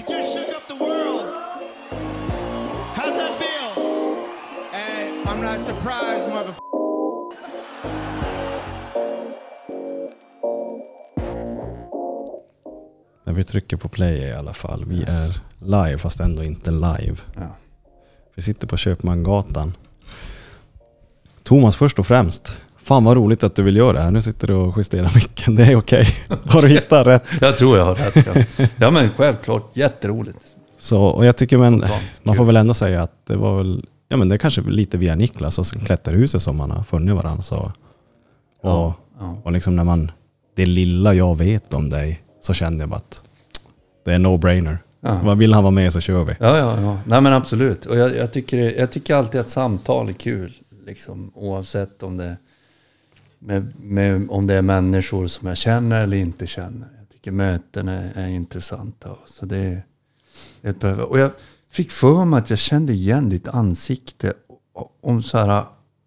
You just shook up the world. How's that feel? Hey, I'm not surprised, mother. När vi trycker på play i alla fall. Vi är live fast ändå inte live. Ja. Vi sitter på Köpmangatan. Thomas först och främst. Fan vad roligt att du vill göra det här. Nu sitter du och justerar micken. Det är okej. Har du hittat rätt? Jag tror jag har rätt. Ja, ja men självklart. Jätteroligt. Så, och jag tycker men, Spontant, man får väl ändå säga att det var väl, ja men det är kanske lite via Niklas och Klätterhuset som man har funnit varandra. Så. Och, Ja, ja. och liksom när man, det lilla jag vet om dig så kände jag bara att det är no-brainer. Ja. Vad vill han vara med så kör vi. Ja, ja, ja. Nej men absolut. Och jag, jag, tycker, jag tycker alltid att samtal är kul. Liksom, oavsett om det, med, med, om det är människor som jag känner eller inte känner. Jag tycker möten är, är intressanta. Så det är. Och jag fick för mig att jag kände igen ditt ansikte. Om så här,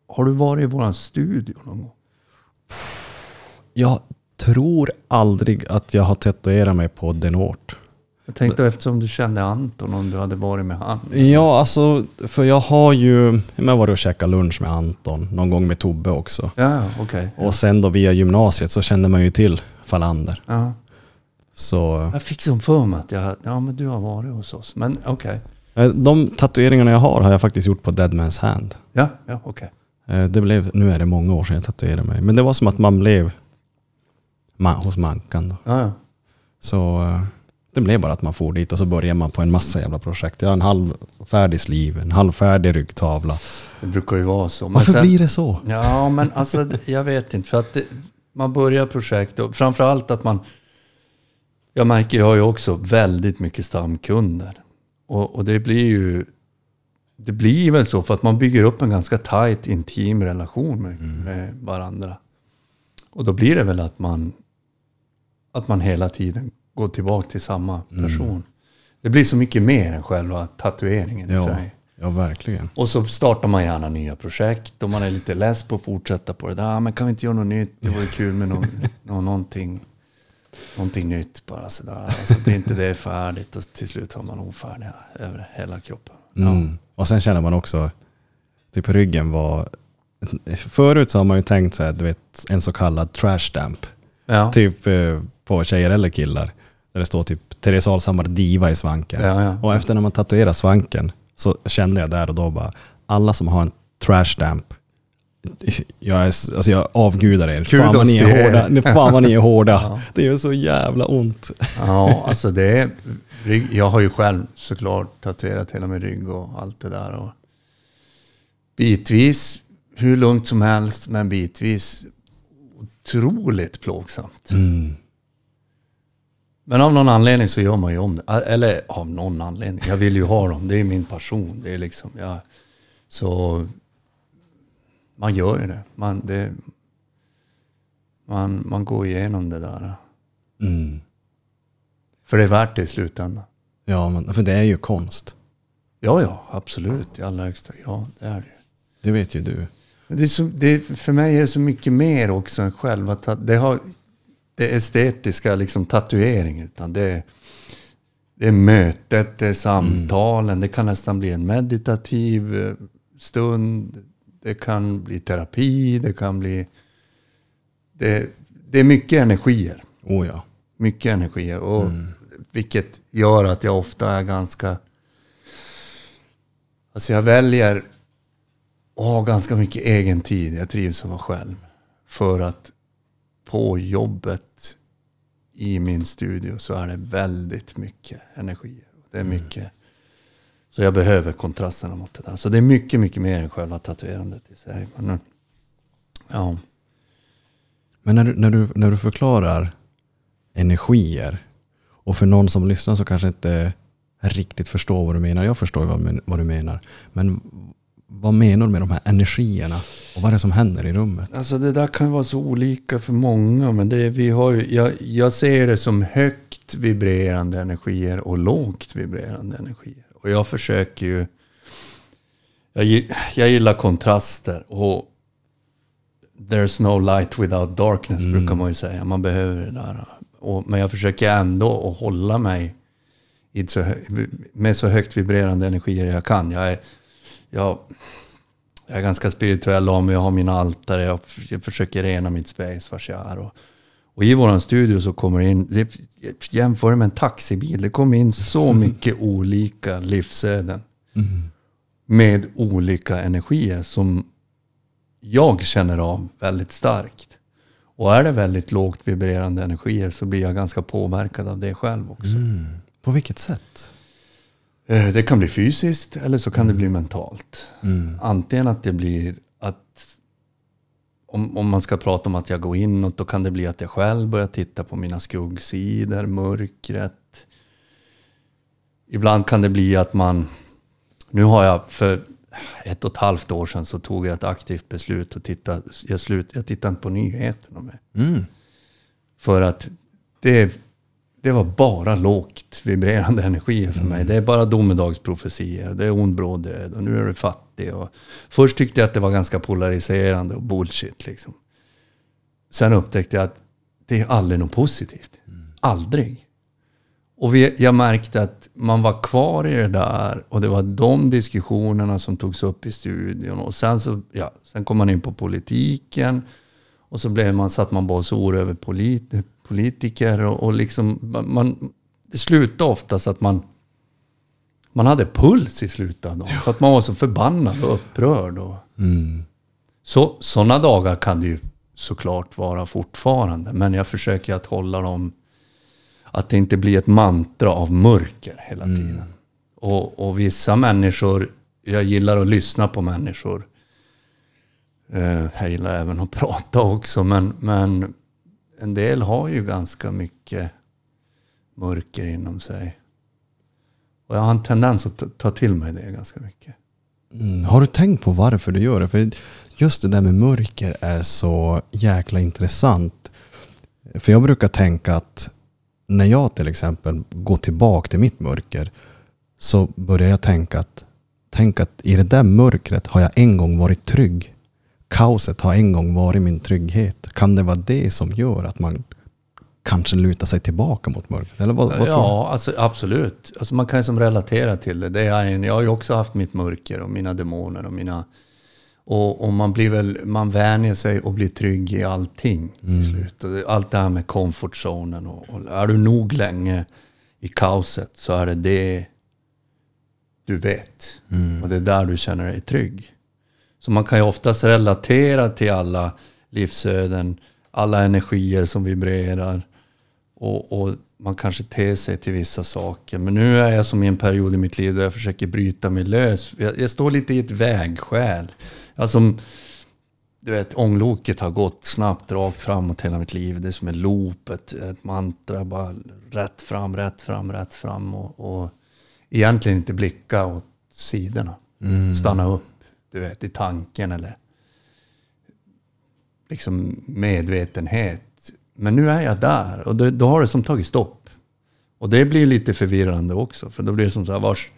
har du varit i våran studio någon gång? Jag tror aldrig att jag har tatuerat mig på den Denort. Jag tänkte eftersom du kände Anton, om du hade varit med han. Ja, alltså, för jag har ju, jag har varit och käkat lunch med Anton, någon gång med Tobbe också. Ja, ja, okej. Och sen då via gymnasiet så kände man ju till Falander. Ja. Så Jag fick som för mig att jag, ja men du har varit hos oss. Men okej. eh, de tatueringarna jag har har jag faktiskt gjort på Dead Man's Hand. Ja, ja okej. Eh, Det blev, nu är det många år sedan jag tatuerade mig. Men det var som att man blev ma- hos Mankan. Då. Ja, ja. Så eh, det blev bara att man for dit och så började man på en massa jävla projekt. Jag har en halvfärdig sleeve, en halvfärdig ryggtavla. Det brukar ju vara så. Men Varför sen- blir det så? Ja, men alltså jag vet inte. För att det, man börjar projekt och framförallt att man... Jag märker, jag har ju också väldigt mycket stamkunder. Och, och det blir ju... Det blir väl så för att man bygger upp en ganska tajt, intim relation med, med varandra. Och då blir det väl att man... Att man hela tiden går tillbaka till samma person. Det blir så mycket mer än själva tatueringen i Ja, sig. ja verkligen. Och så startar man gärna nya projekt och man är lite less på att fortsätta på det där. Ah, men kan vi inte göra något nytt? Det vore kul med någon, någon, någonting, någonting nytt bara sådär. Och så blir inte det färdigt och till slut har man ofärdiga över hela kroppen. Mm. Och sen känner man också, typ ryggen var... Förut så har man ju tänkt du vet, en så kallad trash stamp. Ja. Typ eh, på tjejer eller killar. Där det står typ Therese Alshammar diva i svanken. Ja, ja. Och efter när man tatuerar svanken så kände jag där och då bara, alla som har en trash stamp, jag, är, alltså jag avgudar er. Fan vad ni är hårda. Fan vad ni är hårda. Ja. Det gör så jävla ont. Ja, alltså det är... Jag har ju själv såklart tatuerat hela min rygg och allt det där. Och bitvis, hur lugnt som helst, men bitvis otroligt plågsamt. Mm. Men av någon anledning så gör man ju om det. Eller av någon anledning. Jag vill ju ha dem. Det är min passion. Det är liksom, ja. Så man gör ju det. Man, det, man, man går igenom det där. Mm. För det är värt det i slutändan. Ja, men, för det är ju konst. Ja, ja, absolut. I allra högsta grad. Det är det ju. Det vet ju du. Men Det är så, det för mig är det så mycket mer också än själva ta- det, har, det estetiska liksom tatueringen. Utan det, är- det är mötet, det är samtalen. Det kan nästan bli en meditativ eh, stund. Det kan bli terapi. Det kan bli... Det, det är mycket energier. Oh ja. Mycket energier. Och Vilket gör att jag ofta är ganska... Alltså jag väljer att ha ganska mycket egen tid. Jag trivs att vara själv. För att på jobbet i min studio så är det väldigt mycket energier. Det är mycket. Så jag behöver kontrasterna mot det där. Så det är mycket, mycket mer än själva tatuerandet i sig. Men, eh, ja. Men när du, när, du, när du förklarar energier och för någon som lyssnar så kanske inte riktigt förstår vad du menar. Jag förstår vad, vad du menar. Men vad menar du med de här energierna? Och vad är det som händer i rummet? Alltså det där kan vara så olika för många. Men det, vi har ju, jag, jag ser det som högt vibrerande energier och lågt vibrerande energier. Och jag försöker ju... Jag, jag gillar kontraster. Och there's no light without darkness brukar man ju säga. Man behöver det där. Och, men jag försöker ändå att hålla mig så, med så högt vibrerande energier jag kan. Jag är, jag, jag är ganska spirituell mig, jag har mina altare, jag, jag försöker rena mitt space vars jag är. Och, och i våran studio så kommer det in, det, jämför det med en taxibil, det kommer in så mycket olika livsöden. Med olika energier som jag känner av väldigt starkt. Och är det väldigt lågt vibrerande energier så blir jag ganska påverkad av det själv också. På vilket sätt? Eh, Det kan bli fysiskt eller så kan det bli mentalt. Mm. Antingen att det blir att om, om man ska prata om att jag går inåt då kan det bli att jag själv börjar titta på mina skuggsidor, mörkret. Ibland kan det bli att man, nu har jag för ett och ett halvt år sedan så tog jag ett aktivt beslut och titta, jag, slut, jag tittar inte på nyheterna mer. Mm. För att det, det var bara lågt vibrerande energier för mig. Det är bara domedagsprofetier. Det är ond bråd död och nu är du fattig. Och först tyckte jag att det var ganska polariserande och bullshit. Liksom. Sen upptäckte jag att det är aldrig något positivt. Aldrig. Och vi, jag märkte att man var kvar i det där och det var de diskussionerna som togs upp i studion. Och sen, så, ja, sen kom man in på politiken. Och så blev man, satt man bara och svor över polit, politiker. Och, och liksom, man, det slutade oftast att man, man hade puls i slutet dagen. För att man var så förbannad och upprörd. Och, Mm. så, sådana dagar kan det ju såklart vara fortfarande. Men jag försöker att hålla dem... Att det inte blir ett mantra av mörker hela tiden. Och, och vissa människor... Jag gillar att lyssna på människor. Eh, jag gillar även att prata också. Men, men en del har ju ganska mycket mörker inom sig. Och jag har en tendens att ta- till mig det ganska mycket. Mm. Har du tänkt på varför du gör det? För just det där med mörker är så jäkla intressant. För jag brukar tänka att när jag till exempel går tillbaka till mitt mörker så börjar jag tänka att tänk att i det där mörkret har jag en gång varit trygg. Kaoset har en gång varit min trygghet. Kan det vara det som gör att man kanske lutar sig tillbaka mot mörkret? Eller vad, vad? Ja, alltså, absolut. Alltså, man kan ju som relatera till det. det är en, jag har ju också haft mitt mörker och mina demoner och mina... Och, och man blir väl, man vänjer sig och blir trygg i allting till slut. Och allt det här med comfortzonen. Och, och är du nog länge i kaoset så är det det du vet. Och det är där du känner dig trygg. Så man kan ju oftast relatera till alla livsöden, alla energier som vibrerar. Och, och man kanske ter sig till vissa saker. Men nu är jag som i en period i mitt liv där jag försöker bryta mig lös. Jag, jag står lite i ett vägskäl. Jag som, du vet, ångloket har gått snabbt rakt framåt hela mitt liv. Det är som en loop, ett, ett mantra. Bara rätt fram, rätt fram, rätt fram. Och, och egentligen inte blicka åt sidorna. Stanna upp, du vet, i tanken eller liksom medvetenhet. Men nu är jag där och då, då har det som tagit stopp. Och det blir lite förvirrande också. För då blir det som så här, vars,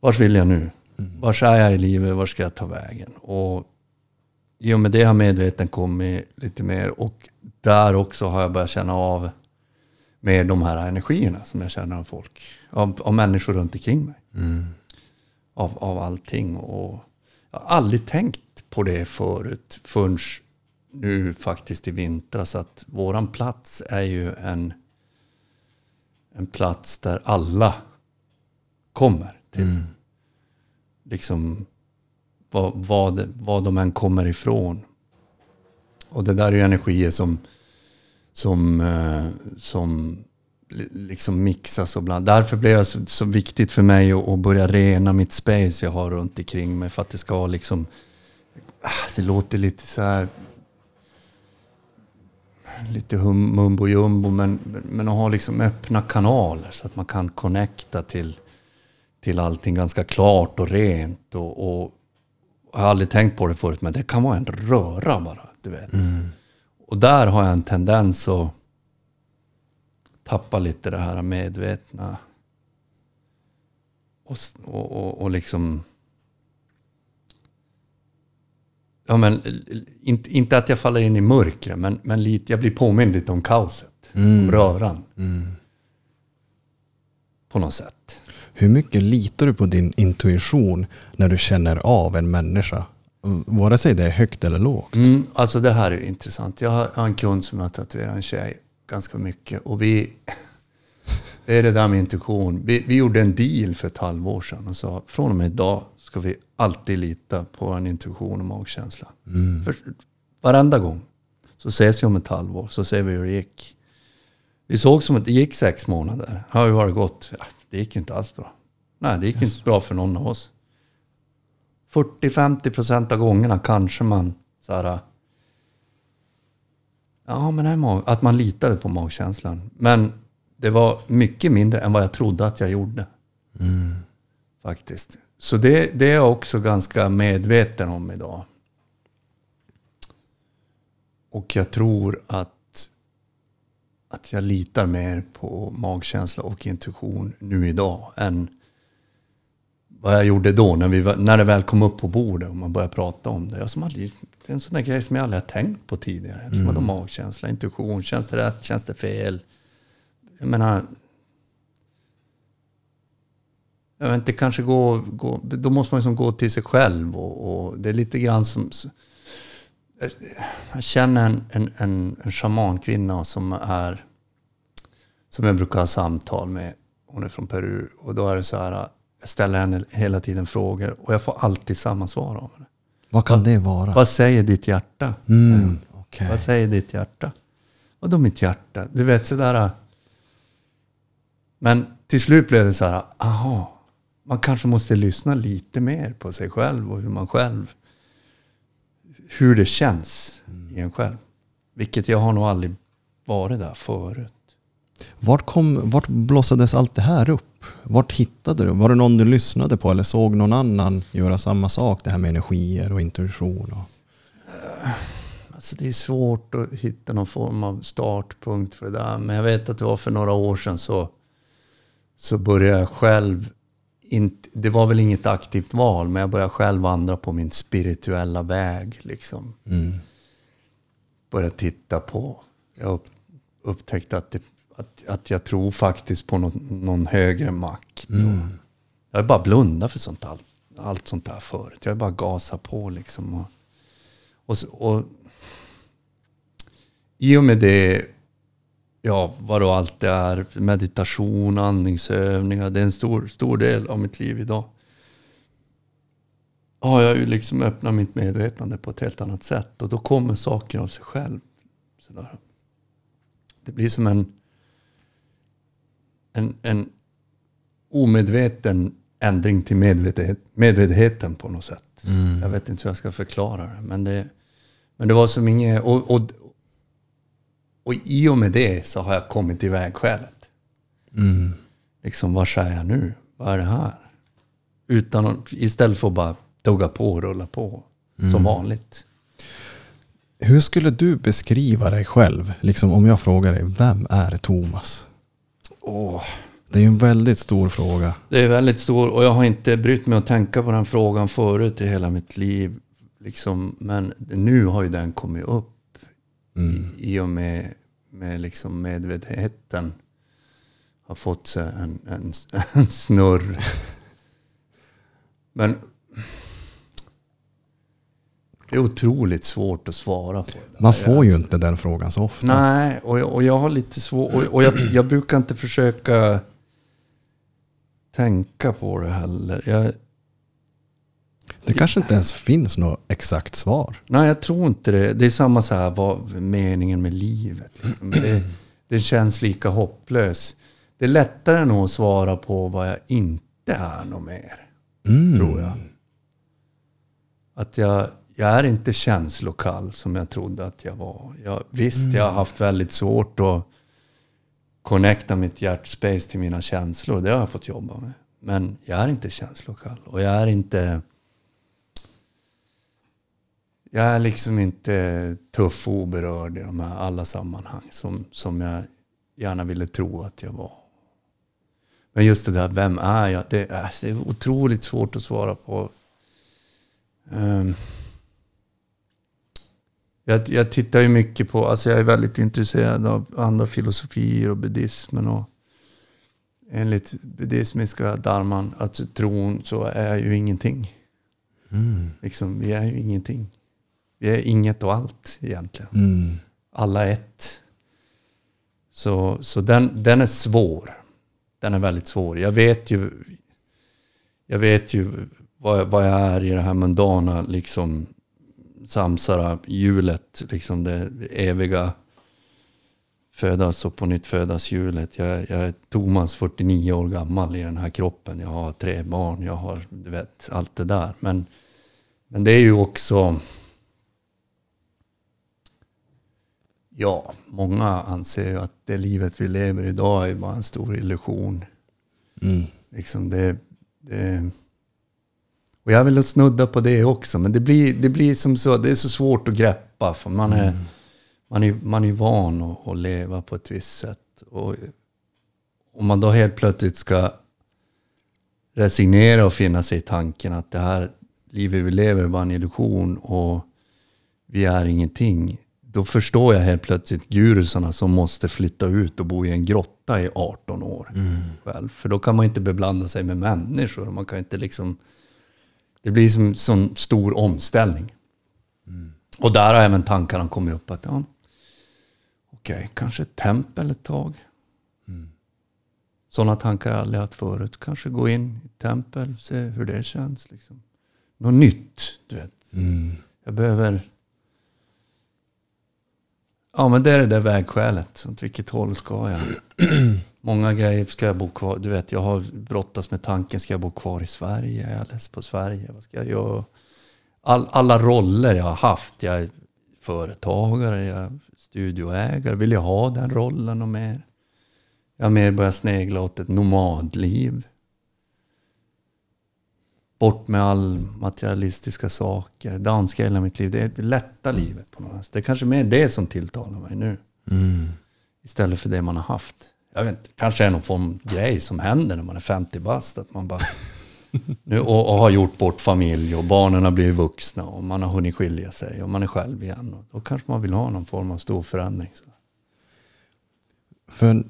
vars vill jag nu? Vars är jag i livet? Var ska jag ta vägen? Och i och med det har medveten kommit lite mer. Och där också har jag börjat känna av mer de här energierna som jag känner av folk. Av, av människor runt omkring mig. Av, av allting. Och jag har aldrig tänkt på det förut. Förrän nu faktiskt i vintras. Att våran plats är ju en, en plats där alla kommer till. Liksom vad, vad, vad de än kommer ifrån. Och det där är ju energier som, som, eh, som li- liksom mixas och bland. Därför blev det så, så viktigt för mig att, att börja rena mitt space jag har runt omkring mig. För att det ska liksom, ah, det låter lite så här lite hum, mumbo jumbo men, men att ha liksom öppna kanaler så att man kan connecta till, till allting ganska klart och rent. Och, och jag har aldrig tänkt på det förut men det kan vara en röra bara, du vet. Och där har jag en tendens att tappa lite det här medvetna. Och, och, och, och liksom... Ja, men inte, inte att jag faller in i mörkret, men, men lite, jag blir påmind lite om kaoset. Om röran. På på något sätt. Hur mycket litar du på din intuition när du känner av en människa? Vare sig det är högt eller lågt. Mm, alltså det här är intressant. Jag har jag har en kund som har tatuerat en tjej ganska mycket. Och vi... Det är det där med intuition. Vi, vi gjorde en deal för ett halvår sedan och sa från och med idag ska vi alltid lita på en intuition och magkänsla. För, varenda gång. Så ses vi om ett halvår, så ser vi hur det gick. Vi såg som att det gick sex månader. Ja, hur har det gått? Ja, det gick ju inte alls bra. Nej, det gick inte bra för någon av oss. 40-50 procent av gångerna kanske man så här, Ja, men mag- att man litade på magkänslan. Men det var mycket mindre än vad jag trodde att jag gjorde. Faktiskt. Så det, det är jag också ganska medveten om idag. Och jag tror att, att jag litar mer på magkänsla och intuition nu idag än vad jag gjorde då när, vi, när det väl kom upp på bordet och man började prata om det. Jag som aldrig, det är en sån där grej som jag aldrig har tänkt på tidigare. Mm. Vadå magkänsla, intuition, känns det rätt, känns det fel? Jag menar, jag vet inte, kanske gå, gå då måste man liksom gå till sig själv och, och det är lite grann som jag känner en, en, en, en shamankvinna som är som jag brukar ha samtal med. Hon är från Peru och då är det så här, jag ställer henne hela tiden frågor och jag får alltid samma svar av henne. Vad kan det vara? Vad säger ditt hjärta? Mm, okej. Vad säger ditt hjärta? Vadå mitt hjärta? Du vet sådär. Men till slut blev det så här, aha, man kanske måste lyssna lite mer på sig själv och hur man själv, hur det känns i en själv. Vilket jag har nog aldrig varit där förut. Vart, kom, vart blossades allt det här upp? Vart hittade du? Var det någon du lyssnade på eller såg någon annan göra samma sak? Det här med energier och intuition. Och... Alltså det är svårt att hitta någon form av startpunkt för det där. Men jag vet att det var för några år sedan så, så började jag själv, inte, det var väl inget aktivt val, men jag började själv vandra på min spirituella väg. Liksom. Mm. Började titta på, jag upp, upptäckte att, det, att, att jag tror faktiskt på någon, någon högre makt. Och jag har bara blundat för sånt allt, allt sånt där förut. Jag har bara gasat på liksom. Och, och, och i och med det, ja vad då allt det är, meditation, andningsövningar, det är en stor, stor del av mitt liv idag. Har jag ju liksom öppnat mitt medvetande på ett helt annat sätt och då kommer saker av sig själv. Sådär. Det blir som en, en, en omedveten ändring till medvetenhet, medvetenheten på något sätt. Jag vet inte hur jag ska förklara det. Men det, men det var som inget... Och, och, och i och med det så har jag kommit till vägskälet. Mm. Liksom, vad säger jag nu? Vad är det här? Utan att, istället för att bara tugga på och rulla på. Som vanligt. Hur skulle du beskriva dig själv? Liksom om jag frågar dig, vem är Thomas? Åh, Det är ju en väldigt stor fråga. det är väldigt stor och jag har inte brytt mig att tänka på den frågan förut i hela mitt liv. Liksom, men nu har ju den kommit upp Mm. i, i och med, med liksom medvetenheten har fått sig en, en, en snurr. Men det är otroligt svårt att svara på. Man får ju inte den frågan så ofta. Nej, och jag, och jag har lite svårt... Och, och jag, jag brukar inte försöka tänka på det heller. Jag, Det kanske inte ens finns något exakt svar. nej, jag tror inte det. Det är samma så här, vad meningen med livet? Liksom. Det, det känns lika hopplös. Det är lättare nog att svara på vad jag inte är något mer, Mm. tror jag. Att jag, jag är inte känslokall som jag trodde att jag var. Jag, visst, jag har haft väldigt svårt att connecta mitt hjärtspace till mina känslor. Det har jag fått jobba med. Men jag är inte känslokall. Och jag är inte... Jag är liksom inte tuff och oberörd i de här alla sammanhang som, som jag gärna ville tro att jag var. Men just det där, vem är jag? Det är, alltså, det är otroligt svårt att svara på. Ehm, jag, jag tittar ju mycket på, alltså jag är väldigt intresserad av andra filosofier och buddhismen och enligt buddhismiska dharman, alltså tron, så är jag ju ingenting. Mm. Liksom, vi är ju ingenting. Vi är inget och allt egentligen. Mm. Alla ett. Så, så den, den är svår. Den är väldigt svår. Jag vet ju, jag vet ju vad, vad jag är i det här mundana, liksom samsara hjulet, liksom det eviga födas och på nytt födas hjulet. Jag, jag är Thomas, 49 år gammal i den här kroppen. Jag har tre barn, jag har, du vet, allt det där. Men, men det är ju också... Ja, många anser ju att det livet vi lever idag är bara en stor illusion. Mm. Liksom det, det, och jag vill snudda på det också, men det blir, det blir som så, det är så svårt att greppa. För man är, man är, man är van att, att leva på ett visst sätt. Och om man då helt plötsligt ska resignera och finna sig i tanken att det här livet vi lever är bara en illusion och vi är ingenting. Då förstår jag helt plötsligt gurusarna som måste flytta ut och bo i en grotta i 18 år själv. För då kan man inte beblanda sig med människor. Man kan inte liksom... Det blir som en stor omställning. Och där har även tankarna kommit upp att ja, okej, kanske ett tempel ett tag. Sådana tankar har jag aldrig haft förut. Kanske gå in i ett tempel, se hur det känns. Liksom. Något nytt, du vet. Mm. Jag behöver... Ja, men det är det där vägskälet. Åt vilket håll ska jag? Många grejer. Ska jag bo kvar? Du vet, jag har brottats med tanken. Ska jag bo kvar i Sverige? Jag är less på Sverige. Vad ska jag göra? All, alla roller jag har haft. Jag är företagare, jag är studioägare. Vill jag ha den rollen och mer? Jag har mer börjat snegla åt ett nomadliv. Bort med all materialistiska saker. Danska hela mitt liv. Det är det lätta livet på något sätt. Det är kanske mer det som tilltalar mig nu. Mm. Istället för det man har haft. Jag vet inte, kanske är någon form av grej som händer när man är 50 bast. Att man bara... nu, och, och har gjort bort familj och barnen har blivit vuxna och man har hunnit skilja sig och man är själv igen. Och då kanske man vill ha någon form av stor förändring. Så. För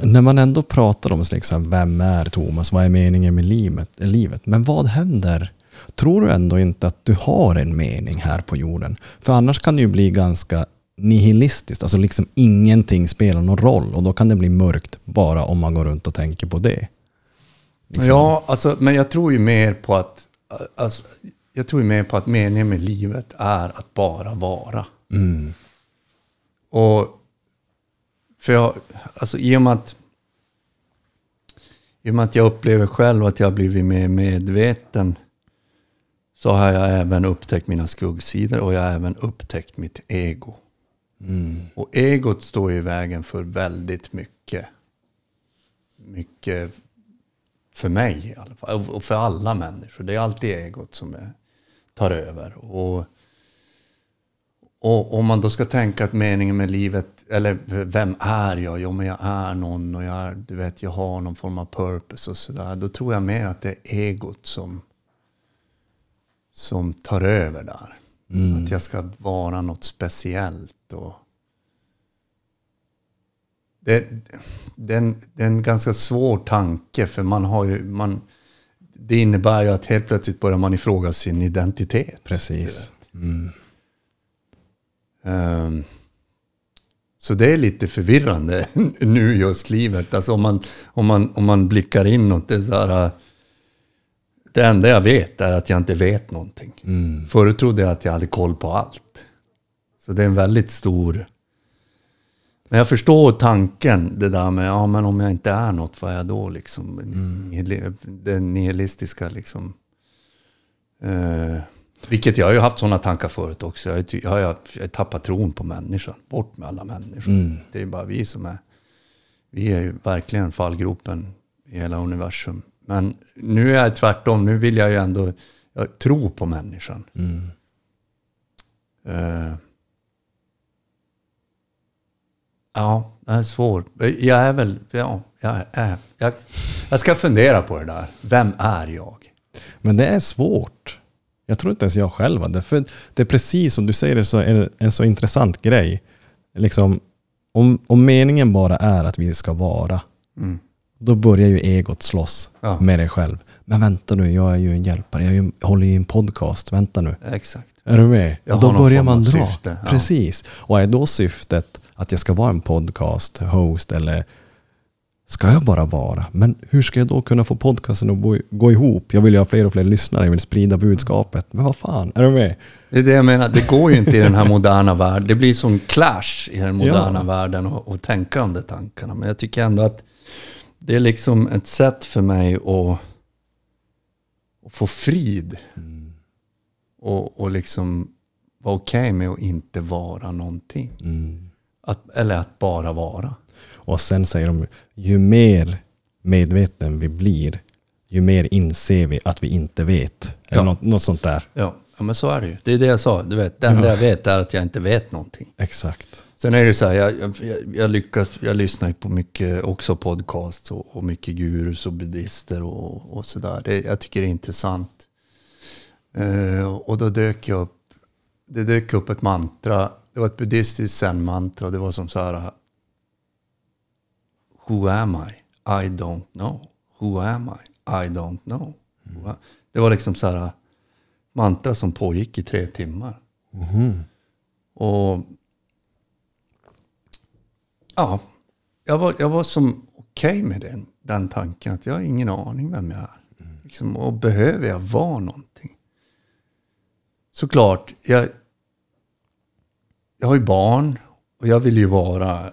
när man ändå pratar om liksom, vem är Thomas, vad är meningen med livet, livet? Men vad händer? Tror du ändå inte att du har en mening här på jorden? För annars kan det ju bli ganska nihilistiskt, alltså liksom ingenting spelar någon roll och då kan det bli mörkt bara om man går runt och tänker på det. Liksom. Ja, alltså, men jag tror ju mer på att... Alltså, jag tror ju mer på att meningen med livet är att bara vara. Mm. Och för jag, alltså i och med att i och med att jag upplever själv att jag har blivit mer medveten så har jag även upptäckt mina skuggsidor och jag har även upptäckt mitt ego. Mm. Och egot står i vägen för väldigt mycket. Mycket för mig i alla fall. Och för alla människor. Det är alltid egot som tar över. Och, och om man då ska tänka att meningen med livet, eller vem är jag? Jo, men jag är någon och jag, är, du vet, jag har någon form av purpose och sådär. Då tror jag mer att det är egot som, som tar över där. Mm. Att jag ska vara något speciellt. Och det, det, är en, det är en ganska svår tanke för man har ju, man, det innebär ju att helt plötsligt börjar man ifråga sin identitet. Precis. Mm. Ehm, så det är lite förvirrande nu just livet. Alltså om man, om man, om man blickar inåt, det är så här, äh, det enda jag vet är att jag inte vet någonting. Mm. Förut trodde jag att jag hade koll på allt. Så det är en väldigt stor... Men jag förstår tanken, det där med, ja men om jag inte är något, vad är jag då liksom? Nihil- Den nihilistiska liksom. Eh, vilket jag har ju haft sådana tankar förut också. Jag har, jag har, jag har tappat tron på människan. Bort med alla människor. Mm. Det är bara vi som är... Vi är ju verkligen fallgropen i hela universum. Men nu är jag tvärtom. Nu vill jag ju ändå jag tro på människan. Mm. Eh, ja, det är svårt. Jag är väl... Ja, jag, är, jag, jag ska fundera på det där. Vem är jag? Men det är svårt. Jag tror inte ens jag själv hade. För det är precis som du säger, så är det en så intressant grej. Liksom, om, om meningen bara är att vi ska vara, Mm. Då börjar ju egot slåss Ja. med dig själv. Men vänta nu, jag är ju en hjälpare. Jag, ju, håller ju en podcast. Vänta nu. Exakt. Är du med? Jag och då börjar man dra. syfte, ja. Precis. Och är då syftet att jag ska vara en podcast, host eller ska jag bara vara? Men hur ska jag då kunna få podcasten att gå ihop? Jag vill ju ha fler och fler lyssnare, jag vill sprida budskapet. Men vad fan, är du med? Det är det jag menar, det går ju inte i den här moderna världen. Det blir som clash i den moderna Ja. världen och, och tänka de där tankarna. Men jag tycker ändå att det är liksom ett sätt för mig att, att få frid. Och, och liksom vara okej med att inte vara någonting. Att, eller att bara vara. Och sen säger de, ju mer medveten vi blir, ju mer inser vi att vi inte vet. Eller Ja. något, något sånt där. Ja, ja, men så är det ju. Det är det jag sa. Du vet, det enda jag vet är att jag inte vet någonting. Exakt. Sen är det så här, jag, jag, jag lyckas, jag lyssnar på mycket också podcasts och, och mycket gurus och buddhister och, och sådär. Jag tycker det är intressant. Eh, och då dök jag upp, det dök upp ett mantra. Det var ett buddhistiskt zen-mantra. Det var som så här. Who am I? I don't know. Who am I? I don't know. Am- Det var liksom så här mantra som pågick i tre timmar. Och Ja, jag var, jag var som okej med den, den tanken att jag har ingen aning vem jag är. Liksom, och behöver jag vara någonting? Såklart, jag, jag har ju barn och jag vill ju vara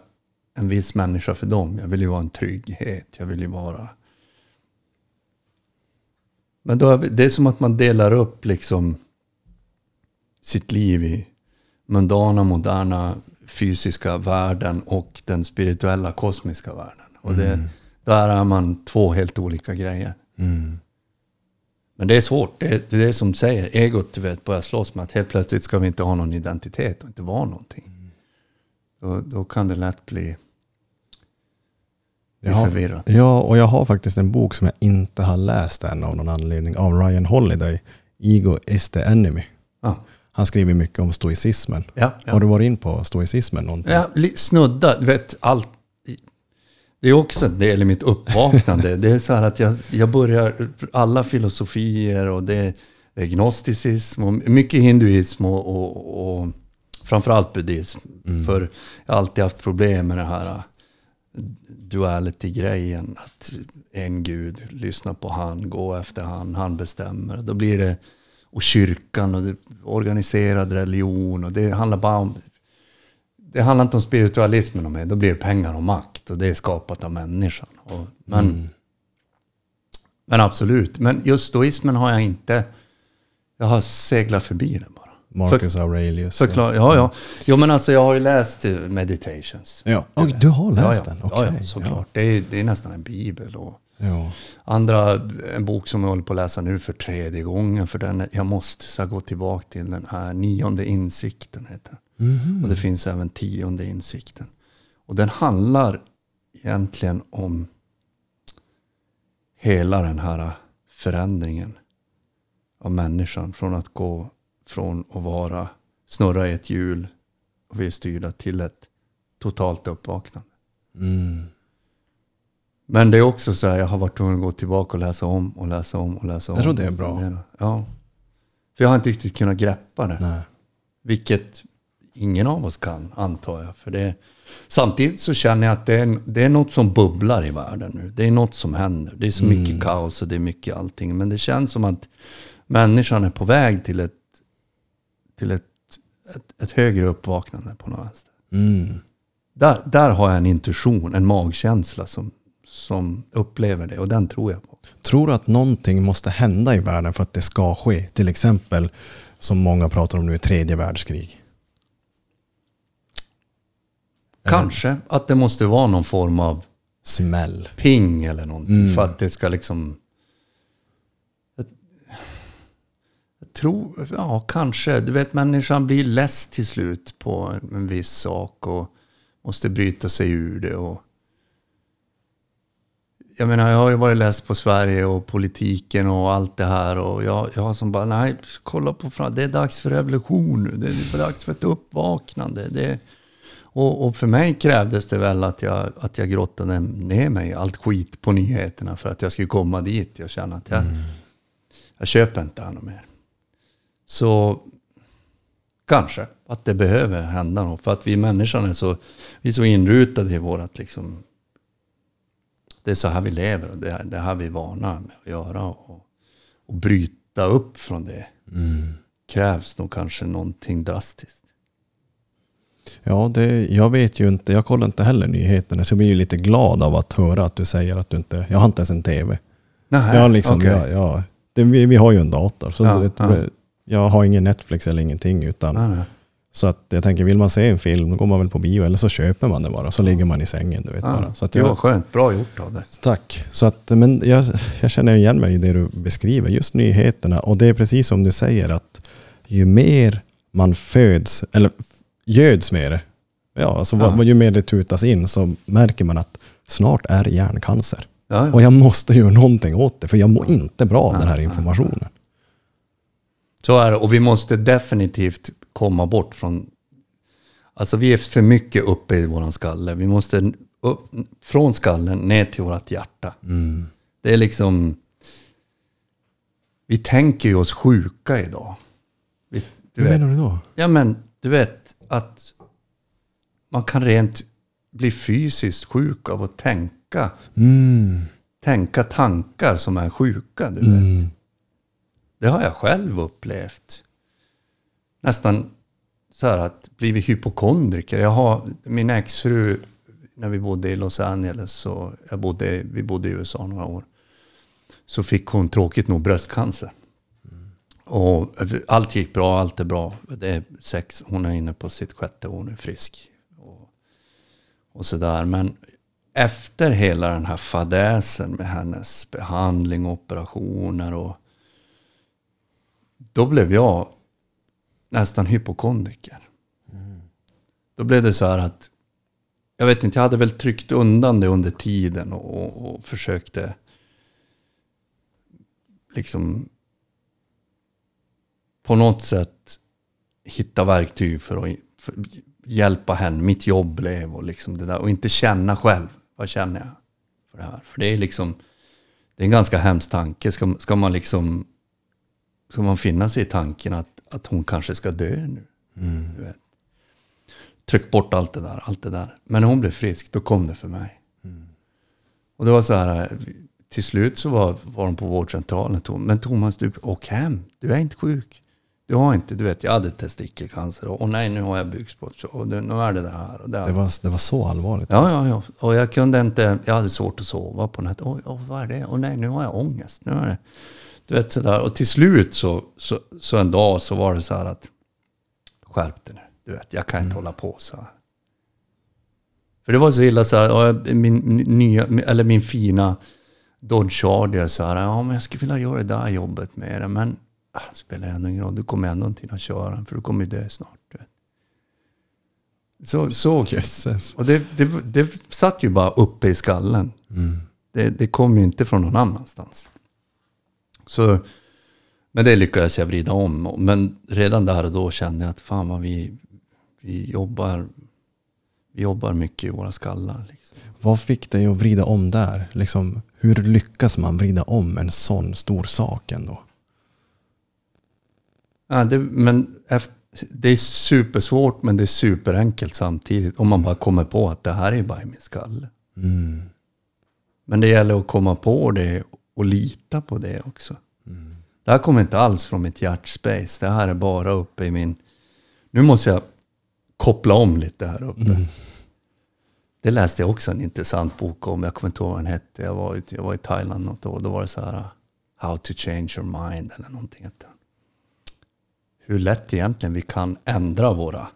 en viss människa för dem. Jag vill ju vara en trygghet. Jag vill ju vara... Men då, är det är som att man delar upp liksom sitt liv i mundana, moderna, fysiska världen och den spirituella, kosmiska världen. Och det, där är man två helt olika grejer. Men det är svårt. Det är, det är det som säger, egot du vet, börjar slåss med att helt plötsligt ska vi inte ha någon identitet och inte vara någonting. Då, då kan det lätt bli, bli har, förvirrat. ja, och jag har faktiskt en bok som jag inte har läst än av någon anledning. Av Ryan Holiday. Ego is the enemy. Ja, Han skriver mycket om stoicismen. ja, ja. Har du varit in på stoicismen någonting? Ja, snudda, du vet allt. Det är också en del i mitt uppvaknande. Det är så här att jag, jag börjar, alla filosofier och det är gnosticism och mycket hinduism och, och, och framförallt buddhism. För jag har alltid haft problem med det här uh, duality-grejen. Att en gud, lyssna på han, gå efter han, han bestämmer. Då blir det, och kyrkan och organiserad religion och det handlar bara om det handlar inte om spiritualismen om det. Då blir det pengar och makt. Och det är skapat av människan. Och, men, men absolut. Men just stoismen har jag inte... Jag har seglat förbi den Marcus Aurelius. Förklar, ja, ja. Jo, men alltså jag har ju läst eh, Meditations. Ja. Oj, du har Ja, läst ja. den? ja, Okej. ja, såklart. Det, är, det är nästan en bibel. Och Ja. andra, en bok som jag håller på att läsa nu för tredje gången. För den, jag måste så här, gå tillbaka till den här nionde insikten. Heter den. Och det finns även tionde insikten. Och den handlar egentligen om hela den här förändringen av människan. Från att gå från att vara snurra i ett hjul och vi är styrda till ett totalt uppvaknande. Mm. Men det är också så här, jag har varit tvungen att gå tillbaka och läsa om och läsa om och läsa om. Jag tror det är bra. Ja. För jag har inte riktigt kunnat greppa det. Nej. Vilket ingen av oss kan, antar jag. För det, samtidigt så känner jag att det är, det är något som bubblar i världen nu. Det är något som händer. Det är så mycket kaos och det är mycket allting. Men det känns som att människan är på väg till ett, till ett, ett, ett högre uppvaknande på något vänster. Mm. Där, där har jag en intuition, en magkänsla som, som upplever det. Och den tror jag på. Tror du att någonting måste hända i världen för att det ska ske? Till exempel, som många pratar om nu, tredje världskrig. Kanske att det måste vara någon form av Smäll. ping eller någonting. Mm. För att det ska liksom... Jag, jag tror, ja kanske. Du vet människan blir less till slut på en viss sak och måste bryta sig ur det. Och, jag menar, jag har ju varit less på Sverige och politiken och allt det här. Och jag, jag har som bara, nej, kolla på fram. Det är dags för revolution nu. Det är dags för ett uppvaknande. Det, Och, och för mig krävdes det väl att jag, att jag grottade ner mig i allt skit på nyheterna för att jag skulle komma dit. Jag känner att jag, jag köper inte ännu mer. Så kanske att det behöver hända något. För att vi människan är så, vi är så inrutade i vårat liksom... Det är så här vi lever och det det här vi är vana med att göra. Och, och bryta upp från det krävs nog kanske någonting drastiskt. Ja, det, jag vet ju inte. Jag kollar inte heller nyheterna. Så jag blir ju lite glad av att höra att du säger att du inte... Jag har inte ens en tv. Nej, jag, liksom, okej. jag, jag, det, vi, vi har ju en dator. Så Ja, det, ja. Jag har ingen Netflix eller ingenting. Utan, Nej, nej. Så att jag tänker, vill man se en film, då går man väl på bio. Eller så köper man det bara. Så ligger man i sängen. Du vet, bara. Ja, Så att det var jag, skönt. Bra gjort av dig. tack. Så att, men jag, jag känner igen mig i det du beskriver. Just nyheterna. Och det är precis som du säger att ju mer man föds, eller göds med det. Ja, alltså Ja. Ju mer det tutas in så märker man att snart är hjärncancer. Ja, ja. Och jag måste göra någonting åt det, för jag mår inte bra av den här informationen. Så är det. Och vi måste definitivt komma bort från... Alltså vi är för mycket uppe i våran skalle. Vi måste upp, från skallen ner till vårt hjärta. Mm. Det är liksom... Vi tänker ju oss sjuka idag. Vi, du Hur vet, menar du då? ja men du vet att man kan rent bli fysiskt sjuk av att tänka. Mm. Tänka tankar som är sjuka. Du vet. Mm. Det har jag själv upplevt. Nästan så här att blivit hypokondriker. Jag har min exfru, när vi bodde i Los Angeles, så jag bodde, vi bodde i USA några år. Så fick hon tråkigt nog bröstcancer. Och allt gick bra, allt är bra. Det är sex, hon är inne på sitt sjätte år nu, frisk. Och, och sådär. Men efter hela den här fadäsen med hennes behandling och operationer och då blev jag nästan hypokondriker. Då blev det så här att, jag vet inte, jag hade väl tryckt undan det under tiden och, och, och försökte liksom på något sätt hitta verktyg för att för, hjälpa henne. Mitt jobb blev och liksom det där. Och inte känna själv, vad känner jag för det här? För det är liksom, det är en ganska hemsk tanke. Ska, ska man liksom Ska man finna sig i tanken att, att hon kanske ska dö nu? Du vet. Tryck bort allt det där, allt det där. Men när hon blev frisk, då kom det för mig. Och det var så här, till slut så var, var de på vårdcentralen. Men Thomas, du åk hem. Du är inte sjuk. Du har inte, du vet, jag hade testikelcancer. Och, och nej, nu har jag bukspott. Och det, nu är det det här och det här. Det, var, det var så allvarligt. Ja, ja, ja. Och jag kunde inte, jag hade svårt att sova på natten. Oj, oj, vad är det? Och nej, nu har jag ångest. Nu är det, du vet sådär. Och till slut så, så, så en dag så var det så här att, skärp dig nu. Du vet, jag kan inte hålla på så här. För det var så illa så här, min, nya, eller min fina Dodge Charger så här, ja men jag skulle vilja göra det där jobbet med det, men det spelar ändå ingen roll, du kommer ändå inte hinna köra för du kommer ju dö snart. Du vet. Så, så Jösses. och det, det, det satt ju bara uppe i skallen. Mm. Det, det kom ju inte från någon annanstans. Så, men det lyckades jag vrida om. Men redan där och då kände jag att fan vad vi, vi, jobbar, vi jobbar mycket i våra skallar. Liksom. Vad fick dig att vrida om där? Liksom, hur lyckas man vrida om en sån stor sak ändå? Ja, det, men efter, det är supersvårt men det är superenkelt samtidigt. Om man bara kommer på att det här är bara i min skalle. Mm. Men det gäller att komma på det och lita på det också. Det här kommer inte alls från mitt hjärtspace. Det här är bara uppe i min... Nu måste jag koppla om lite här uppe. Det läste jag också en intressant bok om. Jag kommer inte ihåg vad den hette. Jag var, jag var i Thailand något år. Då var det så här How to change your mind eller någonting. Hur lätt egentligen vi kan ändra våra...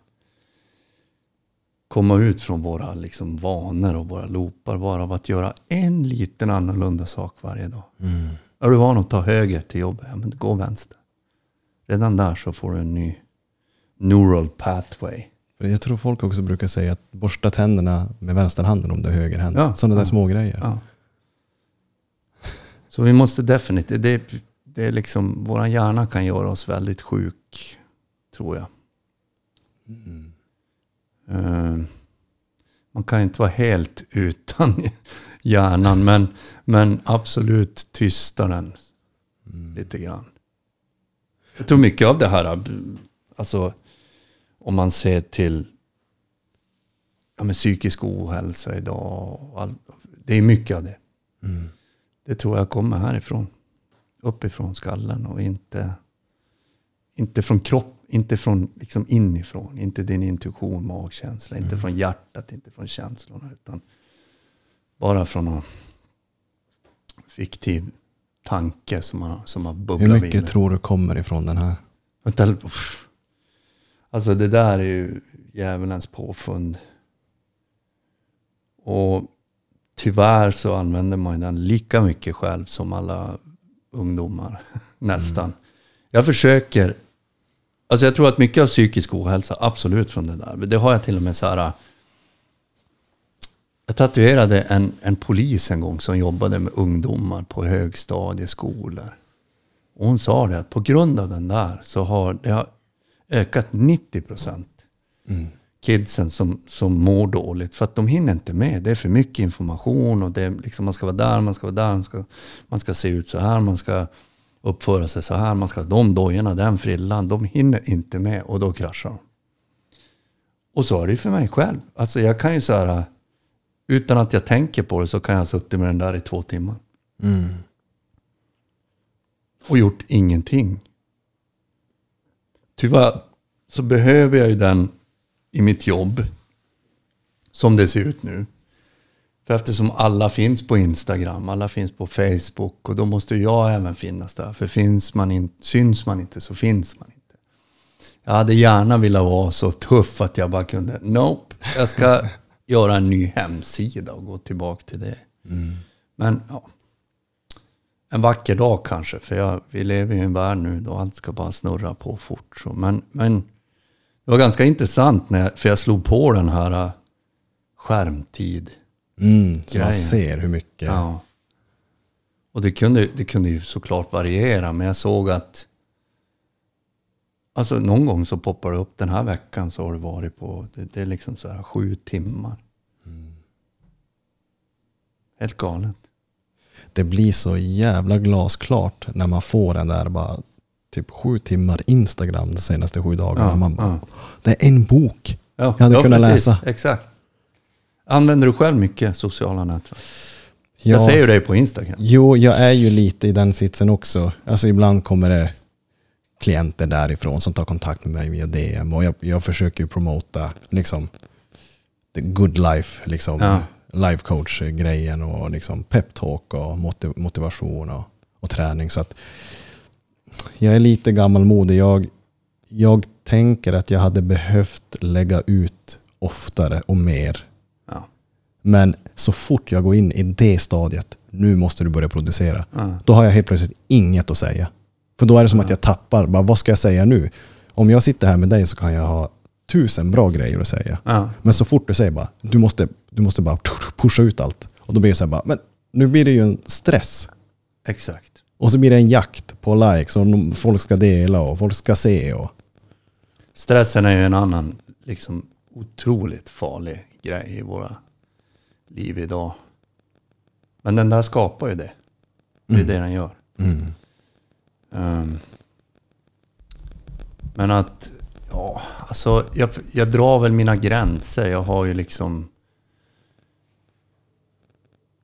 Komma ut från våra liksom vanor och våra loopar bara av att göra en liten annorlunda sak varje dag. Mm. Är du van att ta höger till jobbet? Ja, men gå vänster. Redan där så får du en ny neural pathway. För Jag tror folk också brukar säga att borsta tänderna med vänsterhanden om du är högerhänt. Ja. Sådana där Ja. små grejer. Ja. Så vi måste definitivt, det, är- det är liksom, våran hjärna kan göra oss väldigt sjuk, tror jag. Mm. Eh, man kan inte vara helt utan hjärnan, men, men absolut tysta den lite grann. Jag tror mycket av det här, alltså om man ser till ja, men psykisk ohälsa idag, och allt, det är mycket av det. Det tror jag kommer härifrån. Uppifrån skallen och inte, inte från kropp, inte från liksom inifrån. Inte din intuition, magkänsla, inte från hjärtat, inte från känslorna. Utan bara från någon fiktiv tanke som har, som har Hur bubblat mycket vidare. tror du kommer ifrån den här? Alltså det där är ju djävulens påfund. Och tyvärr så använder man den lika mycket själv som alla ungdomar. Nästan. Jag försöker. Alltså jag tror att mycket av psykisk ohälsa, absolut från det där. Det har jag till och med så här. Jag tatuerade en, en polis en gång som jobbade med ungdomar på högstadieskolor. Och hon sa det att på grund av den där så har det har ökat 90 procent. Kidsen som, som mår dåligt. För att de hinner inte med. Det är för mycket information och det är liksom, man ska vara där, man ska vara där. Man ska, man ska se ut så här, man ska uppföra sig så här. Man ska de dojorna, den frillan. De hinner inte med och då kraschar de. Och så är det ju för mig själv. Alltså jag kan ju så här, utan att jag tänker på det så kan jag ha suttit med den där i två timmar. och gjort ingenting. Tyvärr så behöver jag ju den i mitt jobb. Som det ser ut nu. För eftersom alla finns på Instagram, alla finns på Facebook och då måste jag även finnas där. För finns man in, syns man inte så finns man inte. Jag hade gärna velat vara så tuff att jag bara kunde, nope, jag ska göra en ny hemsida och gå tillbaka till det. Men ja, en vacker dag kanske, för jag, vi lever i en värld nu då allt ska bara snurra på fort. Så. Men, men det var ganska intressant, när jag, för jag slog på den här äh, skärmtid. Mm, så man ser hur mycket. Ja. Och det kunde, det kunde ju såklart variera, men jag såg att Alltså någon gång så poppar det upp den här veckan så har det varit på, det, det är liksom så här sju timmar. Helt galet. Det blir så jävla glasklart när man får den där bara typ sju timmar Instagram de senaste sju dagarna. Ja, man bara, ja. Det är en bok. Ja, Jag hade kunnat läsa. Exakt. Använder du själv mycket sociala nätverk? Ja, Jag ser ju dig på Instagram. Jo, jag är ju lite i den sitsen också. Alltså ibland kommer det klienter därifrån som tar kontakt med mig via DM och jag, jag försöker ju promota liksom the good life, liksom Ja. life coach grejen och liksom peptalk och motiv- motivation och, och träning. Så att jag är lite gammalmodig. Jag, jag tänker att jag hade behövt lägga ut oftare och mer. Men så fort jag går in i det stadiet, nu måste du börja producera. Ja. Då har jag helt plötsligt inget att säga. För då är det som att jag tappar, bara, vad ska jag säga nu? Om jag sitter här med dig så kan jag ha tusen bra grejer att säga. Ja. Men så fort du säger bara, du måste, du måste bara pusha ut allt. Och då blir det så här bara, men nu blir det ju en stress. Exakt. Och så blir det en jakt på likes och folk ska dela och folk ska se. Och, Stressen är ju en annan liksom, otroligt farlig grej i våra liv idag. Men den där skapar ju det. Det är Mm. det den gör. mm. Ehm, men att, ja, alltså jag, jag drar väl mina gränser. Jag har ju liksom...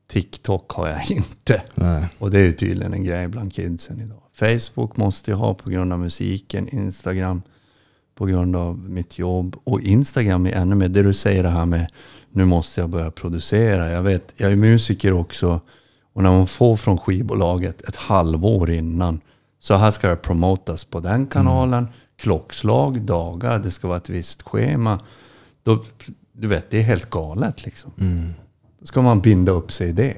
TikTok har jag inte. Nej. Och det är ju tydligen en grej bland kidsen idag. Facebook måste jag ha på grund av musiken. Instagram på grund av mitt jobb. Och Instagram är ännu mer, det du säger det här med nu måste jag börja producera. Jag vet, jag är musiker också. Och när man får från skivbolaget ett halvår innan. Så här ska det promotas på den kanalen. Klockslag, dagar, det ska vara ett visst schema. Då, du vet, det är helt galet liksom. Mm. Då ska man binda upp sig i det.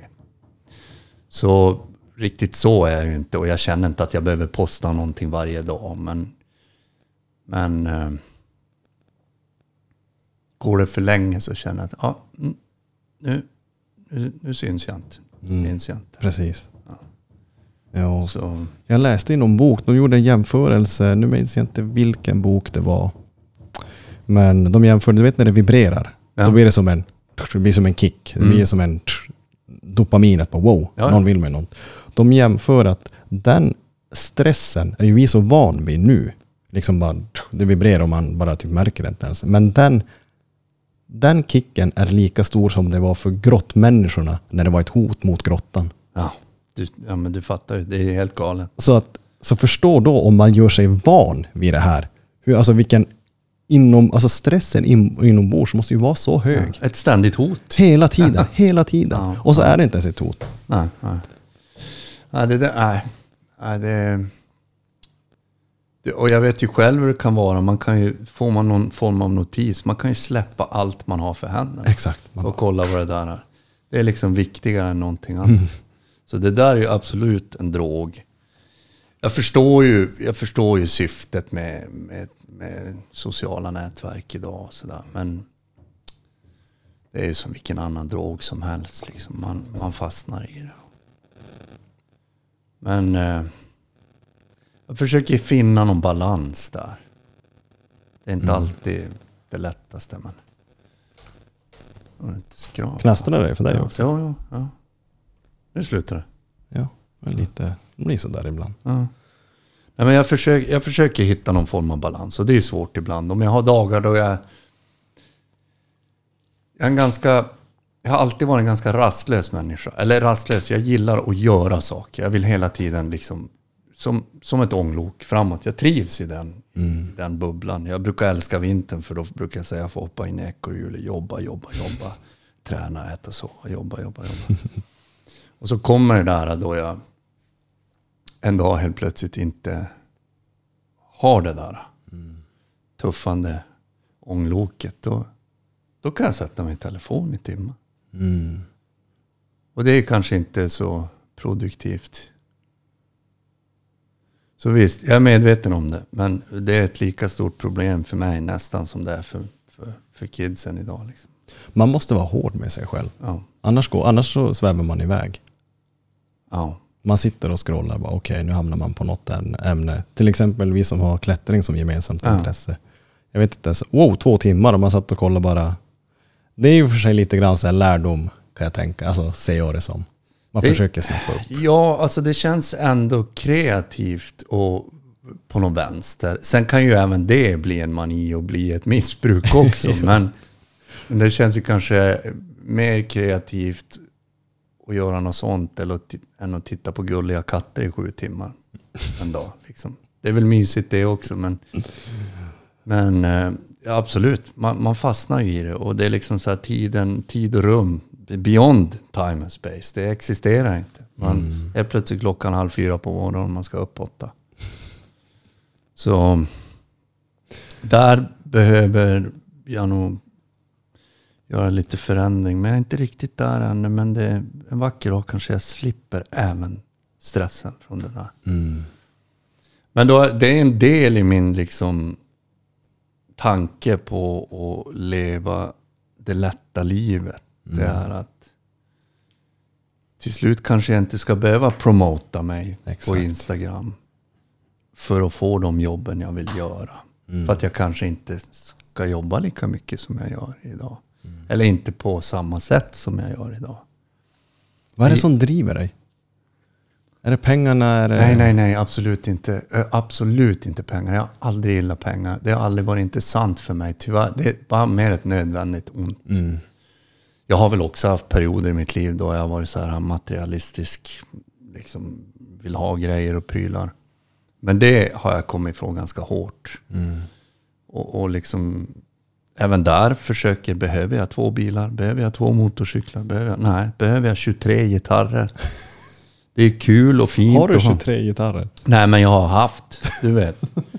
Så riktigt så är jag ju inte och jag känner inte att jag behöver posta någonting varje dag. Men, men eh, går det för länge så känner jag att ja, mm, nu, nu, nu syns jag inte. Mm. Minns jag inte. Precis. Ja. Så, Jag läste i någon bok, de gjorde en jämförelse, nu minns jag inte vilken bok det var. Men de jämförde, du vet när det vibrerar, Ja. då blir det som en det blir som en kick. Det blir som en dopaminet på wow, Mm. Ja. någon vill mig något. De jämför att den stressen är ju vi så van vid nu. Liksom bara, det vibrerar och man bara typ märker det inte ens. Men den, den kicken är lika stor som det var för grottmänniskorna när det var ett hot mot grottan. Ja, du, ja, men du fattar ju. Det är helt galet. Så, att, så förstå då om man gör sig van vid det här. Hur, alltså vilken inom, alltså stressen in, inombords måste ju vara så hög. Ett ständigt hot. Hela tiden, hela tiden. Ja, och så är det inte ens ett hot. Nej, nej. Nej, det där, nej. nej det, det, och jag vet ju själv hur det kan vara. Man kan ju, får man någon form av notis, man kan ju släppa allt man har för händerna. Exakt. Och kolla vad det där är. Det är liksom viktigare än någonting annat. Så det där är ju absolut en drog. Jag förstår ju, jag förstår ju syftet med, med, med sociala nätverk idag och sådär. Men det är ju som vilken annan drog som helst. Liksom. Man, man fastnar i det. Men eh, jag försöker finna någon balans där. Det är inte alltid det lättaste. Men... Knastrar det för dig också? ja, ja, ja. Nu slutar det. Ja, men lite, det blir sådär ibland. Ja. Nej, men jag, försöker, jag försöker hitta någon form av balans och det är svårt ibland. Om jag har dagar då jag... Jag, är en ganska, jag har alltid varit en ganska rastlös människa. Eller rastlös, jag gillar att göra saker. Jag vill hela tiden liksom... Som, som ett ånglok framåt. Jag trivs i den, i den bubblan. Jag brukar älska vintern för då brukar jag säga att jag får hoppa in i ekorrhjulet. Jobba, jobba, jobba. Träna, äta, sova, jobba, jobba, jobba. Och så kommer det där då jag en dag helt plötsligt inte har det där tuffande ångloket. Då, då kan jag sätta mig i telefon i timmar. Mm. Och det är kanske inte så produktivt. Så visst, jag är medveten om det. Men det är ett lika stort problem för mig nästan som det är för, för, för kidsen idag. Liksom. Man måste vara hård med sig själv. Ja, Annars, går, annars så svävar man iväg. ja, Man sitter och scrollar okej nu hamnar man på något ämne. Till exempel vi som har klättring som gemensamt Ja. intresse. Jag vet inte ens, wow två timmar och man satt och kollade bara. Det är ju för sig lite grann så lärdom kan jag tänka, alltså ser jag det som. Man Det- försöker snappa upp. Ja, alltså det känns ändå kreativt och på någon vänster. Sen kan ju även det bli en mani och bli ett missbruk också. men, men det känns ju kanske mer kreativt att göra något sånt eller att, än att titta på gulliga katter i sju timmar en dag. Liksom. Det är väl mysigt det också, men, men eh, ja, absolut, man, man fastnar ju i det. Och det är liksom så här tiden, tid och rum, beyond time and space. Det existerar inte. Man är plötsligt klockan halv fyra på morgonen och man ska upp åtta. Så där behöver jag nog göra lite förändring. Men jag är inte riktigt där ännu. Men det, en vacker dag kanske jag slipper även stressen från det där. Mm. Men då, det är en del i min liksom tanke på att leva det lätta livet. Det är att till slut kanske jag inte ska behöva promota mig på Exakt. Instagram. För att få de jobben jag vill göra. Mm. För att jag kanske inte ska jobba lika mycket som jag gör idag. Eller inte på samma sätt som jag gör idag. Vad är det som driver dig? Är det pengarna? Är det... Nej, nej, nej, absolut inte. Absolut inte pengar. Jag har aldrig gillat pengar. Det har aldrig varit intressant för mig, tyvärr. Det är bara mer ett nödvändigt ont. Mm. Jag har väl också haft perioder i mitt liv då jag har varit så här materialistisk. Liksom vill ha grejer och prylar. Men det har jag kommit ifrån ganska hårt. Mm. Och, och liksom, även där försöker, behöver jag två bilar? Behöver jag två motorcyklar? Behöver jag, nej, behöver jag 23 gitarrer? Det är kul och fint. Har du att ha. 23 gitarrer? Nej, men jag har haft, du vet.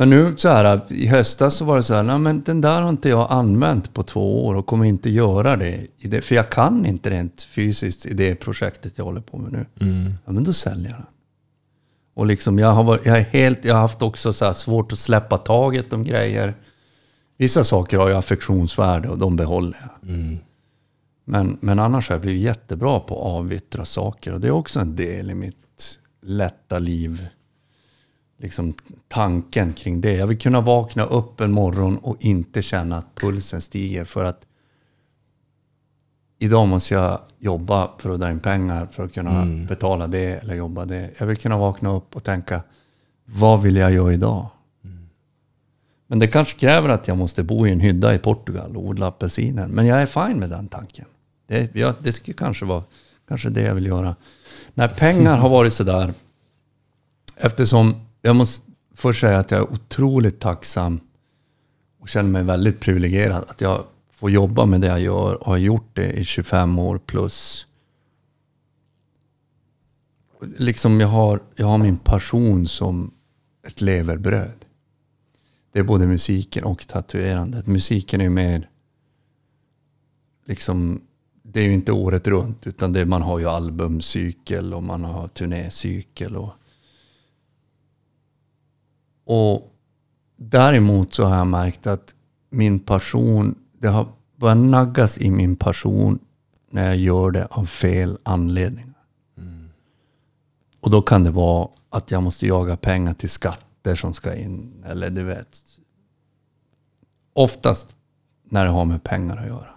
Men nu så här, i höstas så var det så här, nej men den där har inte jag använt på två år och kommer inte göra det. I det för jag kan inte rent fysiskt i det projektet jag håller på med nu. Mm. Ja, men då säljer jag den. Och liksom jag har, varit, jag är helt, jag har haft också så svårt att släppa taget om grejer. Vissa saker har ju affektionsvärde och de behåller jag. Mm. Men, men annars har jag blivit jättebra på att avyttra saker. Och det är också en del i mitt lätta liv. Liksom tanken kring det. Jag vill kunna vakna upp en morgon och inte känna att pulsen stiger. För att idag måste jag jobba för att dra in pengar för att kunna betala det eller jobba det. Jag vill kunna vakna upp och tänka, vad vill jag göra idag? Men det kanske kräver att jag måste bo i en hydda i Portugal och odla apelsiner. Men jag är fine med den tanken. Det, ja, det skulle kanske vara kanske det jag vill göra. När pengar har varit sådär, eftersom jag måste först säga att jag är otroligt tacksam och känner mig väldigt privilegierad att jag får jobba med det jag gör och har gjort det i 25 år plus. Liksom jag har, jag har min passion som ett leverbröd. Det är både musiken och tatuerandet. Musiken är ju mer liksom det är ju inte året runt utan det, man har ju albumcykel och man har turnécykel. Och, och däremot så har jag märkt att min passion, det har börjat naggas i min passion när jag gör det av fel anledningar. Och då kan det vara att jag måste jaga pengar till skatter som ska in. Eller du vet. Oftast när det har med pengar att göra.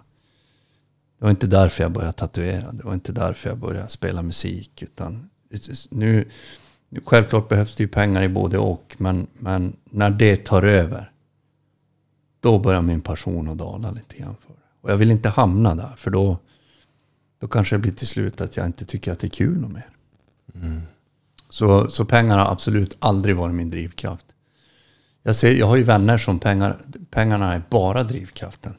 Det var inte därför jag började tatuera. Det var inte därför jag började spela musik. Utan nu, självklart behövs det ju pengar i både och. Men, men när det tar över. Då börjar min passion att dala lite grann. För. Och jag vill inte hamna där. För då, då kanske det blir till slut att jag inte tycker att det är kul något mer. Så, så pengar har absolut aldrig varit min drivkraft. Jag, ser, jag har ju vänner som pengar, pengarna är bara drivkraften.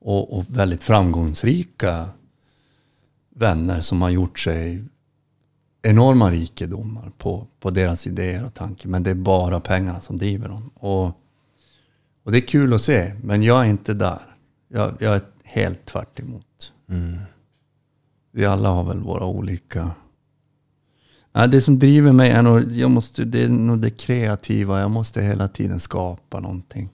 Och, och väldigt framgångsrika vänner som har gjort sig enorma rikedomar på, på deras idéer och tankar. Men det är bara pengarna som driver dem. Och, och det är kul att se, men jag är inte där. Jag, jag är helt tvärt emot. Vi alla har väl våra olika... Nej, det som driver mig är nog, jag måste, det är nog det kreativa. Jag måste hela tiden skapa någonting.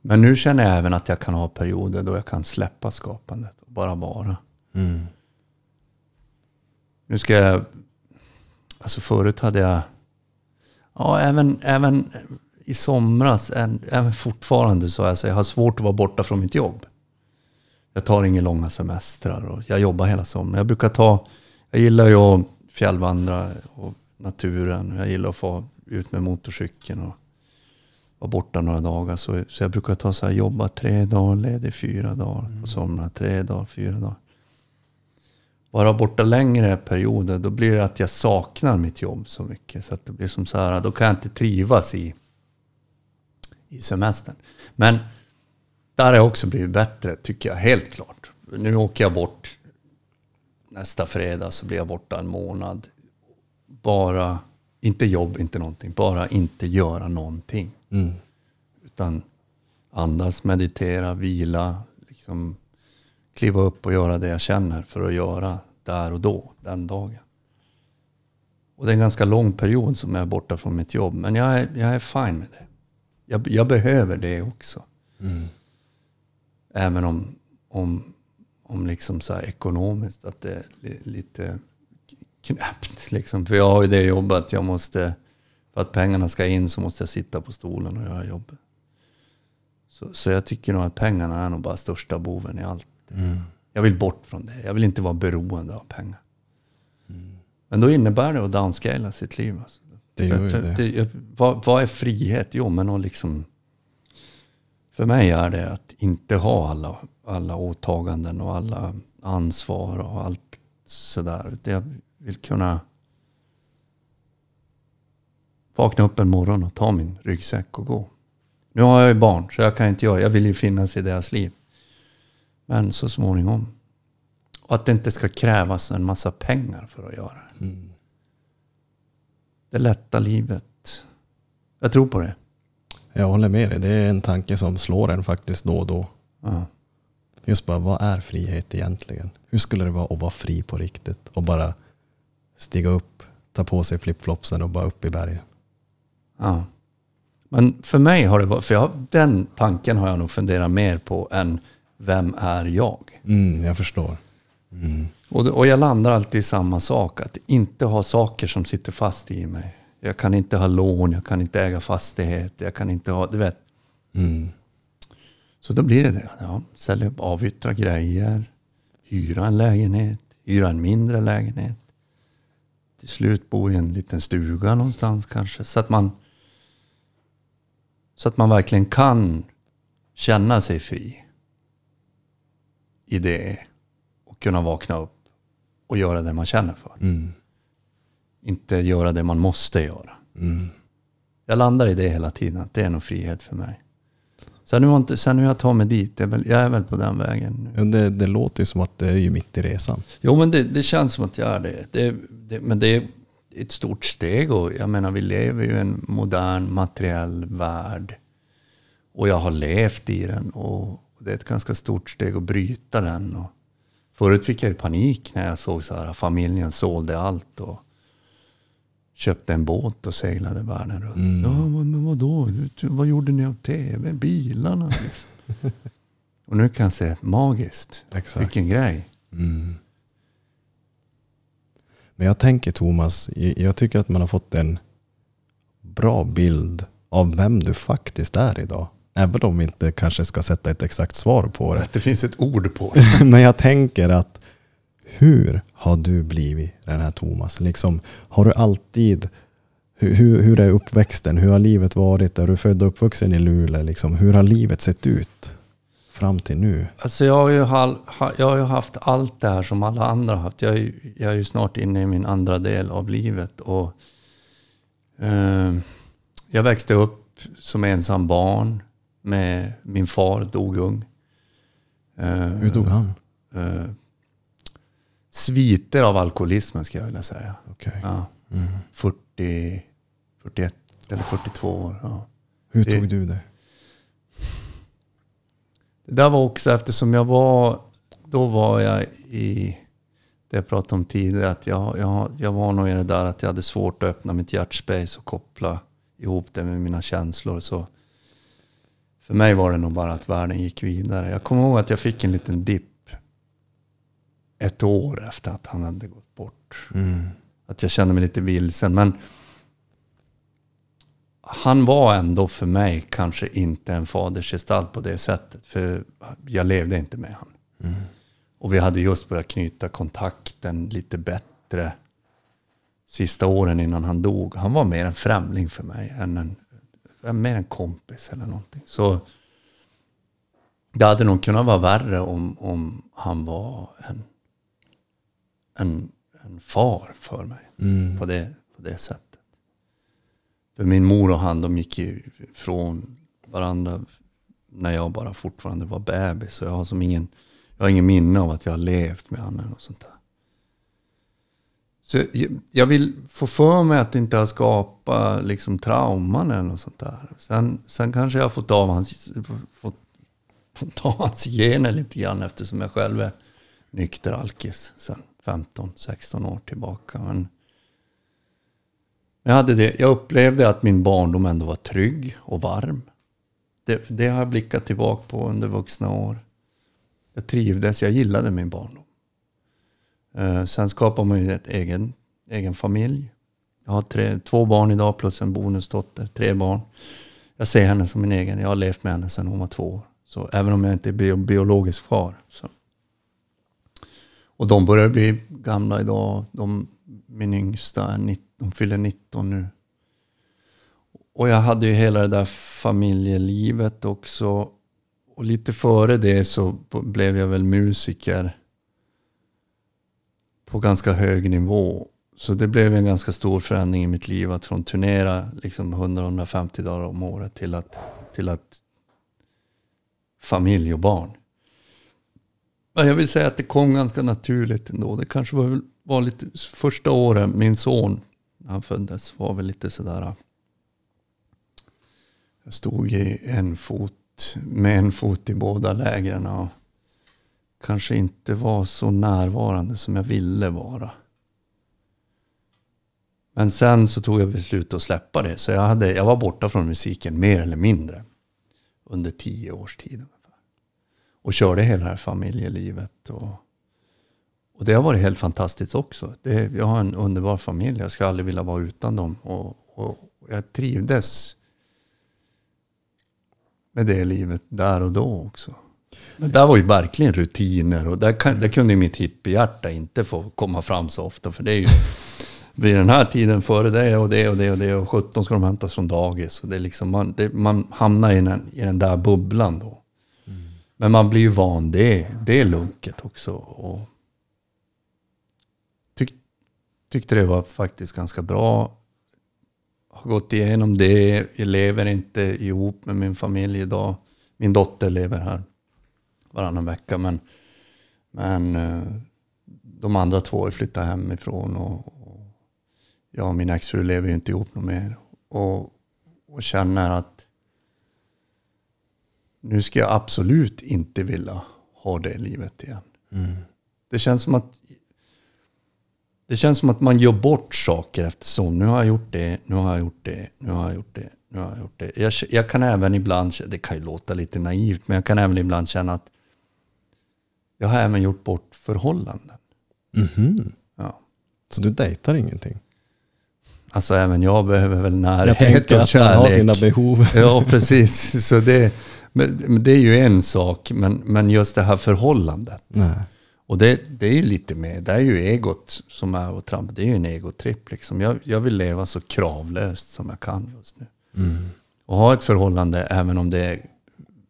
Men nu känner jag även att jag kan ha perioder då jag kan släppa skapandet och bara vara. Mm. Nu ska jag... Alltså förut hade jag... Ja, även, även i somras, även fortfarande så alltså, jag har svårt att vara borta från mitt jobb. Jag tar inga långa semestrar och jag jobbar hela sommaren. Jag brukar ta... Jag gillar ju att fjällvandra och naturen. Jag gillar att få ut med motorcykeln och vara borta några dagar. Så, så jag brukar ta så här, jobba tre dagar, ledig fyra dagar på somrarna. Tre dagar, fyra dagar. Vara borta längre perioder, då blir det att jag saknar mitt jobb så mycket. Så att det blir som så här, då kan jag inte trivas i, i semestern. Men där har jag också blivit bättre, tycker jag, helt klart. Nu åker jag bort nästa fredag, så blir jag borta en månad. Bara, inte jobb, inte någonting, bara inte göra någonting. Mm. Utan andas, meditera, vila, liksom kliva upp och göra det jag känner för att göra där och då, den dagen. Och det är en ganska lång period som jag är borta från mitt jobb. Men jag är, jag är fine med det. Jag, jag behöver det också. Även om, om, om liksom så här ekonomiskt att det är li, lite knäppt. Liksom. För jag har ju det jobbet att jag måste, för att pengarna ska in så måste jag sitta på stolen och göra jobbet. Så, så jag tycker nog att pengarna är nog bara största boven i allt. Jag vill bort från det. Jag vill inte vara beroende av pengar. Men då innebär det att downscala sitt liv. Alltså. Det För- för det. vad, vad är frihet? Jo, men att liksom... För mig är det att inte ha alla, alla åtaganden och alla ansvar och allt sådär. Jag vill kunna vakna upp en morgon och ta min ryggsäck och gå. Nu har jag ju barn, så jag kan inte göra Jag vill ju finnas i deras liv. Men så småningom. Och att det inte ska krävas en massa pengar för att göra det. Mm. Det lätta livet. Jag tror på det. Jag håller med dig. Det är en tanke som slår en faktiskt då och då. Ja. Just bara, vad är frihet egentligen? Hur skulle det vara att vara fri på riktigt? Och bara stiga upp, ta på sig flipflopsen och bara upp i bergen. Ja. Men för mig har det varit, för jag, den tanken har jag nog funderat mer på än vem är jag? Mm, jag förstår. Mm. Och, och jag landar alltid i samma sak, att inte ha saker som sitter fast i mig. Jag kan inte ha lån, jag kan inte äga fastighet, jag kan inte ha, du vet. Mm. Så då blir det det. Ja, sälja, avyttra grejer, hyra en lägenhet, hyra en mindre lägenhet. Till slut bo i en liten stuga någonstans kanske. Så att man, så att man verkligen kan känna sig fri i det och kunna vakna upp och göra det man känner för. Mm. Inte göra det man måste göra. Mm. Jag landar i det hela tiden, att det är nog frihet för mig. Sen hur, jag inte, sen hur jag tar mig dit, det är väl, jag är väl på den vägen. Ja, det, det låter ju som att det är ju mitt i resan. Jo, men det, det känns som att jag är det. det, det men det är ett stort steg och jag menar, vi lever ju i en modern materiell värld. Och jag har levt i den och det är ett ganska stort steg att bryta den. Och förut fick jag panik när jag såg så här, familjen sålde allt och köpte en båt och seglade världen runt. Mm. Ja, men, vadå? Vad gjorde ni av tv? Bilarna? liksom. och nu kan jag säga, magiskt. Exakt. Vilken grej. Mm. Men jag tänker Thomas, jag tycker att man har fått en bra bild av vem du faktiskt är idag. Även om vi inte kanske ska sätta ett exakt svar på det. Att det finns ett ord på det. Men jag tänker att hur har du blivit den här Thomas? Liksom, har du alltid, hur, hur, hur är uppväxten? Hur har livet varit? Är du född och uppvuxen i Luleå? Liksom, hur har livet sett ut fram till nu? Alltså jag har, ju hal, ha, jag har ju haft allt det här som alla andra har haft. Jag är, jag är ju snart inne i min andra del av livet. Och, eh, jag växte upp som ensam barn. Med min far dog ung. Eh, Hur dog han? eh, sviter av alkoholismen ska jag vilja säga. Okej. Ja, Mm. 40, 41 eller 42 år. Ja. Hur Det- tog du det? Det där var också eftersom jag var, då var jag i, det jag pratade om tidigare, att jag, jag, jag var nog i det där att jag hade svårt att öppna mitt hjärtspace och koppla ihop det med mina känslor. Så för mig var det nog bara att världen gick vidare. Jag kommer ihåg att jag fick en liten dipp ett år efter att han hade gått bort. Mm. Att jag kände mig lite vilsen. Men han var ändå för mig kanske inte en fadersgestalt på det sättet. För jag levde inte med honom. Mm. Och vi hade just börjat knyta kontakten lite bättre sista åren innan han dog. Han var mer en främling för mig än en, mer en kompis eller någonting. Så det hade nog kunnat vara värre om, om han var en, en, en far för mig Mm. på det, på det sättet. För min mor och han, de gick ju från varandra när jag bara fortfarande var bebis. Så jag har som ingen, jag har ingen minne av att jag har levt med honom och sånt där. Så jag- jag vill få för mig att det inte har skapat liksom trauman eller något sånt där. Sen, sen kanske jag har fått av hans, fått, fått av hans gener lite grann eftersom jag själv är nykter alkis sen 15-16 år tillbaka. Men jag, hade det, jag upplevde att min barndom ändå var trygg och varm. Det, det har jag blickat tillbaka på under vuxna år. Jag trivdes, jag gillade min barndom. Eh, sen skapar man ju ett egen, egen familj. Jag har tre, två barn idag plus en bonusdotter, tre barn. Jag ser henne som min egen. Jag har levt med henne sedan hon var två år. Så även om jag inte är bio, biologisk far. Så. Och de börjar bli gamla idag. De, min yngsta är 19, de fyller 19 nu. Och jag hade ju hela det där familjelivet också. Och lite före det så blev jag väl musiker på ganska hög nivå. Så det blev en ganska stor förändring i mitt liv att från turnera liksom 100-150 dagar om året till att, till att familj och barn. Men jag vill säga att det kom ganska naturligt ändå. Det kanske var, var lite första året min son, när han föddes, var väl lite sådär. Jag stod i en fot, med en fot i båda lägren och kanske inte var så närvarande som jag ville vara. Men sen så tog jag beslut att släppa det. Så jag, hade, jag var borta från musiken mer eller mindre. Under tio års tid ungefär. Och körde hela det här familjelivet. Och, och det har varit helt fantastiskt också. Det, jag har en underbar familj. Jag skulle aldrig vilja vara utan dem. Och, och jag trivdes. med det livet där och då också. Men där var ju verkligen rutiner och där, kan, där kunde ju mitt hippiehjärta inte få komma fram så ofta. För det är ju vid den här tiden före det och det och det och det och 17 ska de hämtas från dagis. Och det är liksom, man, det, man hamnar i den, i den där bubblan då. Men man blir ju van det, det är lunket också. Och tyck, tyckte det var faktiskt ganska bra. Har gått igenom det. Jag lever inte ihop med min familj idag. Min dotter lever här varannan vecka. Men, men eh, de andra två har flyttat hemifrån. Och, och jag och min exfru lever ju inte ihop något mer. Och, och känner att nu ska jag absolut inte vilja ha det livet igen. Det känns som att det känns som att man gör bort saker eftersom nu har jag gjort det, nu har jag gjort det, nu har jag gjort det, nu har jag gjort det. Jag, jag kan även ibland, det kan ju låta lite naivt, men jag kan även ibland känna att jag har även gjort bort förhållanden. Mhm. Ja. Så du dejtar ingenting? Alltså även jag behöver väl Jag närhet tänker och att man har sina behov. Ja, precis. Så det, men, det är ju en sak, men, men just det här förhållandet. Nej. Och det, det är ju lite mer, det är ju egot som är och trampa. Det är ju en egotripp liksom. Jag, jag vill leva så kravlöst som jag kan just nu. Mm. Och ha ett förhållande, även om det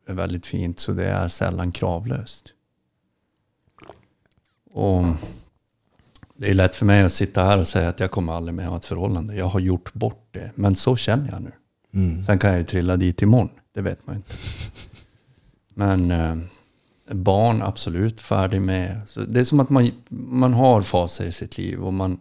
är väldigt fint, så det är sällan kravlöst. Och det är lätt för mig att sitta här och säga att jag kommer aldrig mer ha ett förhållande. Jag har gjort bort det. Men så känner jag nu. Mm. Sen kan jag ju trilla dit imorgon. Det vet man inte. Men eh, barn, absolut färdig med. Så det är som att man, man har faser i sitt liv. Och man,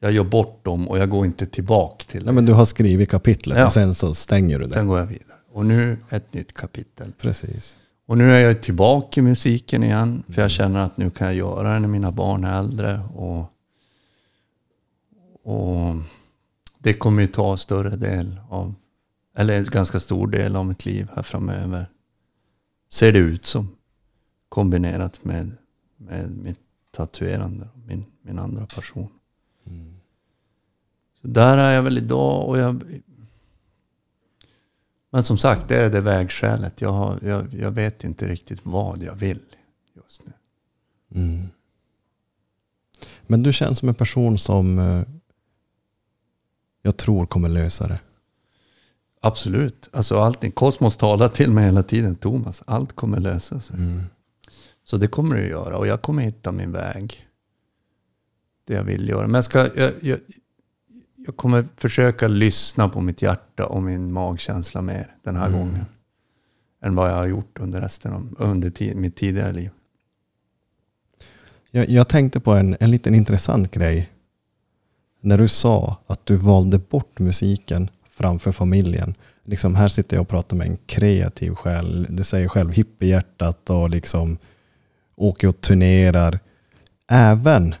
jag gör bort dem och jag går inte tillbaka till det. Nej, men du har skrivit kapitlet Ja. och sen så stänger du det. Sen går jag vidare. Och nu ett nytt kapitel. Precis. Och nu är jag tillbaka i musiken igen. För jag känner att nu kan jag göra det när mina barn är äldre. Och, och det kommer ju ta större del av, eller en ganska stor del av mitt liv här framöver. Ser det ut som. Kombinerat med, med mitt tatuerande, min, min andra passion. Så där är jag väl idag och jag... Men som sagt, det är det vägskälet. Jag, har, jag, jag vet inte riktigt vad jag vill just nu. Mm. Men du känns som en person som eh, jag tror kommer lösa det. Absolut. Alltså allting. Kosmos talar till mig hela tiden. Thomas, allt kommer lösa sig. Mm. Så det kommer det att göra. Och jag kommer hitta min väg. Det jag vill göra. Men jag, ska, jag, jag, jag kommer försöka lyssna på mitt hjärta och min magkänsla mer den här Mm. gången. Än vad jag har gjort under resten av under mitt tidigare liv. Jag, jag tänkte på en, en liten intressant grej. När du sa att du valde bort musiken framför familjen. Liksom här sitter jag och pratar med en kreativ själ. Du säger själv hippiehjärtat och liksom åker och turnerar. Även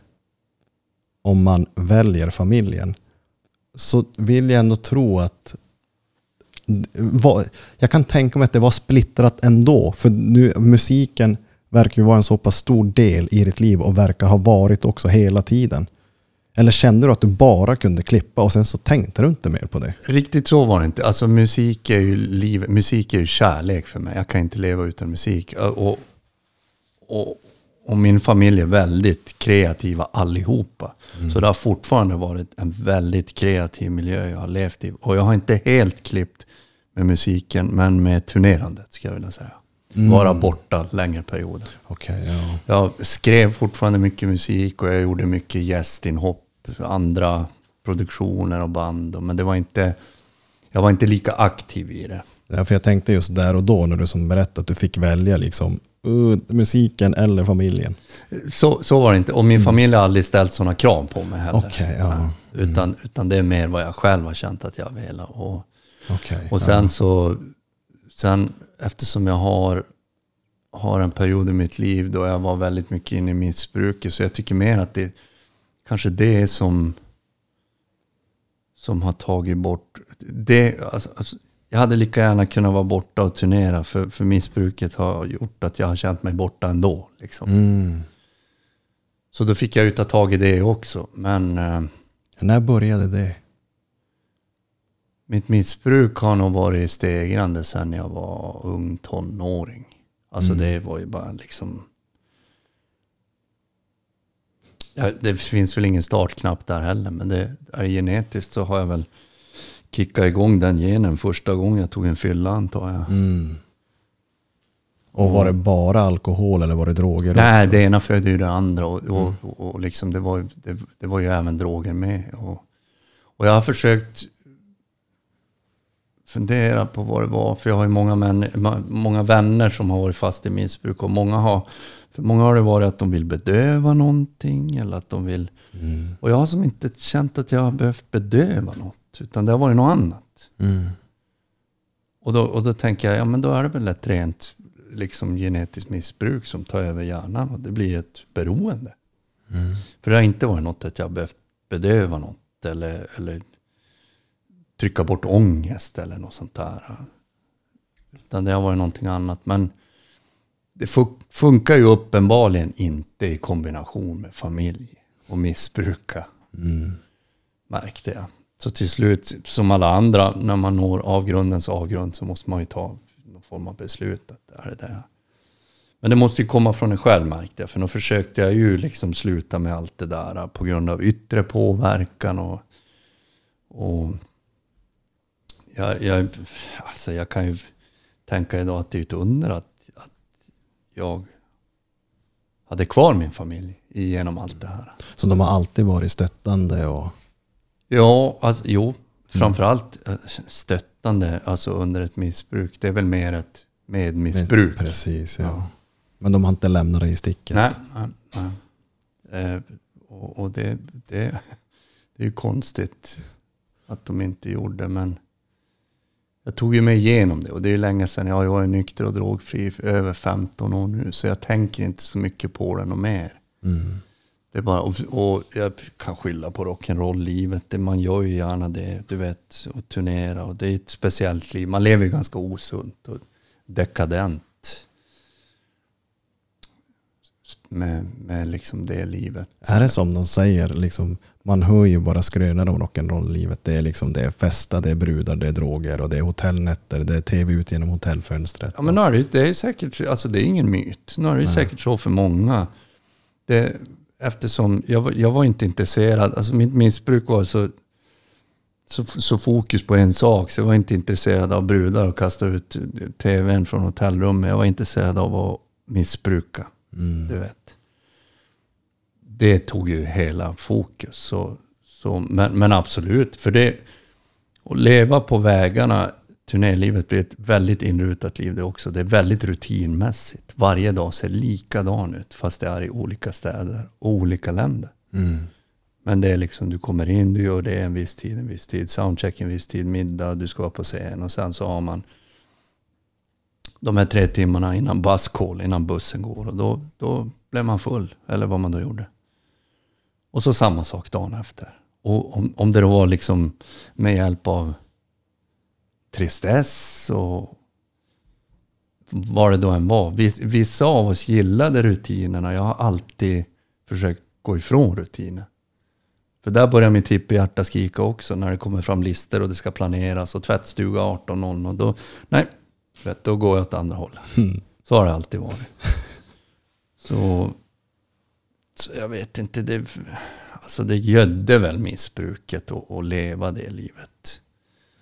om man väljer familjen så vill jag ändå tro att jag kan tänka mig att det var splittrat ändå. För nu, musiken verkar ju vara en så pass stor del i ditt liv och verkar ha varit också hela tiden. Eller kände du att du bara kunde klippa och sen så tänkte du inte mer på det? Riktigt så var det inte. Alltså musik är ju liv, musik är ju kärlek för mig. Jag kan inte leva utan musik. Och, och, och min familj är väldigt kreativa allihopa. Så det har fortfarande varit en väldigt kreativ miljö jag har levt i. Och jag har inte helt klippt med musiken, men med turnerandet ska jag vilja säga. Vara borta längre perioder. Okej, ja. Jag skrev fortfarande mycket musik och jag gjorde mycket gästinhopp, andra produktioner och band. Men det var inte, jag var inte lika aktiv i det. ja. För jag tänkte just där och då när du som berättade att du fick välja liksom uh, musiken eller familjen. Så, så var det inte. Och min familj har aldrig ställt sådana krav på mig heller. Okej, ja. Utan, utan det är mer vad jag själv har känt att jag vill. Och, Okej. och sen så, sen eftersom jag har, har en period i mitt liv då jag var väldigt mycket inne i missbruket. Så jag tycker mer att det kanske det är som, som har tagit bort. Det, alltså, alltså, jag hade lika gärna kunnat vara borta och turnera. För, för missbruket har gjort att jag har känt mig borta ändå. Liksom. Mm. Så då fick jag ju ta tag i det också. Men eh, När började det? Mitt missbruk har nog varit stegrande sedan jag var ung tonåring. Alltså Mm. det var ju bara liksom... Ja, det finns väl ingen startknapp där heller, men det är genetiskt så har jag väl kickat igång den genen första gången jag tog en fylla antar jag. Mm. Och var det bara alkohol eller var det droger? Nej, också? det ena födde ju det andra och, och, och, och liksom det, var, det, det var ju även droger med. Och, och jag har försökt fundera på vad det var, för jag har ju många, män, många vänner som har varit fast i missbruk och många har, för många har det varit att de vill bedöva någonting eller att de vill, Mm. och jag har som inte känt att jag har behövt bedöva något, utan det har varit något annat. Mm. Och då, och då tänker jag, ja men då är det väl ett rent liksom, genetiskt missbruk som tar över hjärnan och det blir ett beroende. Mm. För det har inte varit något att jag har behövt bedöva något eller, eller trycka bort ångest eller något sånt där. Utan det har varit någonting annat. Men det fu- funkar ju uppenbarligen inte i kombination med familj och missbruka Mm. märkte jag. Så till slut, som alla andra, när man når avgrundens avgrund så måste man ju ta någon form av beslut. Att det är det. Men det måste ju komma från en själv märkte jag. För då försökte jag ju liksom sluta med allt det där på grund av yttre påverkan. Och, och jag, jag, alltså jag kan ju tänka idag att det är ett under att, att jag hade kvar min familj genom allt det här. Så de har alltid varit stöttande och... Ja, alltså, jo. Framförallt eh, stöttande alltså under ett missbruk. Det är väl mer ett medmissbruk. Precis, ja. Ja. Men de har inte lämnat dig i sticket. Nej, nej, nej. Eh, och och det, det, det är ju konstigt att de inte gjorde. Men jag tog ju mig igenom det. Och det är ju länge sedan. Jag har ju varit nykter och drogfri i över 15 år nu. Så jag tänker inte så mycket på det och mer. Mm. Det är bara, och, och jag kan skylla på rock'n'roll-livet. Det- Man gör ju gärna det, du vet, och turnera. Och det är ett speciellt liv. Man lever ju ganska osunt och dekadent. Med, med liksom det livet. Är det som de säger, liksom, man hör ju bara skrönor om rock'n'roll-livet. Det är liksom det är festa, det är brudar, det är droger och det är hotellnätter, det är tv ut genom hotellfönstret. Ja, men nu är det, det är säkert, alltså det är ingen myt. Nu är det säkert så för många. Det, eftersom jag, jag var inte intresserad, alltså mitt missbruk var så, så, så fokus på en sak. Så jag var inte intresserad av brudar och kasta ut tvn från hotellrummet. Jag var intresserad av att missbruka, Mm. du vet. Det tog ju hela fokus. Så, så, men, men absolut, för det, att leva på vägarna, turnélivet blir ett väldigt inrutat liv det också. Det är väldigt rutinmässigt. Varje dag ser likadan ut, fast det är i olika städer och olika länder. Mm. Men det är liksom, du kommer in, du gör det en viss tid, en viss tid, soundcheck en viss tid, middag, du ska vara på scen och sen så har man de här tre timmarna innan bus call, innan bussen går och då, då blev man full, eller vad man då gjorde. Och så samma sak dagen efter. Och om, om det då var liksom med hjälp av tristess och vad det då än var. Vis- Vissa av oss gillade rutinerna. Jag har alltid försökt gå ifrån rutiner. För där börjar mitt hippiehjärta skrika också när det kommer fram listor och det ska planeras och tvättstuga 18.00 och då, nej, vet, då går jag åt andra hållet. Så har det alltid varit. Så, så jag vet inte, det, alltså det gödde väl missbruket och, och leva det livet.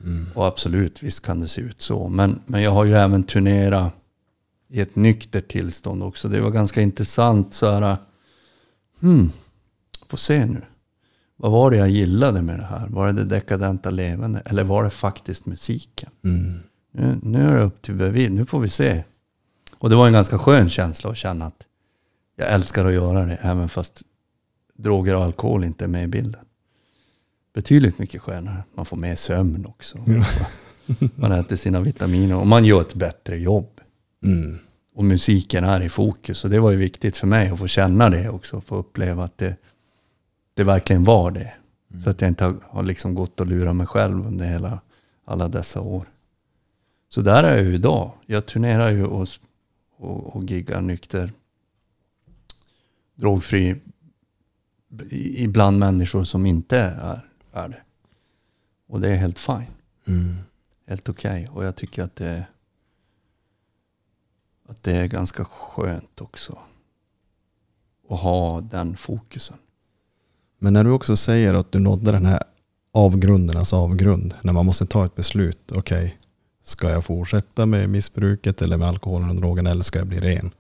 Mm. Och absolut, visst kan det se ut så. Men, men jag har ju även turnerat i ett nyktert tillstånd också. Det var ganska intressant så här. Hmm, får se nu. Vad var det jag gillade med det här? Var det det dekadenta levande? Eller var det faktiskt musiken? Mm. Nu, nu är det upp till bevis. Nu får vi se. Och det var en ganska skön känsla att känna att jag älskar att göra det. Även fast droger och alkohol inte är med i bilden. Betydligt mycket skönare. Man får med sömn också. Man äter sina vitaminer och man gör ett bättre jobb. Mm. Och musiken är i fokus. Och det var ju viktigt för mig att få känna det också. Få uppleva att det, det verkligen var det. Så att jag inte har, har liksom gått och lurat mig själv under hela, alla dessa år. Så där är jag ju idag. Jag turnerar ju och, och, och giggar nykter. Drogfri. Ibland människor som inte är, är det. Och det är helt fine. Mm. helt okej. Och jag tycker att det, att det är ganska skönt också. Att ha den fokusen. Men när du också säger att du nådde den här avgrundernas avgrund, när man måste ta ett beslut, okej, ska jag fortsätta med missbruket eller med alkoholen och drogen eller ska jag bli ren?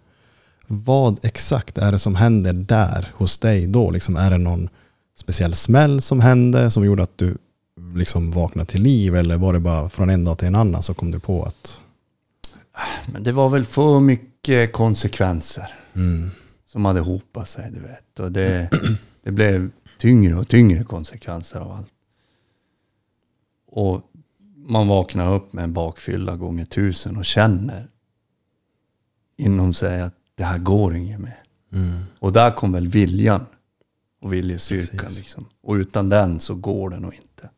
Vad exakt är det som händer där hos dig då? Liksom, är det någon speciell smäll som hände som gjorde att du liksom vaknade till liv eller var det bara från en dag till en annan så kom du på att Men det var väl för mycket konsekvenser mm, som hade hopat sig, du vet. Och det, det blev tyngre och tyngre konsekvenser av allt. Och man vaknar upp med en bakfylla gånger tusen och känner inom sig att det här går inget mer. mm, Och där kom väl viljan och viljestyrkan. Liksom. Och utan den så går det nog inte.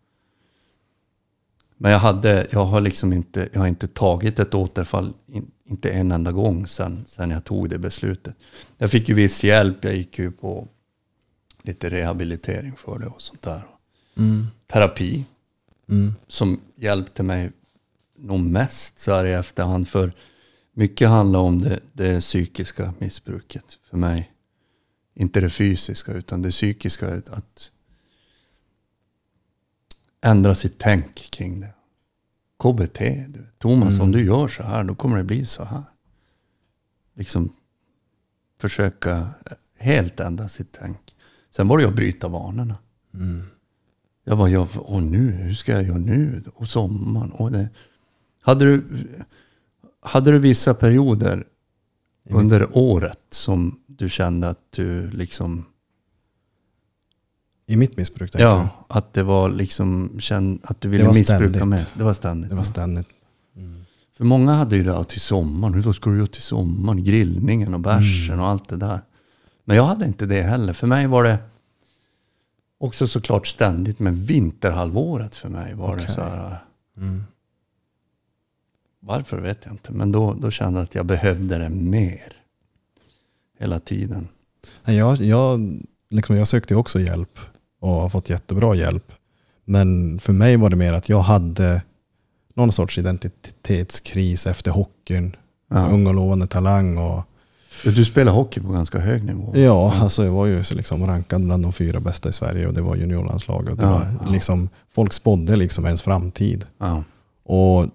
Men jag, hade, jag har liksom inte, jag har inte tagit ett återfall, in, inte en enda gång sen, sen jag tog det beslutet. Jag fick ju viss hjälp, jag gick ju på lite rehabilitering för det och sånt där. mm, Terapi mm, som hjälpte mig nog mest så här i efterhand. För mycket handlar om det, det psykiska missbruket för mig. Inte det fysiska utan det psykiska. Att ändra sitt tänk kring det. KBT. Du. Thomas, Mm. om du gör så här då kommer det bli så här. Liksom försöka helt ändra sitt tänk. Sen var det att bryta vanorna. mm. Jag var, jag, åh nu, hur ska jag göra nu? Och sommaren. Och det. Hade, du, hade du vissa perioder under året som du kände att du liksom, I mitt missbruk tänker ja, att det var liksom, känd, att du ville var missbruka ständigt. med? Det var du? ständigt. Det var ständigt. Mm. För många hade ju det här till sommaren. Vad ska du göra till sommaren? Grillningen och bärsen Mm. och allt det där. Men jag hade inte det heller. För mig var det också såklart ständigt. Men vinterhalvåret för mig var det Okej. så här. Mm. Varför vet jag inte. Men då, då kände jag att jag behövde det mer. Hela tiden. Jag, jag, liksom, jag sökte också hjälp och har fått jättebra hjälp. Men för mig var det mer att jag hade någon sorts identitetskris efter hockeyn. Ja. Ung och lovande talang. Och, Du spelar hockey på ganska hög nivå. ja, alltså jag var ju liksom rankad bland de fyra bästa i Sverige och det var juniorlandslaget. Och det Ja, var ja. liksom, folk spådde liksom ens framtid. Ja. Och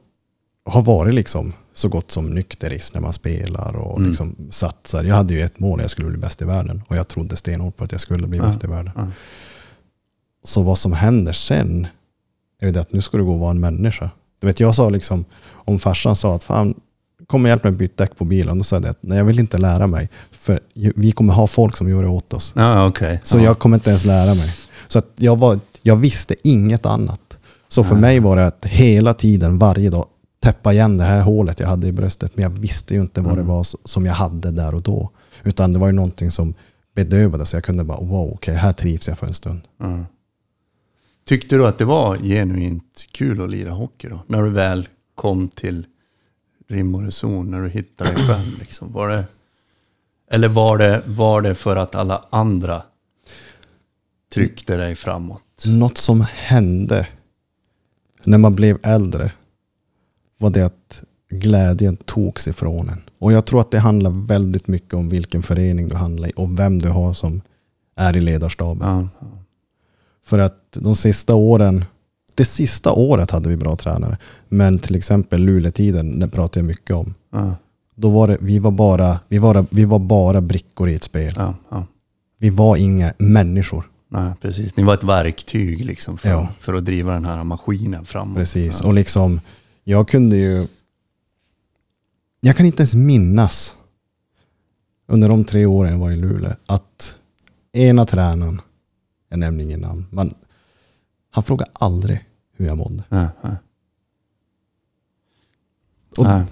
har varit liksom så gott som nykterist när man spelar och Mm. liksom satsar. Jag hade ju ett mål, jag skulle bli bäst i världen. Och jag trodde stenhårt på att jag skulle bli Ja, bäst i världen. ja. Så vad som händer sen är ju det att nu ska du gå och vara en människa. Du vet, jag sa liksom, om farsan sa att fan, kom och hjälp mig byta däck på bilen. Då sa jag det att nej, jag vill inte lära mig. För vi kommer ha folk som gör det åt oss. Ja, okej. Så ja. jag kommer inte ens lära mig. Så att jag, var, jag visste inget annat. Så för mig var det att hela tiden, varje dag, täppa igen det här hålet jag hade i bröstet. Men jag visste ju inte vad det Mm. var som jag hade där och då. Utan det var ju någonting som bedövade. Så jag kunde bara, wow, okej, här trivs jag för en stund. Ja. Tyckte du att det var genuint kul att lira hockey då? När du väl kom till rim och reson, när du hittade dig själv liksom. Var det, eller var det, var det för att alla andra tryckte dig framåt? Något som hände när man blev äldre var det att glädjen togs ifrån en. Och jag tror att det handlar väldigt mycket om vilken förening du handlar i och vem du har som är i ledarstaben. Ja. För att de sista åren, det sista året hade vi bra tränare. Men till exempel Luleå-tiden, det pratar jag mycket om. ja, Då var det, vi var bara, vi var, vi var bara brickor i ett spel. ja. Vi var inga människor. Nej, precis. Ni var ett verktyg liksom för, Ja. för att driva den här maskinen framåt. Precis. Och liksom, jag kunde ju... Jag kan inte ens minnas under de tre åren jag var i Luleå att ena tränaren, jag nämner ingen namn, men han frågade aldrig hur jag mådde. Ja, ja. Och Nej.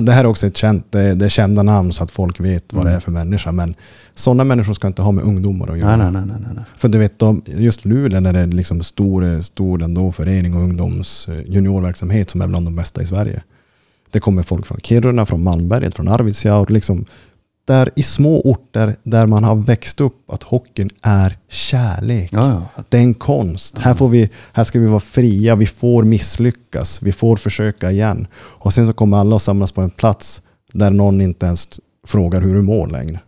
Det här är också ett känt, det, det är kända namn så att folk vet vad Mm. det är för människa. Men sådana människor ska inte ha med ungdomar att göra. Nej, nej, nej, nej, nej. För du vet, de, just Luleå när det är liksom stor, stor ändå förening och ungdoms eh, juniorverksamhet som är bland de bästa i Sverige. Det kommer folk från Kiruna, från Malmberget, från Arvidsjaur. Liksom, där i små orter där man har växt upp att hockeyn är kärlek. Ja, ja. Det är en konst. Här, får vi, här ska vi vara fria, vi får misslyckas, vi får försöka igen. Och sen så kommer alla att samlas på en plats där någon inte ens frågar hur du mår längre.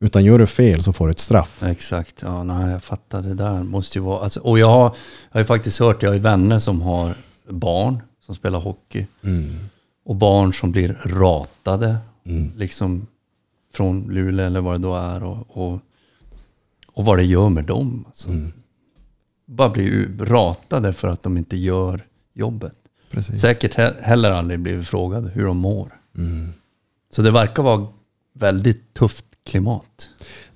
Utan gör du fel så får du ett straff. Exakt, ja, nej, jag fattar. Det där måste ju vara... Alltså, och jag har, jag har ju faktiskt hört, jag har vänner som har barn som spelar hockey. Och barn som blir ratade, liksom från Luleå eller vad det då är. Och, och, och vad det gör med dem. Alltså. Bara blir ratade för att de inte gör jobbet. Precis. Säkert he- heller aldrig blivit frågade hur de mår. Så det verkar vara väldigt tufft klimat.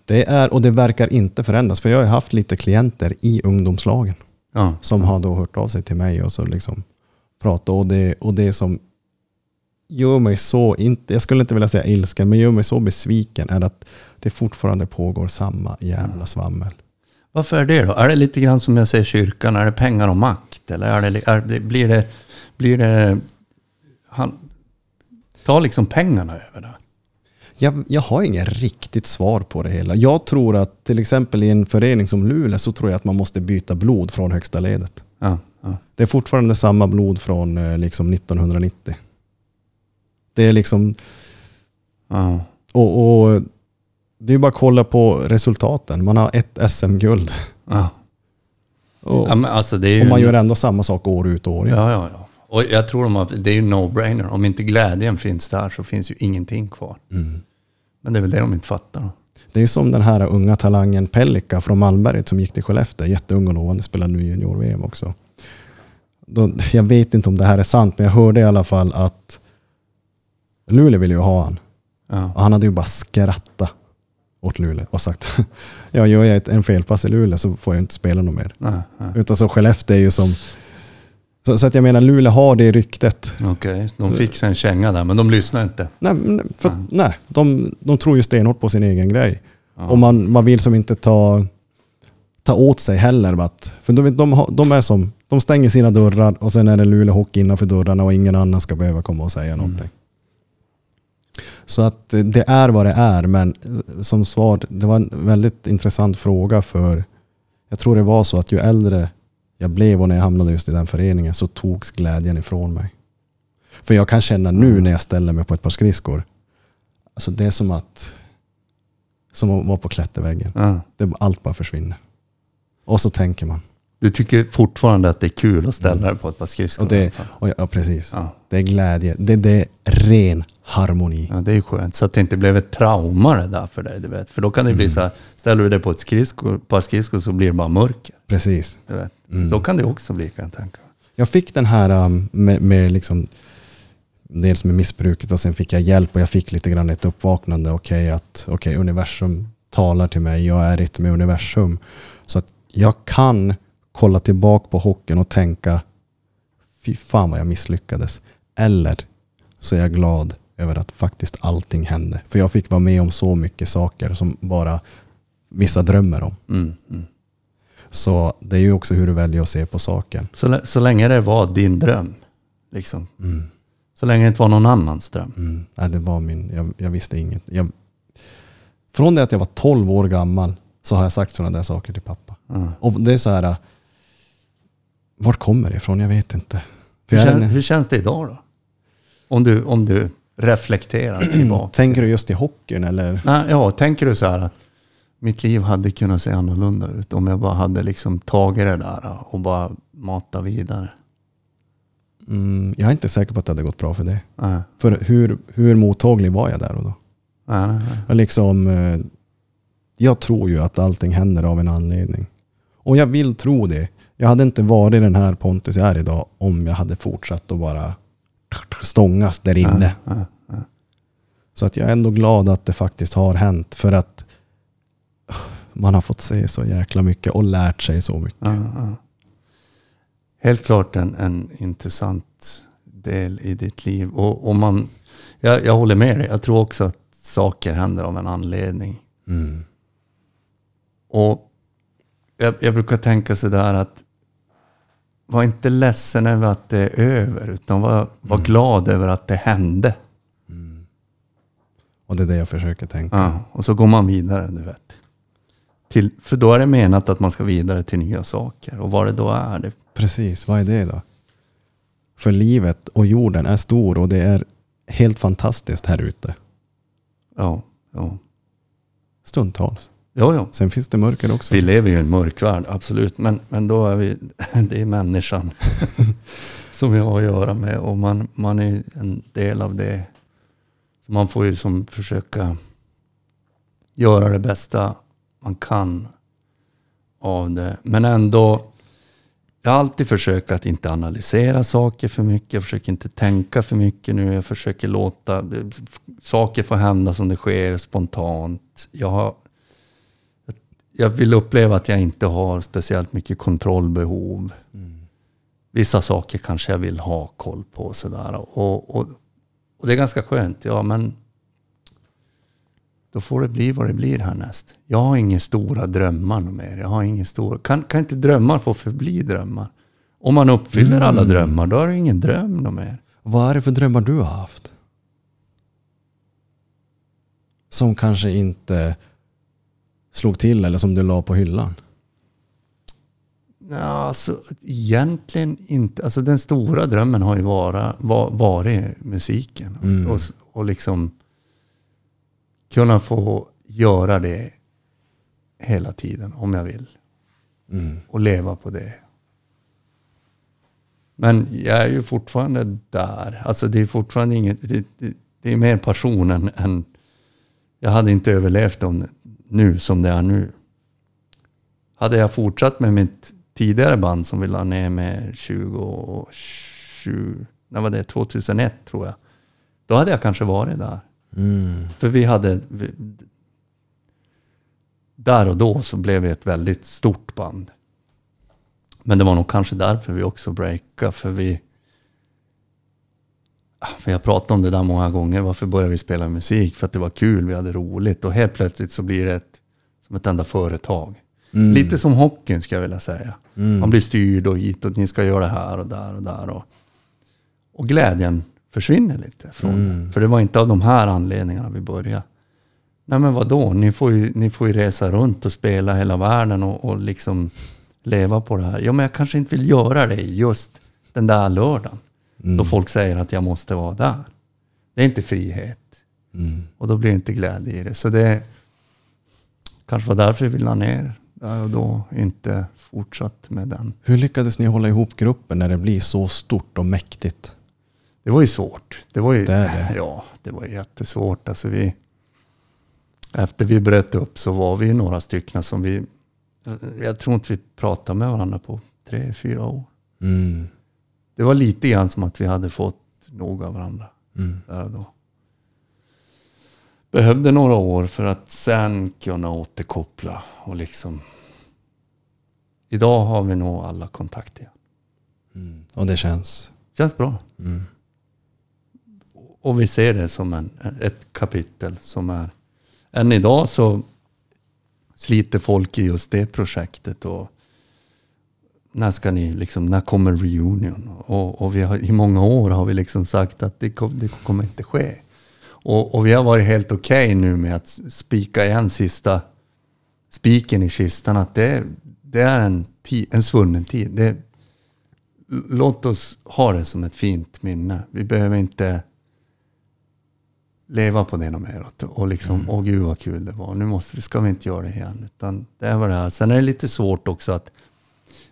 Det är, och det verkar inte förändras. För jag har haft lite klienter i ungdomslagen. Ja, Som har då hört av sig till mig och så liksom pratat. Och det, och det som gör mig så, inte, jag skulle inte vilja säga ilsken, men gör mig så besviken är att det fortfarande pågår samma jävla svammel. Varför är det då? Är det lite grann som jag säger kyrkan? Är det pengar och makt? Eller är det, är blir det... Blir det han, tar liksom pengarna över det? Jag, jag har inget riktigt svar på det hela. Jag tror att till exempel i en förening som Luleå så tror jag att man måste byta blod från högsta ledet. Ja, ja. Det är fortfarande samma blod från eh, liksom 1990. Det är liksom, ja. och, och det är bara att kolla på resultaten. Man har ett SM-guld. ja. Och, ja alltså ju... och man gör ändå samma sak år ut och år in. Ja, ja, ja. Och jag tror de har, det är ju no-brainer. Om inte glädjen finns där så finns ju ingenting kvar. Mm. Men det är väl det de inte fattar då. Det är som den här unga talangen Pellika från Malmberget som gick till Skellefteå. Jätteung och lovande, spelar nu junior-VM också. Då, jag vet inte om det här är sant, men jag hörde i alla fall att Luleå ville ju ha han. Ja. Och han hade ju bara skrattat åt Luleå och sagt ja, gör jag ett, en felpass i Luleå så får jag inte spela något mer. Nej, nej. Utan så Skellefteå är ju som... Så, så att jag menar, Luleå har det ryktet. Okej, de fick sig en känga där, men de lyssnar inte. Nej, för, nej de, de tror ju stenhårt på sin egen grej. Och man, man vill som inte ta, ta åt sig heller. Att, för de, de, de är som, de stänger sina dörrar och sen är det Luleå Hockey innanför dörrarna och ingen annan ska behöva komma och säga någonting. Så att det är vad det är, men som svar, det var en väldigt intressant fråga för jag tror det var så att ju äldre jag blev och när jag hamnade just i den föreningen så togs glädjen ifrån mig. För jag kan känna nu när jag ställer mig på ett par skridskor, alltså det är som att som att vara på klätterväggen. Ja. Det, allt bara försvinner. Och så tänker man. Du tycker fortfarande att det är kul att ställa dig på ett par skridskor? Och det, fall. och ja, precis. Ja. Det är glädje. Det, det är ren harmoni. Ja, det är skönt. Så att det inte blev ett trauma det där för dig, du vet. För då kan det bli så här, ställer du dig på ett skridsko, par skridskor så blir det bara mörker. Precis. Du vet. Mm. Så kan det också bli kan jag tänka. Jag fick den här um, med, med liksom, dels med missbruket och sen fick jag hjälp och jag fick lite grann ett uppvaknande. Okej, att okej, universum talar till mig. Jag är ett med universum. Så att jag kan kolla tillbaka på hockeyn och tänka fy fan vad jag misslyckades. Eller så är jag glad över att faktiskt allting hände. För jag fick vara med om så mycket saker som bara vissa drömmer om. Mm, mm. Så det är ju också hur du väljer att se på saken. Så, så länge det var din dröm, liksom. Mm. Så länge det inte var någon annans dröm. Mm. Nej, det var min, jag, jag visste inget. Jag, från det att jag var 12 år gammal så har jag sagt sådana där saker till pappa. Ja. Och det är så här, vart kommer det ifrån? Jag vet inte. Hur, kän, hur känns det idag då? Om du, om du reflekterar tillbaka. tänker du just i hockeyn eller? Nej, ja, tänker du så här att mitt liv hade kunnat se annorlunda ut om jag bara hade liksom tagit det där och bara matat vidare? Mm, jag är inte säker på att det hade gått bra för det. Nej, För hur, hur mottaglig var jag där och då? nej, nej. nej. Liksom, eh, jag tror ju att allting händer av en anledning. Och jag vill tro det. Jag hade inte varit den här Pontus jag är idag om jag hade fortsatt att bara stångas där inne. Ja, ja, Så att jag är ändå glad att det faktiskt har hänt. För att uh, man har fått se så jäkla mycket och lärt sig så mycket. ja, ja. Helt klart en, en intressant del i ditt liv. Och, och man, jag, jag håller med dig. Jag tror också att saker händer av en anledning. Mm. Och jag, jag brukar tänka sådär att var inte ledsen över att det är över, utan var, var glad över att det hände. Och det är det jag försöker tänka. Ja, och så går man vidare, du vet. Till, för då är det menat att man ska vidare till nya saker. Och vad det då är, det, Precis, vad är det då? För livet och jorden är stor och det är helt fantastiskt här ute. ja, ja. Stundtals. Ja, ja. Sen finns det mörker också. Vi lever ju i en mörk värld, absolut. Men, men då är vi, det är människan som vi har att göra med. Och man, man är en del av det. Så man får ju som försöka göra det bästa man kan av det. Men ändå, jag har alltid försökt att inte analysera saker för mycket. Jag försöker inte tänka för mycket nu. Jag försöker låta saker få hända som det sker spontant. Jag har jag vill uppleva att jag inte har speciellt mycket kontrollbehov. Vissa saker kanske jag vill ha koll på sådär. Och, och, och det är ganska skönt. Ja, men då får det bli vad det blir härnäst. Jag har inga stora drömmar mer. Jag har inga stora... Kan, kan inte drömmar få förbli drömmar? Om man uppfyller alla drömmar, då är det ingen dröm mer. Vad är det för drömmar du har haft? Som kanske inte slog till eller som du la på hyllan? Ja, alltså, egentligen inte. Alltså, den stora drömmen har ju vara, va, varit musiken. Mm. Och, och liksom kunna få göra det hela tiden om jag vill. Mm. Och leva på det. Men jag är ju fortfarande där. Alltså det är fortfarande inget... Det, det, det är mer passion än. Jag hade inte överlevt om nu som det är nu. Hade jag fortsatt med mitt tidigare band som vi la ner med 20... 20 när var det? 2001 tror jag. Då hade jag kanske varit där. Mm. För vi hade... vi- Där och då så blev vi ett väldigt stort band. Men det var nog kanske därför vi också breakade. För vi... Ah, För jag pratade om det där många gånger. Varför började vi spela musik? För att det var kul, vi hade roligt. Och helt plötsligt så blir det ett, som ett enda företag. Mm. Lite som hockeyn ska jag vilja säga. Mm. Man blir styrd och hit och ni ska göra det här och där och där. Och, och glädjen försvinner lite från Mm. För det var inte av de här anledningarna vi började. Nej men vadå, ni får ju, ni får ju resa runt och spela hela världen och, och liksom leva på det här. Ja men jag kanske inte vill göra det just den där lördagen. Mm. Då folk säger att jag måste vara där. Det är inte frihet. Mm. Och då blir det inte glädje i det. Så det kanske var därför vi la ner och då. Inte fortsatt med den. Hur lyckades ni hålla ihop gruppen när det blir så stort och mäktigt? Det var ju svårt. Det var ju, Det det. Ja, det var jättesvårt. Alltså vi, efter vi bröt upp så var vi några stycken som vi... Jag tror inte vi pratade med varandra på tre, fyra år. Mm. Det var lite grann som att vi hade fått nog av varandra. Mm. Där och då. Behövde några år för att sen kunna återkoppla och liksom... Idag har vi nog alla kontakt igen. Mm. Och det känns... Känns bra. Mm. Och vi ser det som en, ett kapitel som är... Än idag så sliter folk i just det projektet. Och när ska ni liksom, när kommer reunion? Och, och vi har, i många år har vi liksom sagt att det, kom, det kommer inte ske. Och, och vi har varit helt okej nu med att spika igen sista spiken i kistan. Att det, det är en, ti, en svunnen tid. Det, låt oss ha det som ett fint minne. Vi behöver inte leva på det något mer. Och, liksom, åh gud vad kul det var. Nu måste vi, ska vi inte göra det igen. Utan det var det här. Sen är det lite svårt också att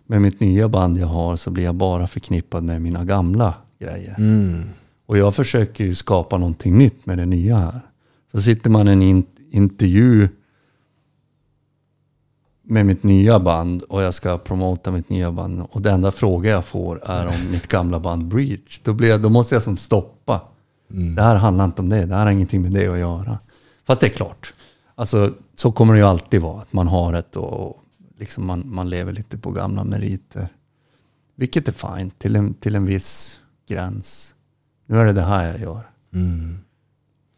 med mitt nya band jag har så blir jag bara förknippad med mina gamla grejer. Mm. Och jag försöker ju skapa någonting nytt med det nya här. Så sitter man i en in intervju med mitt nya band och jag ska promota mitt nya band. Och den enda fråga jag får är om mitt gamla band Breach. Då, blir jag, då måste jag som stoppa. Det här handlar inte om det. Det här har ingenting med det att göra. Fast det är klart. Alltså, så kommer det ju alltid vara. Att man har ett och liksom man, man lever lite på gamla meriter. Vilket är fint till en, till en viss gräns. Nu är det det här jag gör. Mm.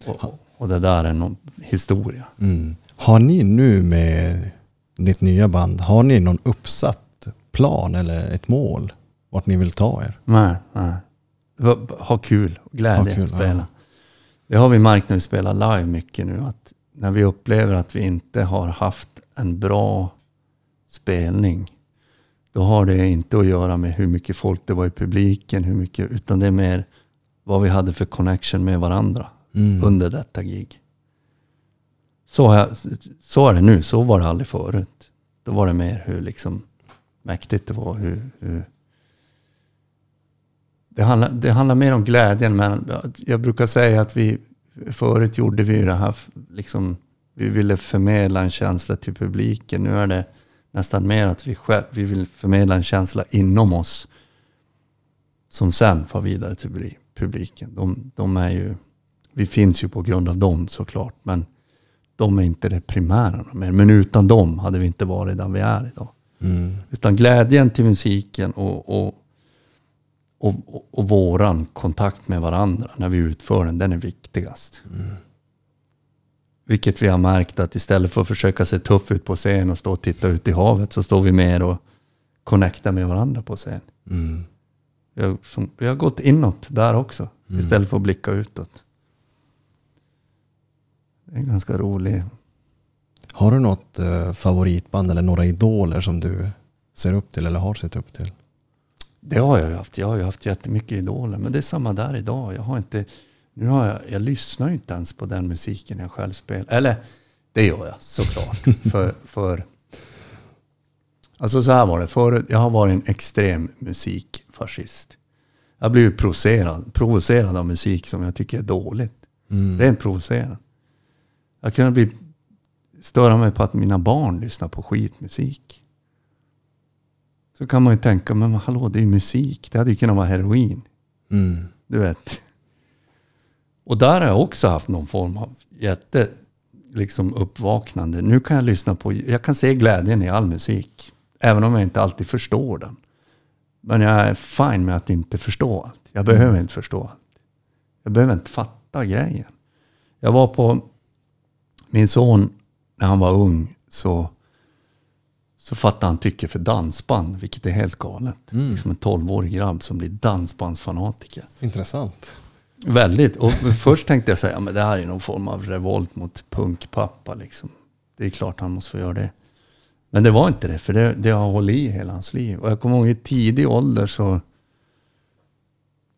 Och, och det där är någon historia. Mm. Har ni nu med ditt nya band, har ni någon uppsatt plan eller ett mål vart ni vill ta er? Nej, nej. Ha kul, glädje Ha kul, att spela. Det har vi märkt när vi spelar live mycket nu. Att när vi upplever att vi inte har haft en bra spelning. Då har det inte att göra med hur mycket folk det var i publiken. Hur mycket, utan det är mer vad vi hade för connection med varandra Mm. under detta gig. Så, här, så är det nu, så var det aldrig förut. Då var det mer hur liksom mäktigt det var. Hur, hur det, handlar, det handlar mer om glädjen. Men jag brukar säga att vi förut gjorde vi det här, liksom, vi ville förmedla en känsla till publiken. Nu är det nästan mer att vi, själv, vi vill förmedla en känsla inom oss. Som sen får vidare till publi- publiken. De, de är ju, vi finns ju på grund av dem såklart. Men de är inte det primära mer. Men utan dem hade vi inte varit där vi är idag. Mm. Utan glädjen till musiken och, och, och, och, våran kontakt med varandra när vi utför den, den är viktigast. Vilket vi har märkt att istället för att försöka se tuff ut på scen och stå och titta ut i havet så står vi mer och connectar med varandra på scen. Mm. Vi har, som, vi har gått inåt där också istället för att blicka utåt. Det är ganska rolig Har du något eh, favoritband eller några idoler som du ser upp till eller har sett upp till? Det har jag ju haft. Jag har ju haft jättemycket idoler. Men det är samma där idag. Jag har inte... Nu har jag, jag lyssnar ju inte ens på den musiken jag själv spelar. Eller, det gör jag såklart. för, för... Alltså så här var det. Förut, jag har varit en extrem musikfascist. Jag blir provocerad, provocerad av musik som jag tycker är dåligt. Mm. Rent provocerad. Jag kunde bli, störa mig på att mina barn lyssnar på skitmusik. Så kan man ju tänka, men hallå det är ju musik. Det hade ju kunnat vara heroin. Mm. Du vet. Och där har jag också haft någon form av jätte liksom uppvaknande. Nu kan jag lyssna på, jag kan se glädjen i all musik. Även om jag inte alltid förstår den. Men jag är fine med att inte förstå allt. Jag behöver inte förstå allt. Jag behöver inte fatta grejen. Jag var på min son när han var ung så, så fattade han tycke för dansband, vilket är helt galet. Mm. Liksom en 12-årig grabb som blir dansbandsfanatiker. Intressant. Väldigt. Och först tänkte jag säga, men det här är någon form av revolt mot punkpappa. Liksom. Det är klart han måste få göra det. Men det var inte det, för det, det har hållit i hela hans liv. Och jag kommer ihåg i tidig ålder så,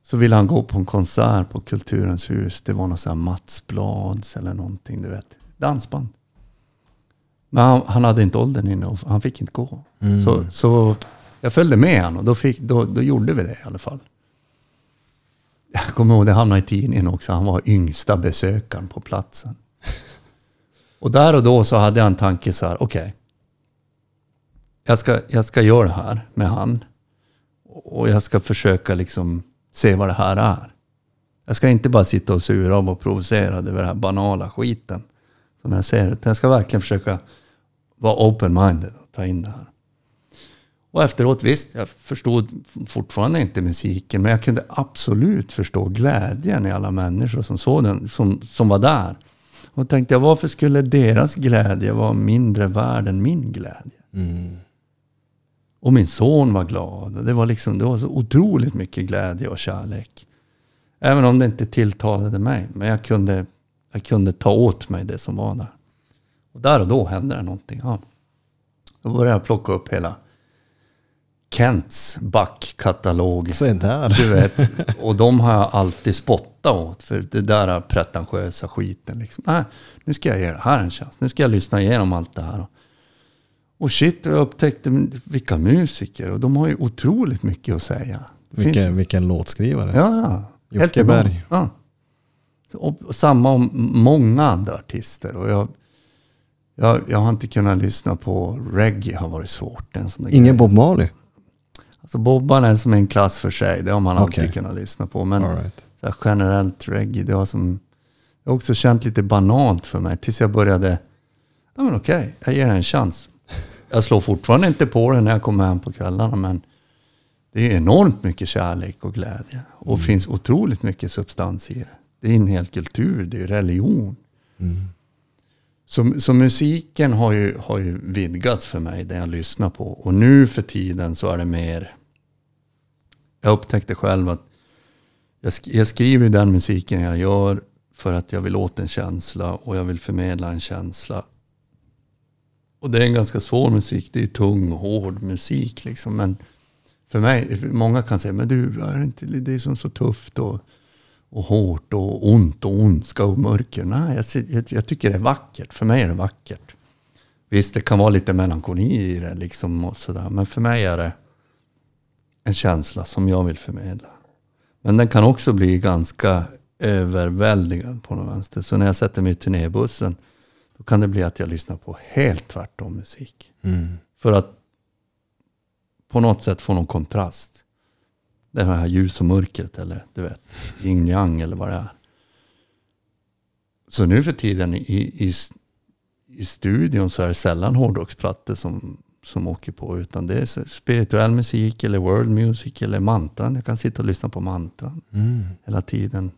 så ville han gå på en konsert på Kulturens hus. Det var någon sån här Mats Blads eller någonting, du vet. Dansband. Men han, han hade inte åldern inne och han fick inte gå. Mm. Så, så jag följde med honom och då, fick, då, då gjorde vi det i alla fall. Jag kommer ihåg, det hamnade i tidningen också. Han var yngsta besökaren på platsen. Och där och då så hade jag en tanke så här, okej. jag, ska, jag ska göra det här med han. Och jag ska försöka liksom se vad det här är. Jag ska inte bara sitta och sura och vara provocerad över den här banala skiten. Som jag ser Utan jag ska verkligen försöka vara open-minded och ta in det här. Och efteråt, visst, jag förstod fortfarande inte musiken, men jag kunde absolut förstå glädjen i alla människor som såg den, som, som var där. Och tänkte jag, varför skulle deras glädje vara mindre värd än min glädje? Mm. Och min son var glad. Det, var liksom, det var så otroligt mycket glädje och kärlek. Även om det inte tilltalade mig. Men jag kunde, jag kunde ta åt mig det som var där. Och där och då hände det någonting. Ja. Då började jag plocka upp hela Kents backkatalog. Se där. Du vet, och de har jag alltid spottat åt. För det där pretentiösa skiten. Liksom. Nej, nu ska jag ge det här en chans. Nu ska jag lyssna igenom allt det här. Och shit, jag upptäckte vilka musiker. Och de har ju otroligt mycket att säga. Det finns- Vilken, vilken låtskrivare. Ja, ja. Jocke. Berg. Ja. Och och samma om många andra artister. Och jag, jag, jag har inte kunnat lyssna på reggae, har varit svårt. En sån Ingen grej. Bob Marley? Alltså Bobban är som en klass för sig, det har man alltid kunnat lyssna på. Men right. så generellt reggae, det har som... Det har också känt lite banalt för mig. Tills jag började, ja men okej, jag ger det en chans. Jag slår fortfarande inte på det när jag kommer hem på kvällarna, men det är enormt mycket kärlek och glädje. Och finns otroligt mycket substans i det. Det är en hel kultur, det är religion. Mm. Så, så musiken har ju, har ju vidgats för mig, det jag lyssnar på. Och nu för tiden så är det mer... Jag upptäckte själv att jag, sk jag skriver den musiken jag gör för att jag vill åt en känsla och jag vill förmedla en känsla. Och det är en ganska svår musik. Det är tung, hård musik liksom. Men för mig, många kan säga, men du, är det inte det är som så tufft och, och hårt och ont och ondska och mörker. Nej, jag, jag, jag tycker det är vackert. För mig är det vackert. Visst, det kan vara lite melankoli i det liksom och sådär. Men för mig är det en känsla som jag vill förmedla. Men den kan också bli ganska överväldigad på något vänster. Så när jag sätter mig i turnébussen, då kan det bli att jag lyssnar på helt tvärtom musik. Mm. För att på något sätt få någon kontrast. Det här ljus och mörkret eller du vet, yin yang eller vad det är. Så nu för tiden i, i, i studion så är det sällan hårdrocksplattor som, som åker på. Utan det är spirituell musik eller world music eller mantran. Jag kan sitta och lyssna på mantran Mm. hela tiden.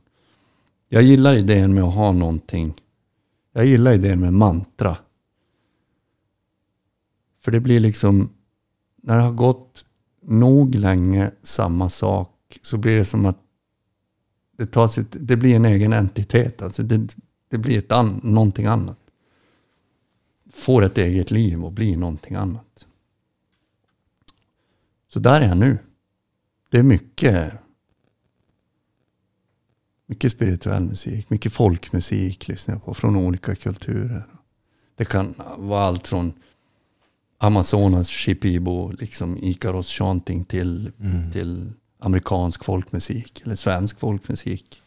Jag gillar idén med att ha någonting. Jag gillar idén med mantra. För det blir liksom, när det har gått nog länge samma sak så blir det som att det, tar sitt, det blir en egen entitet. Alltså det, det blir ett an, någonting annat. Får ett eget liv och blir någonting annat. Så där är jag nu. Det är mycket mycket spirituell musik, mycket folkmusik lyssnar jag på från olika kulturer. Det kan vara allt från Amazonas shipibo, liksom Ikaros chanting till, Mm. till amerikansk folkmusik eller svensk folkmusik.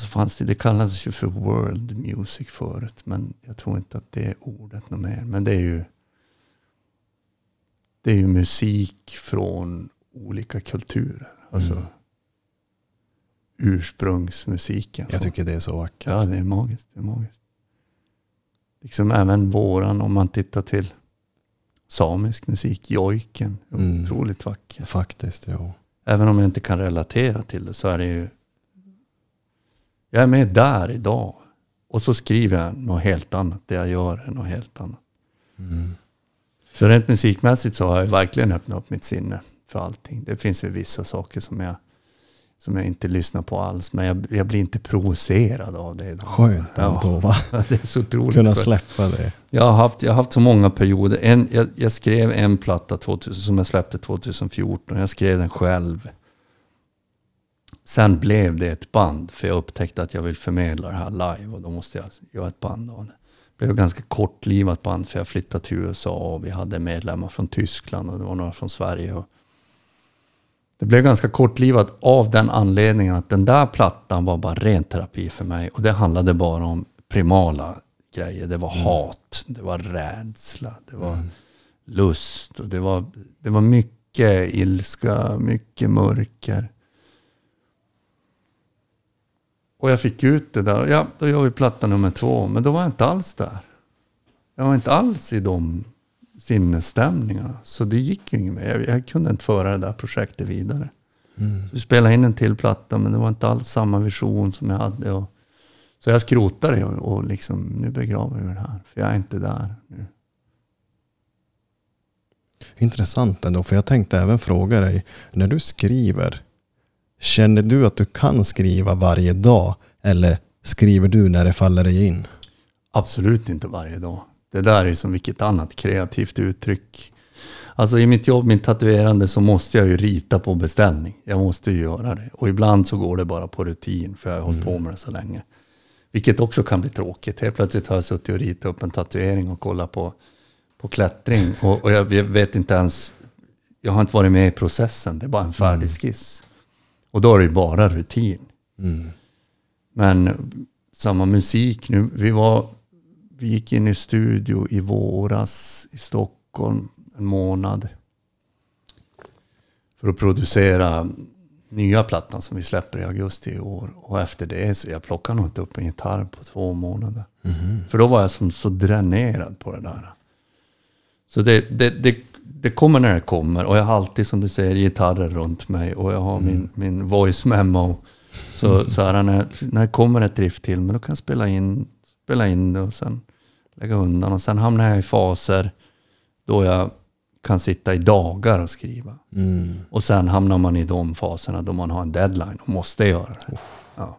Så fanns det, det kallades ju för world music förut, men jag tror inte att det är ordet något mer. Men det är ju det är ju musik från olika kulturer. Alltså Mm. ursprungsmusiken. Jag tycker det är så vackert. Ja, det är magiskt. Det är magiskt. Liksom även våran, om man tittar till samisk musik, jojken. Mm. Otroligt vacker. Faktiskt, ja. Även om jag inte kan relatera till det så är det ju... Jag är med där idag. Och så skriver jag något helt annat. Det jag gör är något helt annat. Mm. Så rent musikmässigt så har jag verkligen öppnat upp mitt sinne för allting. Det finns ju vissa saker som jag, som jag inte lyssnar på alls. Men jag, jag blir inte provocerad av det. idag. Skönt Ja. ändå va? Det är så otroligt Kunna släppa det. Jag har haft, jag har haft så många perioder. En, jag, jag skrev en platta 2000, som jag släppte 2014. Jag skrev den själv. Sen blev det ett band. För jag upptäckte att jag vill förmedla det här live. Och då måste jag göra ett band av det. Det blev ett ganska kortlivat band. För jag flyttade till USA. Och vi hade medlemmar från Tyskland. Och det var några från Sverige. Och det blev ganska kortlivat av den anledningen att den där plattan var bara ren terapi för mig. Och det handlade bara om primala grejer. Det var hat, det var rädsla, det var lust. Och det, var, det var mycket ilska, mycket mörker. Och jag fick ut det där. Ja, då gör vi platta nummer två. Men då var jag inte alls där. Jag var inte alls i de sinnesstämningarna. Så det gick ju inget mer. Jag, jag kunde inte föra det där projektet vidare. Mm. Vi spelade in en till platta men det var inte alls samma vision som jag hade. Och, så jag skrotade det och, och liksom, nu begraver vi det här. För jag är inte där nu. Intressant ändå, för jag tänkte även fråga dig, när du skriver, känner du att du kan skriva varje dag? Eller skriver du när det faller dig in? Absolut inte varje dag. Det där är som vilket annat kreativt uttryck. Alltså i mitt jobb, mitt tatuerande, så måste jag ju rita på beställning. Jag måste ju göra det. Och ibland så går det bara på rutin, för jag har hållit på med det så länge. Vilket också kan bli tråkigt. Helt plötsligt har jag suttit och ritat upp en tatuering och kollat på, på klättring. Och, och jag vet inte ens, jag har inte varit med i processen. Det är bara en färdig skiss. Och då är det bara rutin. Mm. Men samma musik nu. Vi, var, vi gick in i studio i våras i Stockholm en månad. För att producera nya plattan som vi släpper i augusti i år. Och efter det så jag plockade nog inte upp en gitarr på två månader. Mhm. För då var jag som så dränerad på det där. Så det, det, det, det kommer när det kommer. Och jag har alltid, som du säger, gitarrer runt mig. Och jag har min, min voice memo. Så, så här, när, när det kommer ett drift till mig, då kan jag spela in, spela in det och sen lägga undan. Och sen hamnar jag i faser då jag kan sitta i dagar och skriva. Mm. Och sen hamnar man i de faserna då man har en deadline och måste göra det. Ja.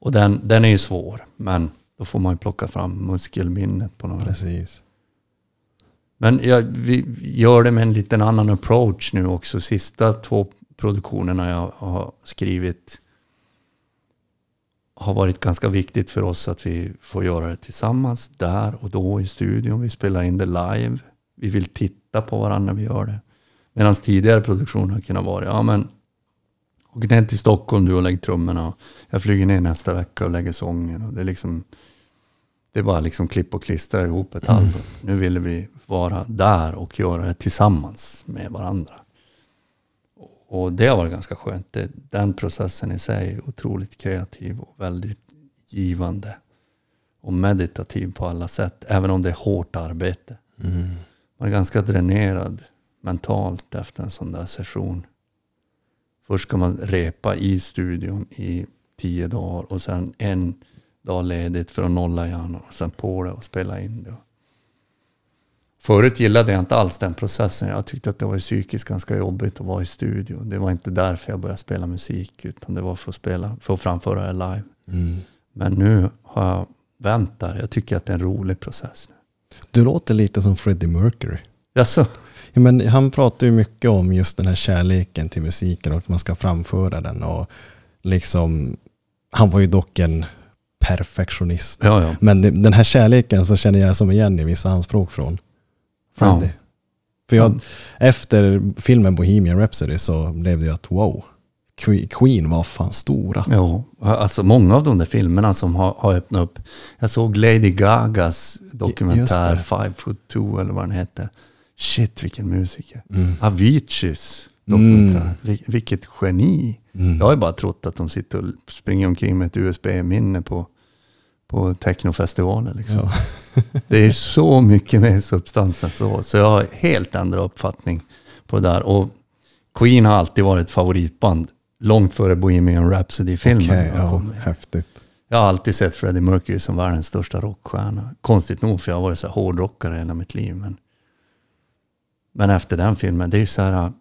Och den, den är ju svår, men då får man ju plocka fram muskelminnet på något. Precis. Men jag, vi gör det med en liten annan approach nu också. Sista två produktionerna jag har skrivit har varit ganska viktigt för oss att vi får göra det tillsammans där och då i studion. Vi spelar in det live. Vi vill titta på varandra när vi gör det. Medan tidigare produktioner har kunnat vara, ja men åk ner till Stockholm du och lägg trummorna. Jag flyger ner nästa vecka och lägger sången. Och det är liksom det är bara liksom klipp och klistra ihop ett album. Nu ville vi vara där och göra det tillsammans med varandra. Och det har varit ganska skönt. Den processen i sig är otroligt kreativ och väldigt givande. Och meditativ på alla sätt. Även om det är hårt arbete. Man är ganska dränerad mentalt efter en sån där session. Först ska man repa i studion i tio dagar och sen en dag ledigt för att nolla hjärnan och sen på det och spela in det. Förut gillade jag inte alls den processen. Jag tyckte att det var psykiskt ganska jobbigt att vara i studio. Det var inte därför jag började spela musik utan det var för att, spela, för att framföra det live. Men nu har jag vänt där. Jag tycker att det är en rolig process. nu. Du låter lite som Freddie Mercury. Jaså? Ja, men han pratar ju mycket om just den här kärleken till musiken och att man ska framföra den. Och liksom, han var ju dock en perfektionist. Ja, ja. Men den här kärleken så känner jag som igen i vissa anspråk från Freddie. Ja. För jag, efter filmen Bohemian Rhapsody så blev det ju att wow, Que- Queen var fan stora. Ja, alltså många av de där filmerna som har, har öppnat upp. Jag såg Lady Gagas dokumentär. Five Foot Two eller vad den heter. Shit vilken musiker. Mm. Aviciis dokumentär. Mm. Vil- Vilket geni. Mm. Jag har ju bara trott att de sitter och springer omkring med ett USB-minne på, på technofestivaler. Liksom. Ja. Det är så mycket mer substans än så. Så jag har helt ändrat uppfattning på det där. Och Queen har alltid varit ett favoritband. Långt före Bohemian Rhapsody-filmen. Har ja, häftigt. Jag har alltid sett Freddie Mercury som världens största rockstjärna. Konstigt nog, för jag har varit så här hårdrockare hela mitt liv. Men, men efter den filmen, det är ju så här...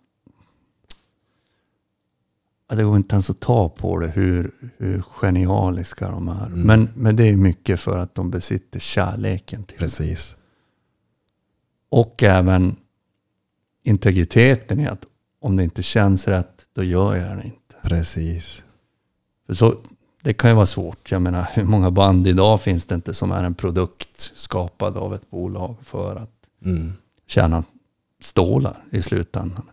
Det går inte ens att ta på det hur, hur genialiska de är. Mm. Men, men det är mycket för att de besitter kärleken till det. Precis. Och även integriteten i att om det inte känns rätt, då gör jag det inte. Precis. För så, det kan ju vara svårt. Jag menar, hur många band idag finns det inte som är en produkt skapad av ett bolag för att Mm. tjäna stålar i slutändan.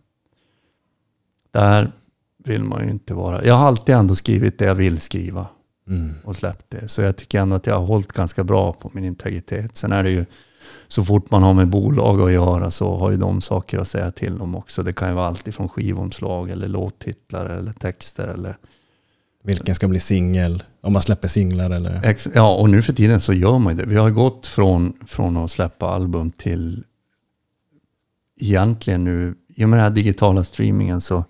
Där vill man ju inte vara. Jag har alltid ändå skrivit det jag vill skriva Mm. och släppt det. Så jag tycker ändå att jag har hållit ganska bra på min integritet. Sen är det ju så fort man har med bolag att göra så har ju de saker att säga till om också. Det kan ju vara allt ifrån skivomslag eller låttitlar eller texter eller Vilken ska bli singel? Om man släpper singlar eller? Ex- Ja, och nu för tiden så gör man ju det. Vi har gått från, från att släppa album till egentligen nu, i och med den här digitala streamingen så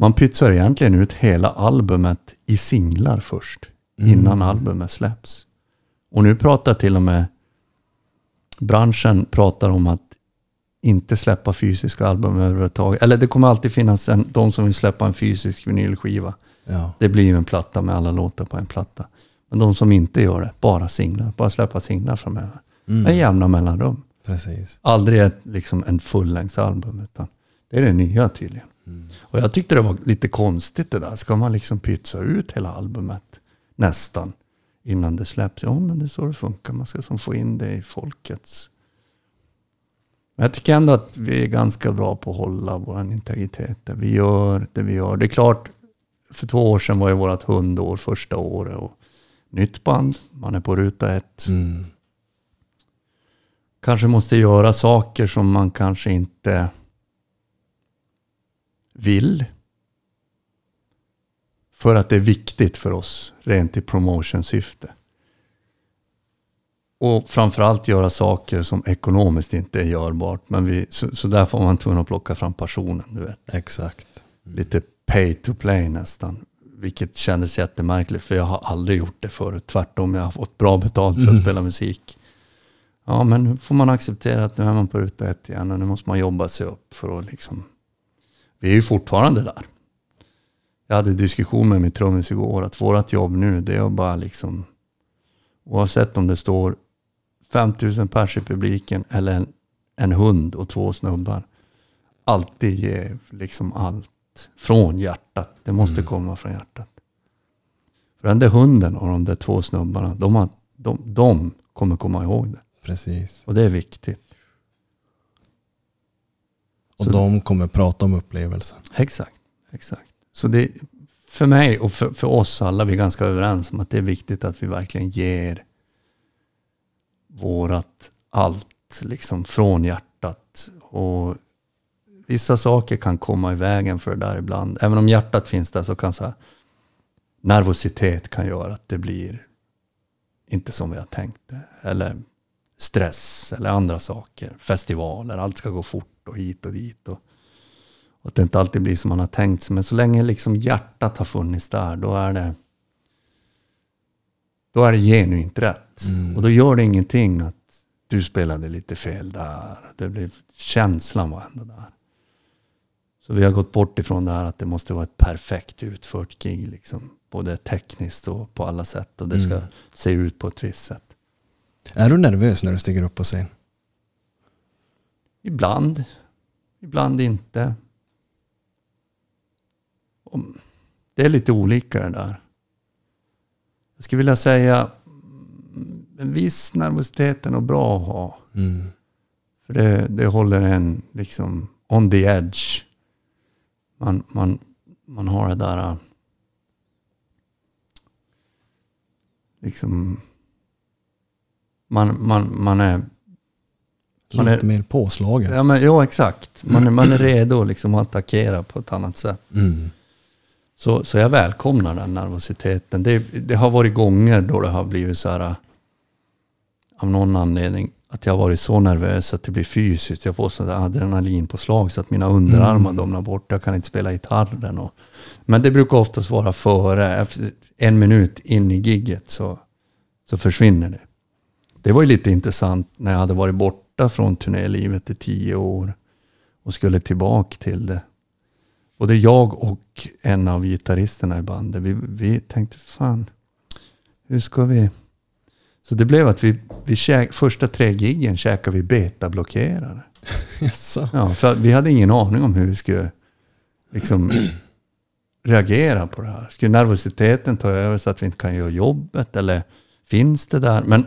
man pytsar egentligen ut hela albumet i singlar först. Innan albumet släpps. Och nu pratar till och med branschen pratar om att inte släppa fysiska album överhuvudtaget. Eller det kommer alltid finnas en, de som vill släppa en fysisk vinylskiva. Ja. Det blir ju en platta med alla låtar på en platta. Men de som inte gör det, bara singlar, bara släppa singlar framöver. Mm. Med jämna mellanrum. Precis. Aldrig ett, liksom en fullängdsalbum, utan det är det nya tydligen. Och jag tyckte det var lite konstigt det där. Ska man liksom pytsa ut hela albumet nästan innan det släpps? Ja, men det är så det funkar. Man ska som få in det i folkets... Men jag tycker ändå att vi är ganska bra på att hålla vår integritet. där. Vi gör det vi gör. Det är klart, för två år sedan var ju vårt hundår första året. Och nytt band, man är på ruta ett. Mm. Kanske måste göra saker som man kanske inte vill. För att det är viktigt för oss, rent i promotion-syfte. Och framförallt göra saker som ekonomiskt inte är görbart. Men vi, så, så där får man tvungen att plocka fram passionen, du vet. Exakt. Lite pay to play nästan. Vilket kändes jättemärkligt för jag har aldrig gjort det förut. Tvärtom, jag har fått bra betalt för att spela musik. Ja, men nu får man acceptera att nu är man på ruta ett igen och nu måste man jobba sig upp för att liksom... Vi är ju fortfarande där. Jag hade diskussion med min trummis igår att vårt jobb nu det är att bara liksom oavsett om det står 5000 pers i publiken eller en, en hund och två snubbar. Alltid ge liksom allt från hjärtat. Det måste komma från hjärtat. För den där hunden och de där två snubbarna, de, har, de, de kommer komma ihåg det. Precis. Och det är viktigt. Och Så- de kommer prata om upplevelsen. Exakt, exakt. Så det, för mig och för, för oss alla, vi är ganska överens om att det är viktigt att vi verkligen ger vårat allt liksom från hjärtat. Och vissa saker kan komma i vägen för det där ibland. Även om hjärtat finns där så kan så här, nervositet kan göra att det blir inte som vi har tänkt det. Eller stress eller andra saker. Festivaler, allt ska gå fort och hit och dit. Och, och att det inte alltid blir som man har tänkt sig. Men så länge liksom hjärtat har funnits där, då är det då är det genuint rätt. Och då gör det ingenting att du spelade lite fel där. Det blir, känslan var ändå där. Så vi har gått bort ifrån det här att det måste vara ett perfekt utfört gig. Liksom, både tekniskt och på alla sätt. Och det ska se ut på ett visst sätt. Är du nervös när du stiger upp på scen? Ibland. Ibland inte. Det är lite olika det där. Jag skulle vilja säga mm, en viss nervositet är nog bra att ha. Mm. För det, det håller en liksom on the edge. Man, man, man har det där äh, liksom man, man, man är Man Lite är- mer påslagen. Ja, men, jo, exakt. Man är, man är redo liksom att attackera på ett annat sätt. Mm. Så, så jag välkomnar den nervositeten. Det, det har varit gånger då det har blivit så här, äh, av någon anledning, att jag har varit så nervös att det blir fysiskt. Jag får sådär adrenalinpåslag så att mina underarmar domnar bort. Jag kan inte spela gitarren. Och, men det brukar oftast vara före, en minut in i gigget så, så försvinner det. Det var ju lite intressant när jag hade varit borta från turnélivet i tio år och skulle tillbaka till det. Både jag och en av gitarristerna i bandet, vi, vi tänkte fan, hur ska vi... Så det blev att vi, vi käk, första tre giggen käkade vi betablockerare. Jaså? Ja, för vi hade ingen aning om hur vi skulle liksom reagera på det här. Skulle nervositeten ta över så att vi inte kan göra jobbet? Eller finns det där? Men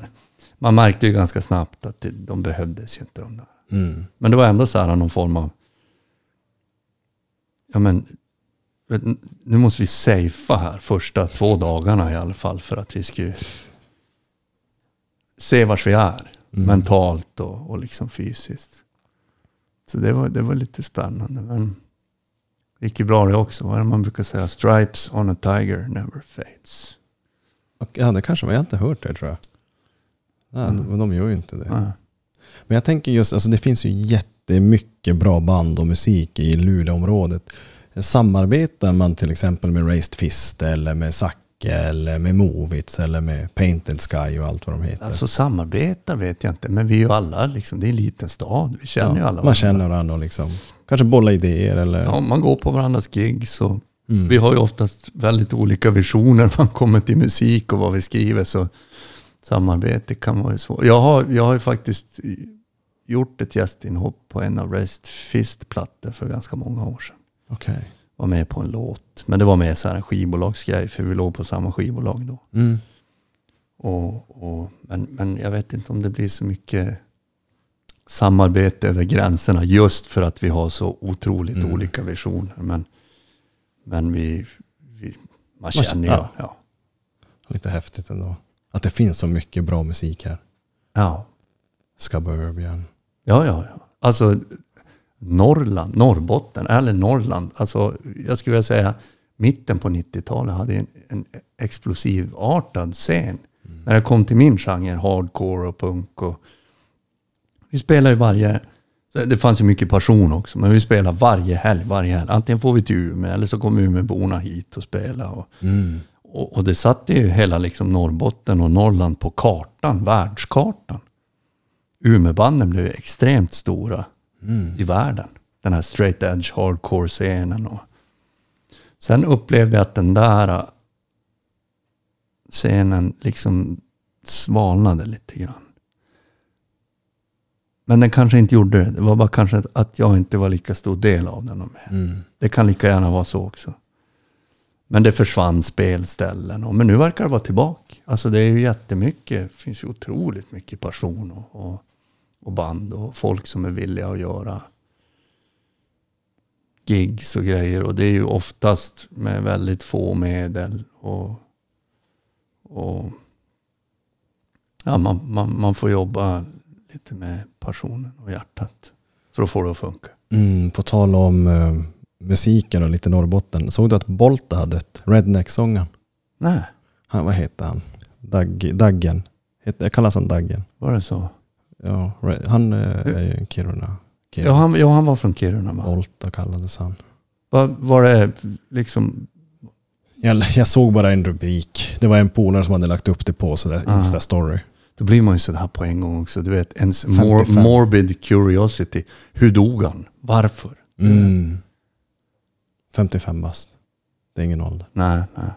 man märkte ju ganska snabbt att det, de behövdes ju inte de där. Mm. Men det var ändå så här någon form av... Ja men, nu måste vi safea här första två dagarna i alla fall för att vi ska se vars vi är. Mm. Mentalt och, och liksom fysiskt. Så det var, det var lite spännande. Men det gick ju bra det också. Vad är det man brukar säga? Stripes on a tiger never fades. Och, ja, det kanske var. Jag har inte hört det tror jag. Nej, Mm. de, de gör ju inte det. Ja. Men jag tänker just, alltså det finns ju jättemycket bra band och musik i Luleåområdet. Samarbetar man till exempel med Raised Fist eller med Zacke eller med Movits eller med Painted Sky och allt vad de heter? Alltså samarbetar vet jag inte. Men vi är ju alla liksom, det är en liten stad. Vi känner ju alla man varandra. känner varandra och liksom, kanske bolla idéer eller... Ja, man går på varandras gig så Mm. vi har ju oftast väldigt olika visioner när man kommer till musik och vad vi skriver. Så samarbete kan vara svårt. Jag har, jag har ju faktiskt gjort ett gästinhopp på en av Rest Fist-plattor för ganska många år sedan. Okej. Var med på en låt. Men det var mer så här en skivbolagsgrej för vi låg på samma skivbolag då. Mm. Och, och, men, men jag vet inte om det blir så mycket samarbete över gränserna just för att vi har så otroligt Mm. olika visioner. Men, men vi, vi, man känner ju, ja. ja. Lite häftigt ändå. Att det finns så mycket bra musik här. Ja, Suburban. ja, ja. ja. Alltså Norrland, Norrbotten, eller Norrland. Alltså jag skulle vilja säga mitten på 90-talet hade en, en explosivartad scen. När det kom till min genre, hardcore och punk. Och vi spelar ju varje... Det fanns ju mycket passion också, men vi spelar varje helg, varje helg. Antingen får vi till Umeå eller så kommer Umeåborna hit och spelar. Och, Mm. Och, och det satte ju hela liksom Norrbotten och Norrland på kartan, världskartan. Umeåbanden blev extremt stora Mm. i världen. Den här straight edge hardcore-scenen. Och, Sen upplevde jag att den där äh, scenen liksom svalnade lite grann. Men den kanske inte gjorde det. Det var bara kanske att jag inte var lika stor del av den. Mm. Det kan lika gärna vara så också. Men det försvann spelställen. Och, men nu verkar det vara tillbaka. Alltså det är ju jättemycket. Det finns ju otroligt mycket passion och, och, och band och folk som är villiga att göra gigs och grejer. Och det är ju oftast med väldigt få medel. Och, och ja, man, man, man får jobba lite med passionen och hjärtat för att få det att funka. Mm, på tal om eh, musiken och lite Norrbotten. Såg du att Bolta hade dött? Redneck-sångaren. Nej, Han, vad heter han? Dag, Daggen. Heter, kallas han Daggen? var det så? Ja, han eh, är ju en Kiruna. Kiruna. Ja han, ja, han var från Kiruna va? Bolta kallades han. Var, var det liksom... Jag, jag såg bara en rubrik. Det var en polare som hade lagt upp det på sådär Ah. Insta-story. Då blir man ju sådär på en gång också. Du vet, ens 55. mor, morbid curiosity. Hur dog han? Varför? Mm. 55 bast. Det är ingen ålder. Nej, nej.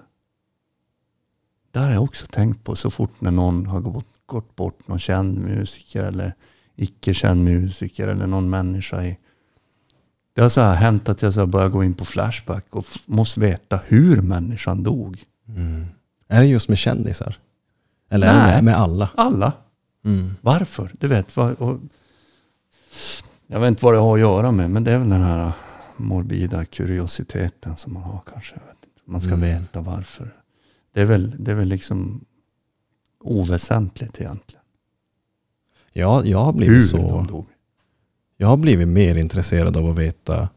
Det har jag också tänkt på så fort när någon har gått, gått bort, någon känd musiker eller icke-känd musiker eller någon människa i... Det har så här hänt att jag så börjar gå in på Flashback och måste veta hur människan dog. Mm. Är det just med kändisar? Eller är det Nej. med, alla? Alla. Mm. Varför? Du vet, jag vet inte vad det har att göra med, men det är väl den här morbida kuriositeten som man har kanske. Man ska Mm. veta varför. Det är, väl, det är väl liksom oväsentligt egentligen. Ja, jag har Hur blivit så. de dog. Jag har blivit mer intresserad av att veta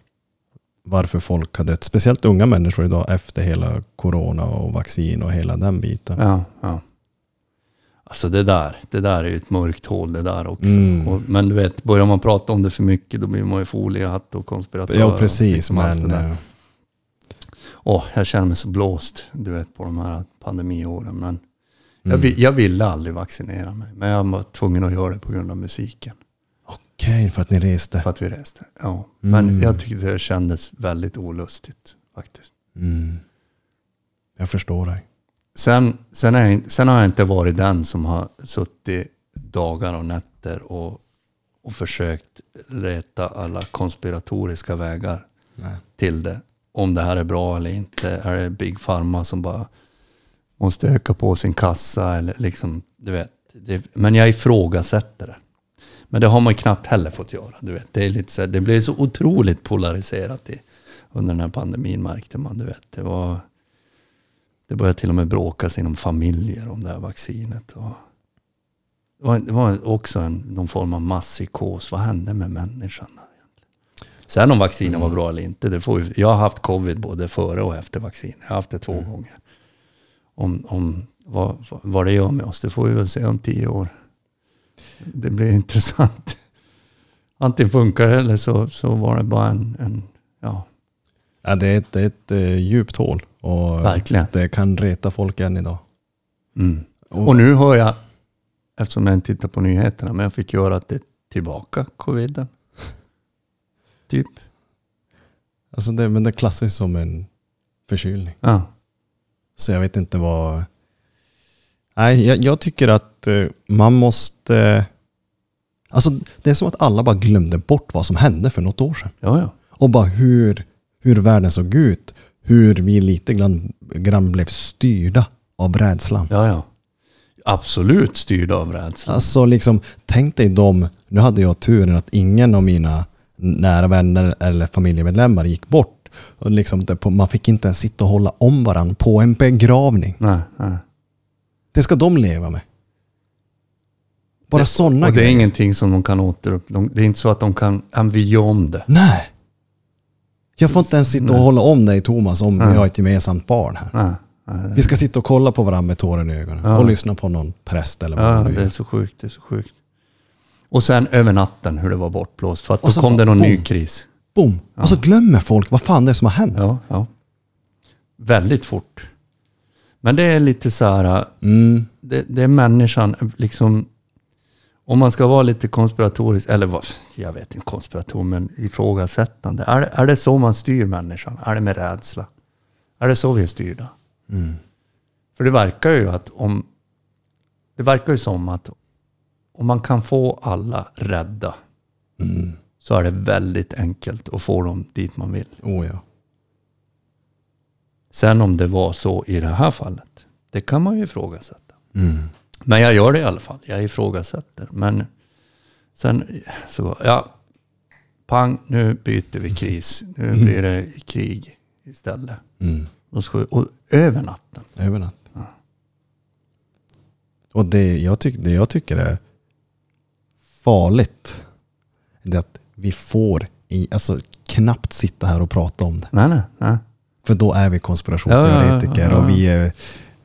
varför folk har dött. Speciellt unga människor idag efter hela corona och vaccin och hela den biten. Ja, ja. Alltså det där, det där är ju ett mörkt hål det där också. Mm. Och, men du vet, börjar man prata om det för mycket då blir man ju foliehatt och konspiratör. Ja, och precis. liksom allt men där. eh, Åh, jag känner mig så blåst, du vet, på de här pandemiåren. Men jag, mm. vi- jag ville aldrig vaccinera mig, men jag var tvungen att göra det på grund av musiken. Okej, för att ni reste. För att vi reste. Ja. Men Mm. jag tyckte det kändes väldigt olustigt faktiskt. Mm. Jag förstår dig. Sen, sen, jag, sen har jag inte varit den som har suttit dagar och nätter och, och försökt leta alla konspiratoriska vägar Nej. till det. Om det här är bra eller inte. Är det Big Pharma som bara måste öka på sin kassa eller liksom, du vet. Det, men jag ifrågasätter det. Men det har man ju knappt heller fått göra. Du vet. Det, är lite så, det blev så otroligt polariserat i, under den här pandemin märkte man. Du vet. Det, var, det började till och med bråkas inom familjer om det här vaccinet. Och det, var, det var också en, någon form av masspsykos. Vad hände med människan? Där egentligen? Sen om vaccinen var bra eller inte. Det får, vi- jag har haft covid både före och efter vaccin. Jag har haft det två gånger. Om, om vad, vad det gör med oss, det får vi väl se om tio år. Det blir intressant. Antingen funkar det eller så, så var det bara en, en ja, Ja, det är ett, det är ett eh, djupt hål. Och verkligen. det kan reta folk än idag. Mm. Och, Och nu hör jag, eftersom jag inte tittar på nyheterna, men jag fick göra att det är tillbaka, coviden. Typ. alltså det, men det klassas som en förkylning. Ja. Så jag vet inte vad... Nej, jag, jag tycker att eh, man måste... Alltså det är som att alla bara glömde bort vad som hände för något år sedan. Ja, ja. Och bara hur, hur världen såg ut. Hur vi lite grann, grann blev styrda av rädslan. Ja, ja. Absolut styrd av rädsla. Alltså liksom, tänk dig dem, nu hade jag turen att ingen av mina nära vänner eller familjemedlemmar gick bort. Och liksom man fick inte ens sitta och hålla om varandra på en begravning. Nej, nej. Det ska de leva med. Bara sådana Och det är grejer. ingenting som de kan återuppleva. De- Det är inte så att de kan MVA om det. Nej. Jag får inte ens sitta och hålla om dig Thomas om vi har ett gemensamt barn här. Nej, nej. Vi ska sitta och kolla på varandra med tårar i ögonen. Ja. Och lyssna på någon präst eller vad Ja, man nu det är så sjukt. Det är så sjukt. Och sen över natten hur det var bortblåst. För att Och då kom bara det någon ny boom. kris. Boom! Och så glömmer folk vad fan det är som har hänt. Ja, ja. Väldigt fort. Men det är lite så här, Mm. det, det är människan, liksom, om man ska vara lite konspiratorisk, eller vad, jag vet inte konspirator, men ifrågasättande. Är, är det så man styr människan? Är det med rädsla? Är det så vi är styrda? Mm. För det verkar ju att om... Det verkar ju som att om man kan få alla rädda Mm. så är det väldigt enkelt att få dem dit man vill. Oh ja. Sen om det var så i det här fallet, det kan man ju ifrågasätta. Mm. Men jag gör det i alla fall. Jag ifrågasätter. Men sen så, ja, pang, nu byter vi kris. Nu blir det krig istället. Mm. Och, så, och över natten. Över natt. Och det jag, tyck, det jag tycker är farligt, det är att vi får i, alltså, knappt sitta här och prata om det. Nej, nej, nej. För då är vi konspirationsteoretiker Ja, ja, ja, ja. och vi är,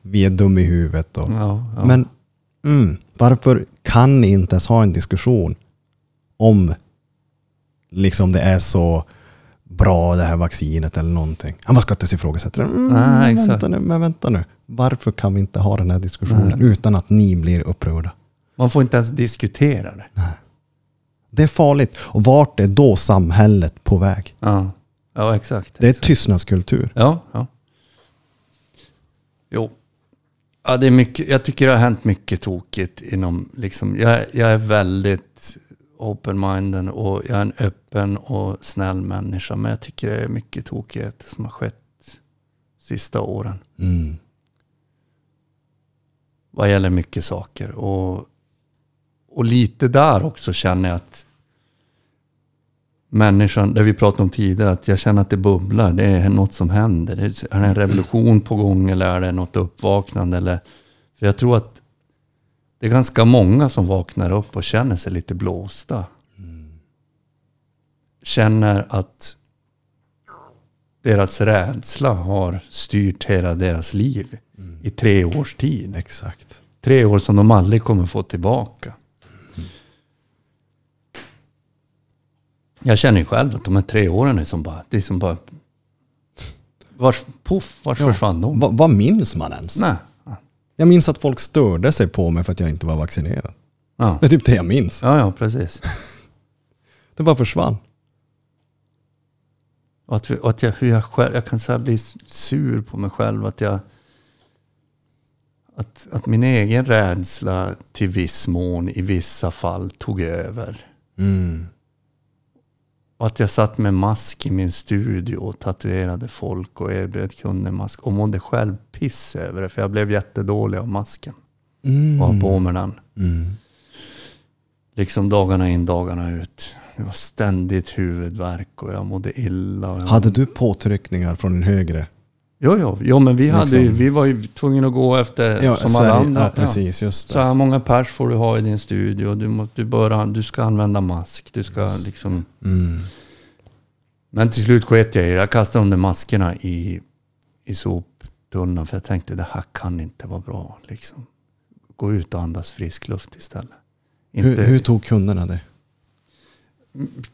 vi är dum i huvudet. Och, Ja, ja. Men mm, varför kan ni inte ens ha en diskussion om liksom det är så bra det här vaccinet eller någonting. Han bara ska inte ifrågasätta det. Mm, Nej, vänta exakt. nu, men vänta nu. Varför kan vi inte ha den här diskussionen utan att ni blir upprörda? Man får inte ens diskutera det. Det är farligt. Och vart är då samhället på väg? Ja, ja exakt. Det är exakt. tystnadskultur. Ja, ja. Jo. Ja, det är mycket, jag tycker det har hänt mycket tokigt inom, liksom, jag, jag är väldigt open-minded och jag är en öppen och snäll människa. Men jag tycker det är mycket tokighet som har skett sista åren. Mm. Vad gäller mycket saker. Och, och lite där också känner jag att människan, det vi pratade om tidigare, att jag känner att det bubblar. Det är något som händer. Är, det en revolution på gång eller är det något uppvaknande? Eller, för jag tror att det är ganska många som vaknar upp och känner sig lite blåsta. Känner att deras rädsla har styrt hela deras liv i tre års tid. Exakt. Tre år som de aldrig kommer få tillbaka. Jag känner ju själv att de här tre åren är som bara... Det är som bara... Vars, puff, vars försvann de? Va, vad minns man ens? Nej. Jag minns att folk störde sig på mig för att jag inte var vaccinerad. Ja. Det är typ det jag minns. ja, ja, precis. Det bara försvann. Och att, och att jag, hur jag, själv, jag kan så bli sur på mig själv. Att jag... Att, att min egen rädsla till viss mån i vissa fall tog över. Mm. Och att jag satt med mask i min studio och tatuerade folk och erbjöd kunder mask. Och mådde själv piss över det. För jag blev jättedålig av masken. Mm. Och ha på mig den. Mm. Liksom dagarna in, dagarna ut. Det var ständigt huvudvärk och jag mådde illa. Jag Hade du påtryckningar från en högre? Jo, jo, jo men vi, hade, ju- Liksom. vi var ju tvungna att gå efter Ja, som Sverige. alla andra. Ja, precis. Just Så det. här många pers får du ha i din studio. Du, må, du, bör, du ska använda mask. Du ska liksom... Mm. Men till slut sket jag i det. Jag kastade de där maskerna i, i soptunnan. För jag tänkte det här kan inte vara bra. Liksom. Gå ut och andas frisk luft istället. Inte, Hur, hur tog kunderna det?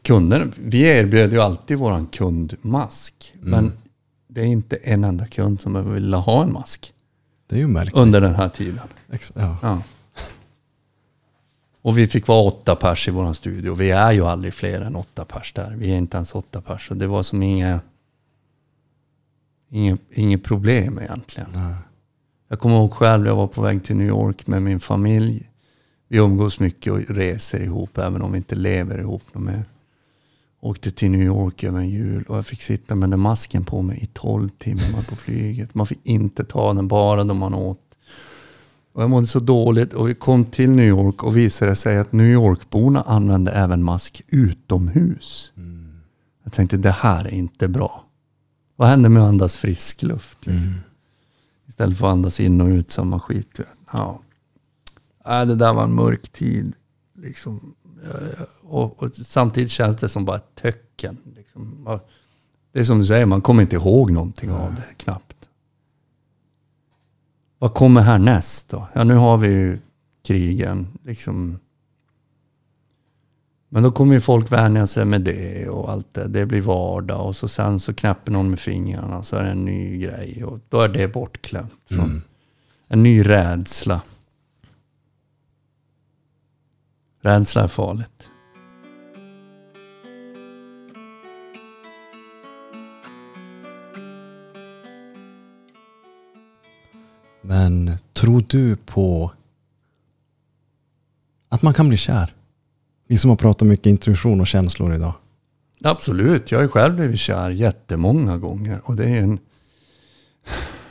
kunder, vi erbjöd ju alltid våran kundmask. Mm. Men det är inte en enda kund som vill ha en mask Det är ju märkligt. under den här tiden. Ex- Ja. Ja. Och vi fick vara åtta pers i våran studio. Vi är ju aldrig fler än åtta pers där. Vi är inte ens åtta pers. Så det var som inget, inget, inget problem egentligen. Nej. Jag kommer ihåg själv, jag var på väg till New York med min familj. Vi umgås mycket och reser ihop, även om vi inte lever ihop något mer. Åkte till New York över en jul och jag fick sitta med den masken på mig i 12 timmar på flyget. Man fick inte ta den, bara då man åt. Och jag mådde så dåligt och vi kom till New York och visade sig att New York-borna använde även mask utomhus. Jag tänkte det här är inte bra. Vad händer med att andas frisk luft? Liksom? Istället för att andas in och ut samma skit. Ja. Nej, det där var en mörk tid. Liksom. Ja. Och, och samtidigt känns det som bara ett töcken. Liksom. Det är som du säger, man kommer inte ihåg någonting av det knappt. Vad kommer härnäst då? Ja, nu har vi ju krigen. Liksom. Men då kommer ju folk vänja sig med det och allt det. Det blir vardag och så sen så knäpper någon med fingrarna och så är det en ny grej. Och då är det bortglömt. Från En ny rädsla. Rädsla är farligt. Men tror du på att man kan bli kär? Vi som har pratat mycket intuition och känslor idag. Absolut, jag har själv blivit kär jättemånga gånger. Och det är en,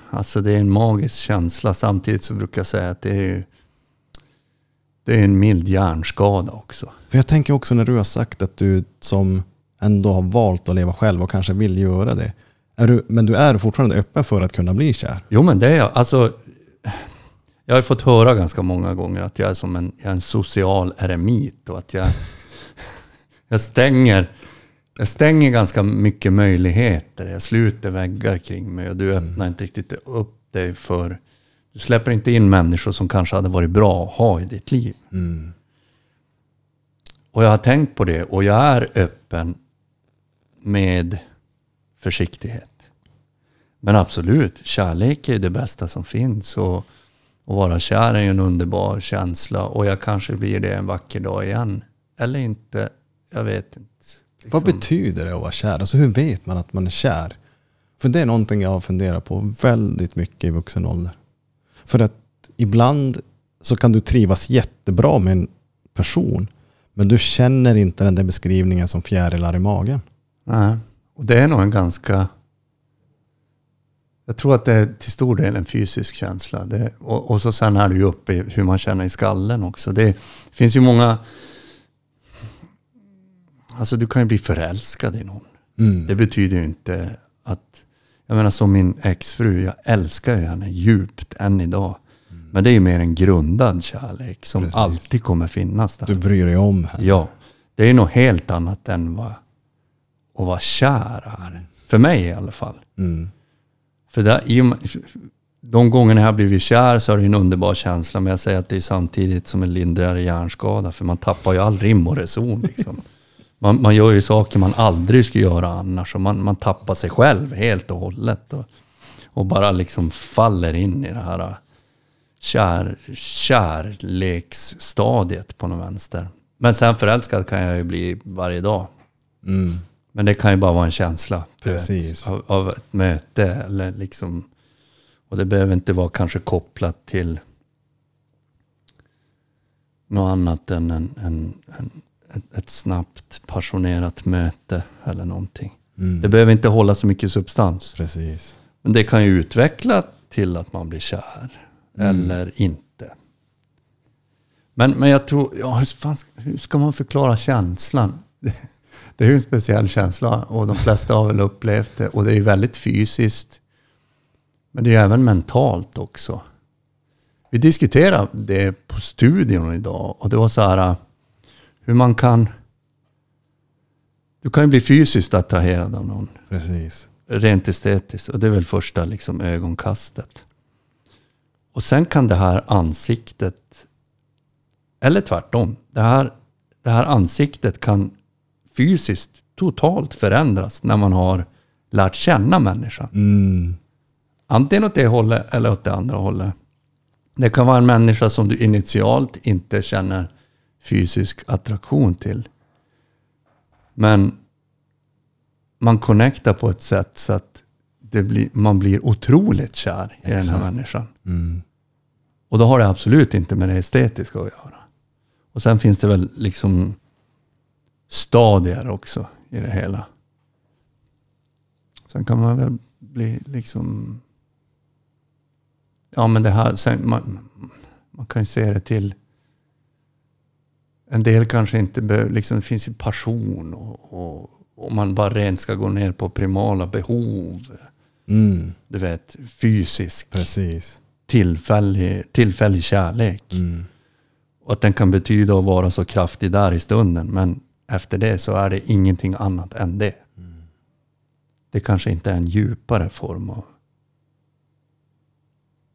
alltså det är en magisk känsla. Samtidigt så brukar jag säga att det är, ju- det är en mild hjärnskada också. För jag tänker också när du har sagt att du som ändå har valt att leva själv och kanske vill göra det. Är du, men du är fortfarande öppen för att kunna bli kär? Jo men det är jag. Alltså, jag har fått höra ganska många gånger att jag är som en, jag är en social eremit och att jag, jag, stänger, jag stänger ganska mycket möjligheter. Jag sluter väggar kring mig och du öppnar inte riktigt upp dig för... Du släpper inte in människor som kanske hade varit bra att ha i ditt liv. Mm. Och jag har tänkt på det och jag är öppen med försiktighet. Men absolut, kärlek är det bästa som finns. Och att vara kär är en underbar känsla. Och jag kanske blir det en vacker dag igen. Eller inte, jag vet inte. Vad Liksom. betyder det att vara kär? Alltså hur vet man att man är kär? För det är någonting jag har funderat på väldigt mycket i vuxen ålder. För att ibland så kan du trivas jättebra med en person. Men du känner inte den där beskrivningen som fjärilar i magen. Nej. Och det är nog en ganska... Jag tror att det är till stor del en fysisk känsla. Det, och, och så sen är det ju uppe i hur man känner i skallen också. Det finns ju många... Alltså du kan ju bli förälskad i någon. Mm. Det betyder ju inte att... Jag menar som min exfru, jag älskar ju henne djupt än idag. Men det är ju mer en grundad kärlek som Precis. alltid kommer finnas där. Du bryr dig om henne. Ja, det är något helt annat än vad att vara kär är. För mig i alla fall. Mm. För där, de gångerna jag har blivit kär så är det en underbar känsla. Men jag säger att det är samtidigt som en lindrigare hjärnskada. För man tappar ju all rim och reson. Liksom. Man, man gör ju saker man aldrig skulle göra annars. Och man, man tappar sig själv helt och hållet. Och, och bara liksom faller in i det här kär, kärleksstadiet på något vänster. Men sen förälskad kan jag ju bli varje dag. Mm. Men det kan ju bara vara en känsla. vet. Av, av ett möte eller liksom. Och det behöver inte vara kanske kopplat till något annat än en, en, en, ett, ett snabbt passionerat möte eller någonting. Mm. Det behöver inte hålla så mycket substans. Precis. Men det kan ju utveckla till att man blir kär. Mm. Eller inte. Men, men jag tror, ja, hur, fan, hur ska man förklara känslan? Det är ju en speciell känsla och de flesta har väl upplevt det. Och det är ju väldigt fysiskt. Men det är ju även mentalt också. Vi diskuterade det på studion idag och det var så här hur man kan... Du kan ju bli fysiskt attraherad av någon Precis. rent estetiskt. Och det är väl första liksom ögonkastet. Och sen kan det här ansiktet, eller tvärtom, det här, det här ansiktet kan fysiskt totalt förändras när man har lärt känna människan. Mm. Antingen åt det hållet eller åt det andra hållet. Det kan vara en människa som du initialt inte känner fysisk attraktion till. Men man connectar på ett sätt så att det blir, man blir otroligt kär i den Exakt. här människan. Mm. Och då har det absolut inte med det estetiska att göra. Och sen finns det väl liksom stadier också i det hela. Sen kan man väl bli liksom... Ja men det här, sen, man, man kan ju se det till... En del kanske inte behöver, liksom det finns ju passion och, och man bara rent ska gå ner på primala behov. Mm. Du vet, fysisk Precis. tillfällig, tillfällig kärlek. Mm. Och att den kan betyda att vara så kraftig där i stunden. Men efter det så är det ingenting annat än det. Det kanske inte är en djupare form av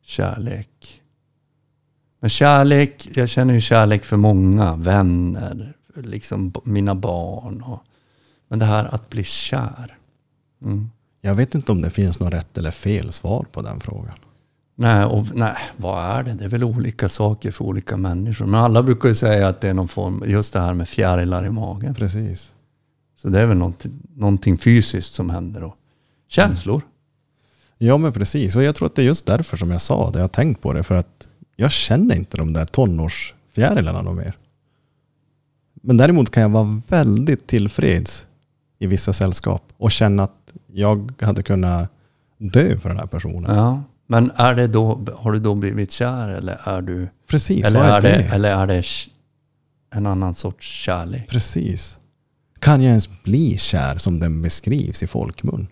kärlek. Men kärlek, jag känner ju kärlek för många vänner, liksom mina barn. Och, men det här att bli kär. Mm. Jag vet inte om det finns något rätt eller fel svar på den frågan. Nej, och, nej, vad är det? Det är väl olika saker för olika människor. Men alla brukar ju säga att det är någon form, just det här med fjärilar i magen. Precis. Så det är väl någonting, någonting fysiskt som händer då. Känslor. Ja men precis, och jag tror att det är just därför som jag sa det. Jag har tänkt på det, för att jag känner inte de där tonårsfjärilarna någon mer. Men däremot kan jag vara väldigt tillfreds i vissa sällskap och känna att jag hade kunnat dö för den här personen. Ja. Men är det då, har du då blivit kär eller är du... Precis, eller, vad är, är det? det, eller är det en annan sorts kärlek? Precis. Kan jag ens bli kär som den beskrivs i folkmun?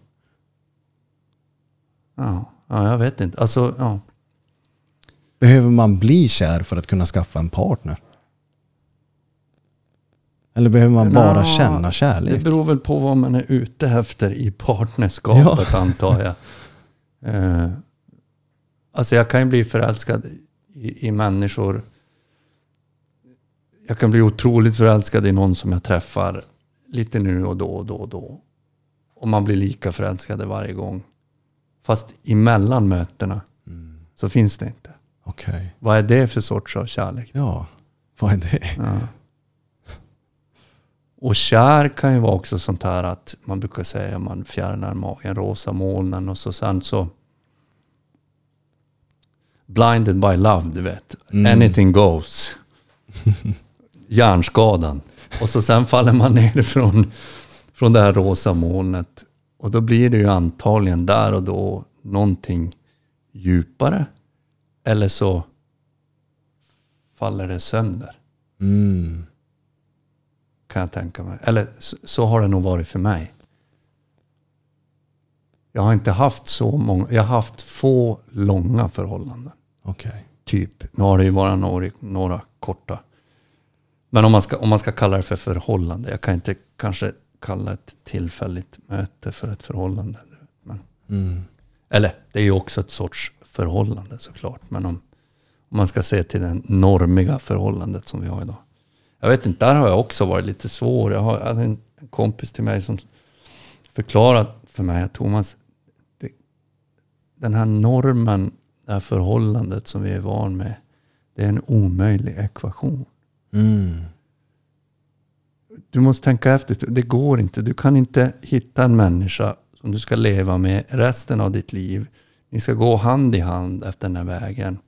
Ja, ja jag vet inte. Alltså, ja. Behöver man bli kär för att kunna skaffa en partner? Eller behöver man bara Nå, känna Det kärlek? beror väl på vad man är ute efter i partnerskapet antar jag. Eh, alltså jag kan ju bli förälskad i, i människor. Jag kan bli otroligt förälskad i någon som jag träffar lite nu och då och då och då. Och man blir lika förälskade varje gång. Fast emellan mötena Mm. så finns det inte. Okej. Vad är det för sorts av kärlek? Ja, vad är det? Ja. Och kär kan ju vara också sånt här att man brukar säga man fjärnar magen, rosa molnen och så sen så Blinded by love, du vet. Mm. Anything goes. Hjärnskadan. Och så sen faller man ner från, från det här rosa molnet. Och då blir det ju antagligen där och då någonting djupare. Eller så faller det sönder. Mm. Kan jag tänka mig. Eller så, har det nog varit för mig. Jag har inte haft så många, jag har haft få långa förhållanden. Okej. Typ. Nu har det ju bara några, några korta. Men om man, ska, om man ska kalla det för förhållande. Jag kan inte kanske kalla ett tillfälligt möte för ett förhållande. Men, Mm. Eller det är ju också ett sorts förhållande såklart. Men om, om man ska se till det normiga förhållandet som vi har idag. Jag vet inte, där har jag också varit lite svår. Jag har- jag hade en kompis till mig som förklarat för mig att Thomas, det, den här normen, det här förhållandet som vi är van med, det är en omöjlig ekvation. Mm. Du måste tänka efter, det går inte. Du kan inte hitta en människa som du ska leva med resten av ditt liv. Ni ska gå hand i hand efter den här vägen.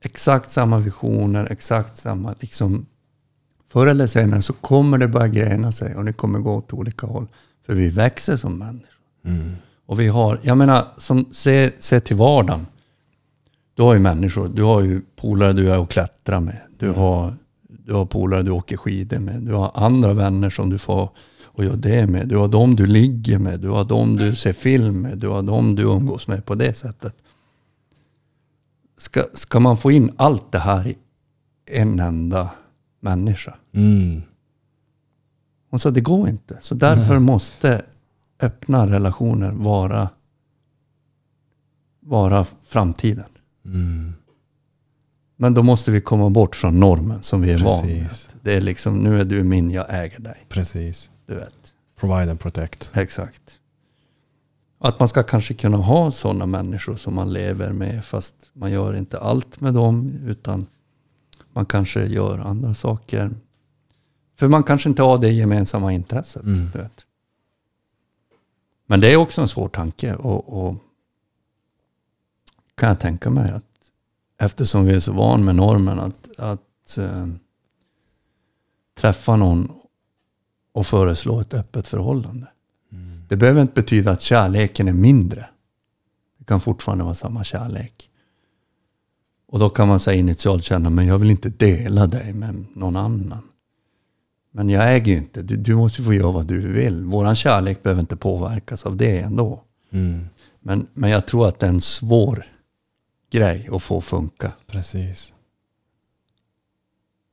Exakt samma visioner, exakt samma liksom. Förr eller senare så kommer det börja grena sig och ni kommer gå åt olika håll. För vi växer som människor. Mm. Och vi har, jag menar, som ser, ser till vardagen. Du har ju människor, du har ju polare du är och klättrar med. Du har, du har polare du åker skidor med. Du har andra vänner som du får och gör det med. Du har dem du ligger med. Du har dem du ser film med. Du har dem du umgås med på det sättet. Ska, ska man få in allt det här i en enda människa? Mm. Hon sa det går inte. Så därför måste öppna relationer vara, vara framtiden. Mm. Men då måste vi komma bort från normen som vi är van vid. Precis. Det är liksom, nu är du min, jag äger dig. Precis. Du vet. Provide and protect. Exakt. Att man ska kanske kunna ha sådana människor som man lever med fast man gör inte allt med dem utan man kanske gör andra saker. För man kanske inte har det gemensamma intresset. Mm. Du vet. Men det är också en svår tanke och, och kan jag tänka mig att eftersom vi är så van med normen att, att eh, träffa någon och föreslå ett öppet förhållande. Mm. Det behöver inte betyda att kärleken är mindre. Det kan fortfarande vara samma kärlek. Och då kan man säga initialt känna, men jag vill inte dela dig med någon annan. Men jag äger ju inte, du, du måste få göra vad du vill. Våran kärlek behöver inte påverkas av det ändå. Mm. Men, men jag tror att det är en svår grej att få funka. Precis.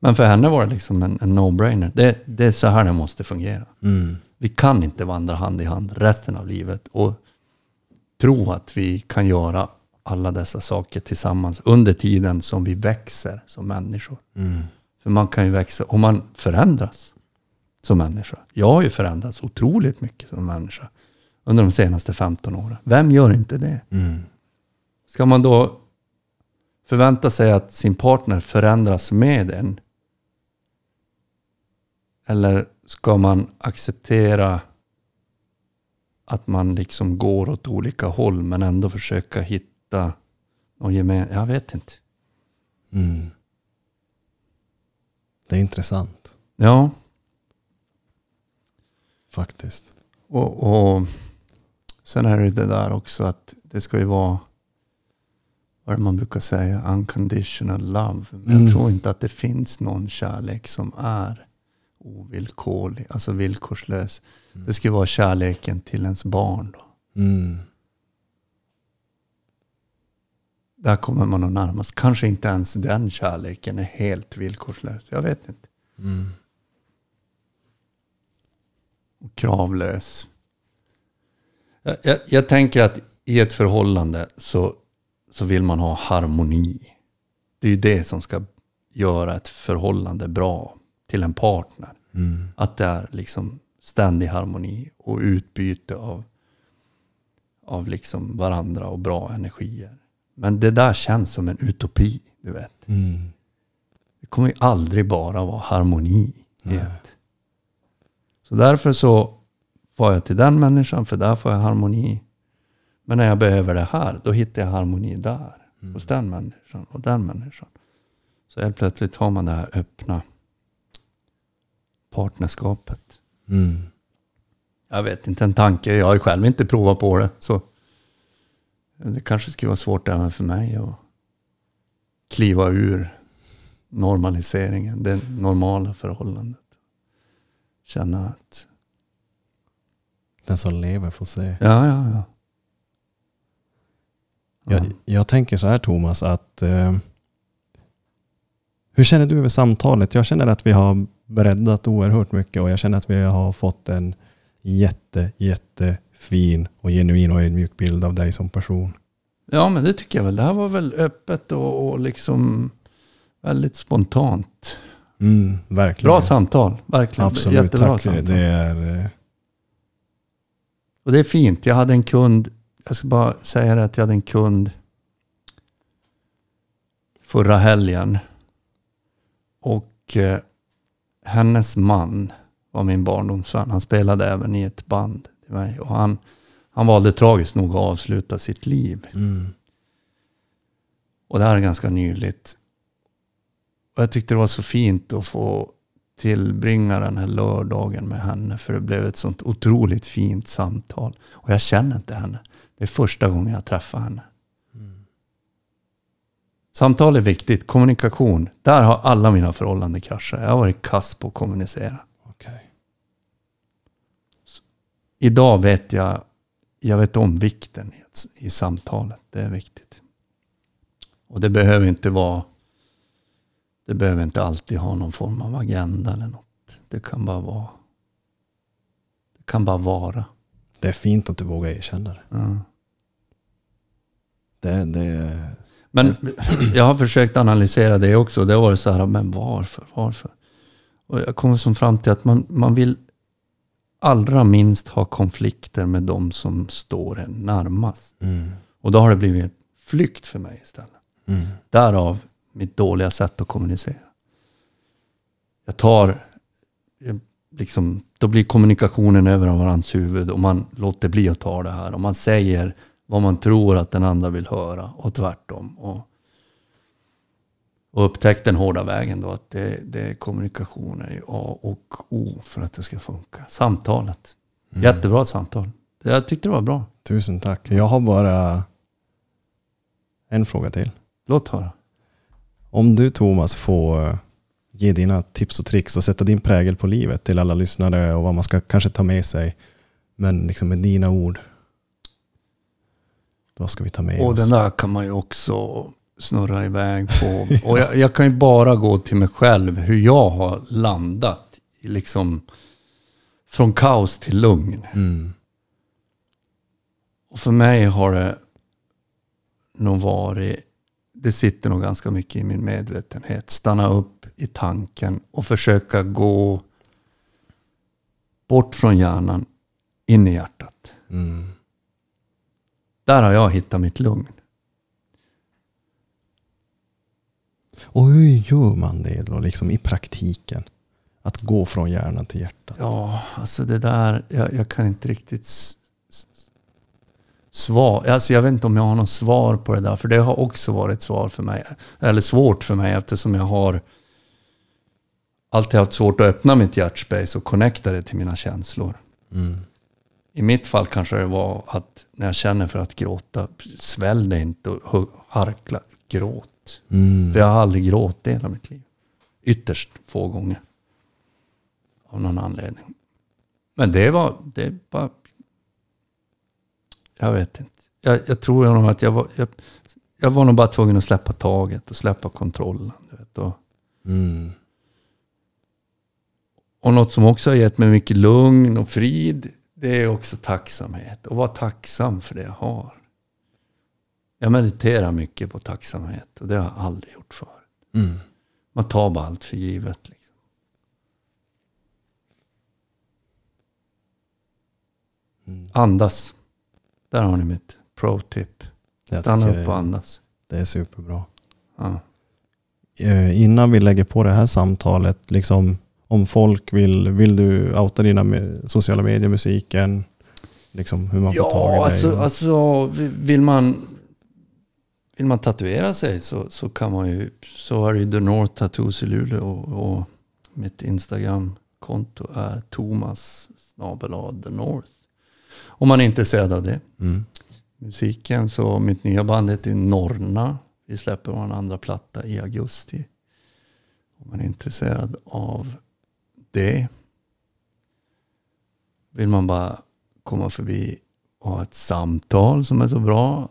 Men för henne var det liksom en, en no-brainer. Det, det är så här det måste fungera. Mm. Vi kan inte vandra hand i hand resten av livet och tro att vi kan göra alla dessa saker tillsammans under tiden som vi växer som människor. Mm. För man kan ju växa och man förändras som människa. Jag har ju förändrats otroligt mycket som människa under de senaste 15 åren. Vem gör inte det? Mm. Ska man då förvänta sig att sin partner förändras med en? Eller ska man acceptera att man liksom går åt olika håll men ändå försöka hitta någon gemen... Jag vet inte. Mm. Det är intressant Ja, faktiskt. och, och sen är det det där också att det ska ju vara vad man brukar säga? Unconditional love. Men Mm. jag tror inte att det finns någon kärlek som är ovillkorlig, alltså villkorslös. Det ska vara kärleken till ens barn. Då. Mm. Där kommer man att närmast. Kanske inte ens den kärleken är helt villkorslös. Jag vet inte. Mm. Och kravlös. Jag, jag, jag tänker att i ett förhållande så, så vill man ha harmoni. Det är ju det som ska göra ett förhållande bra till en partner. Mm. Att det är liksom ständig harmoni och utbyte av, av liksom varandra och bra energier. Men det där känns som en utopi, du vet. Mm. Det kommer ju aldrig bara vara harmoni. Så därför så var jag till den människan, för där får jag harmoni. Men när jag behöver det här, då hittar jag harmoni där. Mm. Hos den människan och den människan. Så helt plötsligt har man det här öppna partnerskapet. Mm. Jag vet inte, en tanke. Jag har ju själv inte provat på det. Så det kanske skulle vara svårt även för mig att kliva ur normaliseringen, det normala förhållandet. Känna att, Den som lever får se. ja, ja, ja. ja. Jag, jag tänker så här Thomas att eh, hur känner du över samtalet? Jag känner att vi har breddat oerhört mycket och jag känner att vi har fått en jätte, jättefin och genuin och ödmjuk bild av dig som person. ja, men det tycker jag väl. Det här var väl öppet och, och liksom väldigt spontant. Mm, verkligen. Bra samtal, verkligen. Absolut, Jättebra tack. samtal. Det är... eh, Och det är fint. Jag hade en kund, jag ska bara säga det att jag hade en kund förra helgen. Och eh, hennes man var min barndomsvän. Han spelade även i ett band till mig. Och han, han valde tragiskt nog att avsluta sitt liv. Mm, Och det här är ganska nyligt. Och jag tyckte det var så fint att få tillbringa den här lördagen med henne. För det blev ett sånt otroligt fint samtal. Och jag känner inte henne. Det är första gången jag träffar henne. Mm, Samtal är viktigt. Kommunikation. Där har alla mina förhållanden kraschat. Jag har varit kass på att kommunicera. okej. Idag vet jag, jag vet om vikten i, i samtalet. Det är viktigt. Och det behöver inte vara, det behöver inte alltid ha någon form av agenda eller något. Det kan bara vara, det kan bara vara. Det är fint att du vågar erkänna det. Ja. det, det Men jag har försökt analysera det också. Det har varit så här, men varför? Varför? Och jag kommer som fram till att man, man vill allra minst ha konflikter med de som står en närmast. mm, Och då har det blivit flykt för mig istället. mm, Därav mitt dåliga sätt att kommunicera. Jag tar, liksom, då blir kommunikationen över varandras huvud och man låter bli att ta det här. Och man säger vad man tror att den andra vill höra och tvärtom. Och, och upptäckt den hårda vägen då att det, det är kommunikation är A och O för att det ska funka. Samtalet. mm. Jättebra samtal. Jag tyckte det var bra. Tusen tack. Jag har bara en fråga till. Låt höra. Om du Thomas får eh, ge dina tips och tricks och sätta din prägel på livet till alla lyssnare och vad man ska kanske ta med sig. Men liksom med dina ord. Vad ska vi ta med Och oss? den där kan man ju också snurra iväg på. Och jag, jag kan ju bara gå till mig själv hur jag har landat. Liksom från kaos till lugn. Mm. Och för mig har det nog varit, det sitter nog ganska mycket i min medvetenhet. Stanna upp i tanken och försöka gå bort från hjärnan, in i hjärtat. Mm. Där har jag hittat mitt lugn. Och hur gör man det då liksom i praktiken? Att gå från hjärnan till hjärtat. Ja, alltså det där, jag, jag kan inte riktigt svar. Alltså jag vet inte om jag har något svar på det där. För det har också varit svar för mig. Eller svårt för mig eftersom jag har alltid haft svårt att öppna mitt hjärtspace och connecta det till mina känslor. Mm. I mitt fall kanske det var att när jag känner för att gråta, svälj det inte och harkla. Gråt. Mm. För jag har aldrig gråtit i hela mitt liv. Ytterst få gånger. Av någon anledning. Men det var, det var... Jag vet inte. Jag, jag tror nog att jag var... Jag, jag var nog bara tvungen att släppa taget och släppa kontrollen. Du vet, och, Mm. och något som också har gett mig mycket lugn och frid. Det är också tacksamhet. Och vara tacksam för det jag har. Jag mediterar mycket på tacksamhet. Och det har jag aldrig gjort förut. Mm. Man tar bara allt för givet. Liksom. Mm. Andas. Där har ni mitt pro-tip. Stanna upp och andas. det är superbra. Ja. Eh, innan vi lägger på det här samtalet, liksom, om folk vill, vill du outa dina sociala medier, musiken, liksom hur man får tag i Ja, dig? alltså, alltså vill man, vill man tatuera sig så, så kan man ju, så är det ju The North Tattoos i Luleå och, och mitt Instagram-konto är Thomas snabel-a The North. Om man är intresserad av det. Mm. Musiken så mitt nya band heter Norna. Vi släpper vår andra platta i augusti. Om man är intresserad av det. Vill man bara komma förbi och ha ett samtal som är så bra.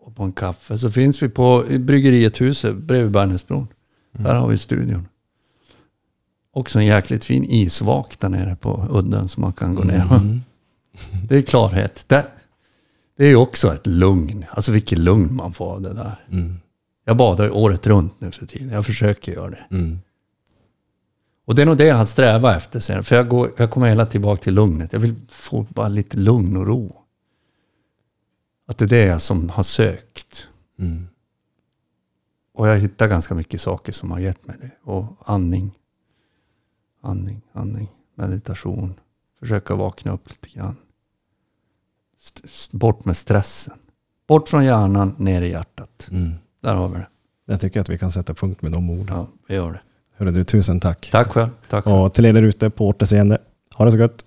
Och på en kaffe. Så finns vi på Bryggeriet huset bredvid Bergnäsbron. Där har vi studion. Också en jäkligt fin isvak där nere på udden som man kan gå ner. Mm. Det är klarhet. Det, det är också ett lugn. Alltså vilket lugn man får av det där. Mm. Jag badar ju året runt nu för tiden. Jag försöker göra det. Mm. Och det är nog det jag har strävat efter sen. För jag, går, jag kommer hela tillbaka till lugnet. Jag vill få bara lite lugn och ro. Att det är det jag som har sökt. Mm. Och jag hittar ganska mycket saker som har gett mig det. Och andning. Andning, andning. Meditation. Försöka vakna upp lite grann. St- st- bort med stressen. Bort från hjärnan, ner i hjärtat. Mm. Där har vi det. Jag tycker att vi kan sätta punkt med de orden. Ja, vi gör det. Hörru du, tusen tack. Tack själv. Tack själv. Och till er där ute på återseende, ha det så gott.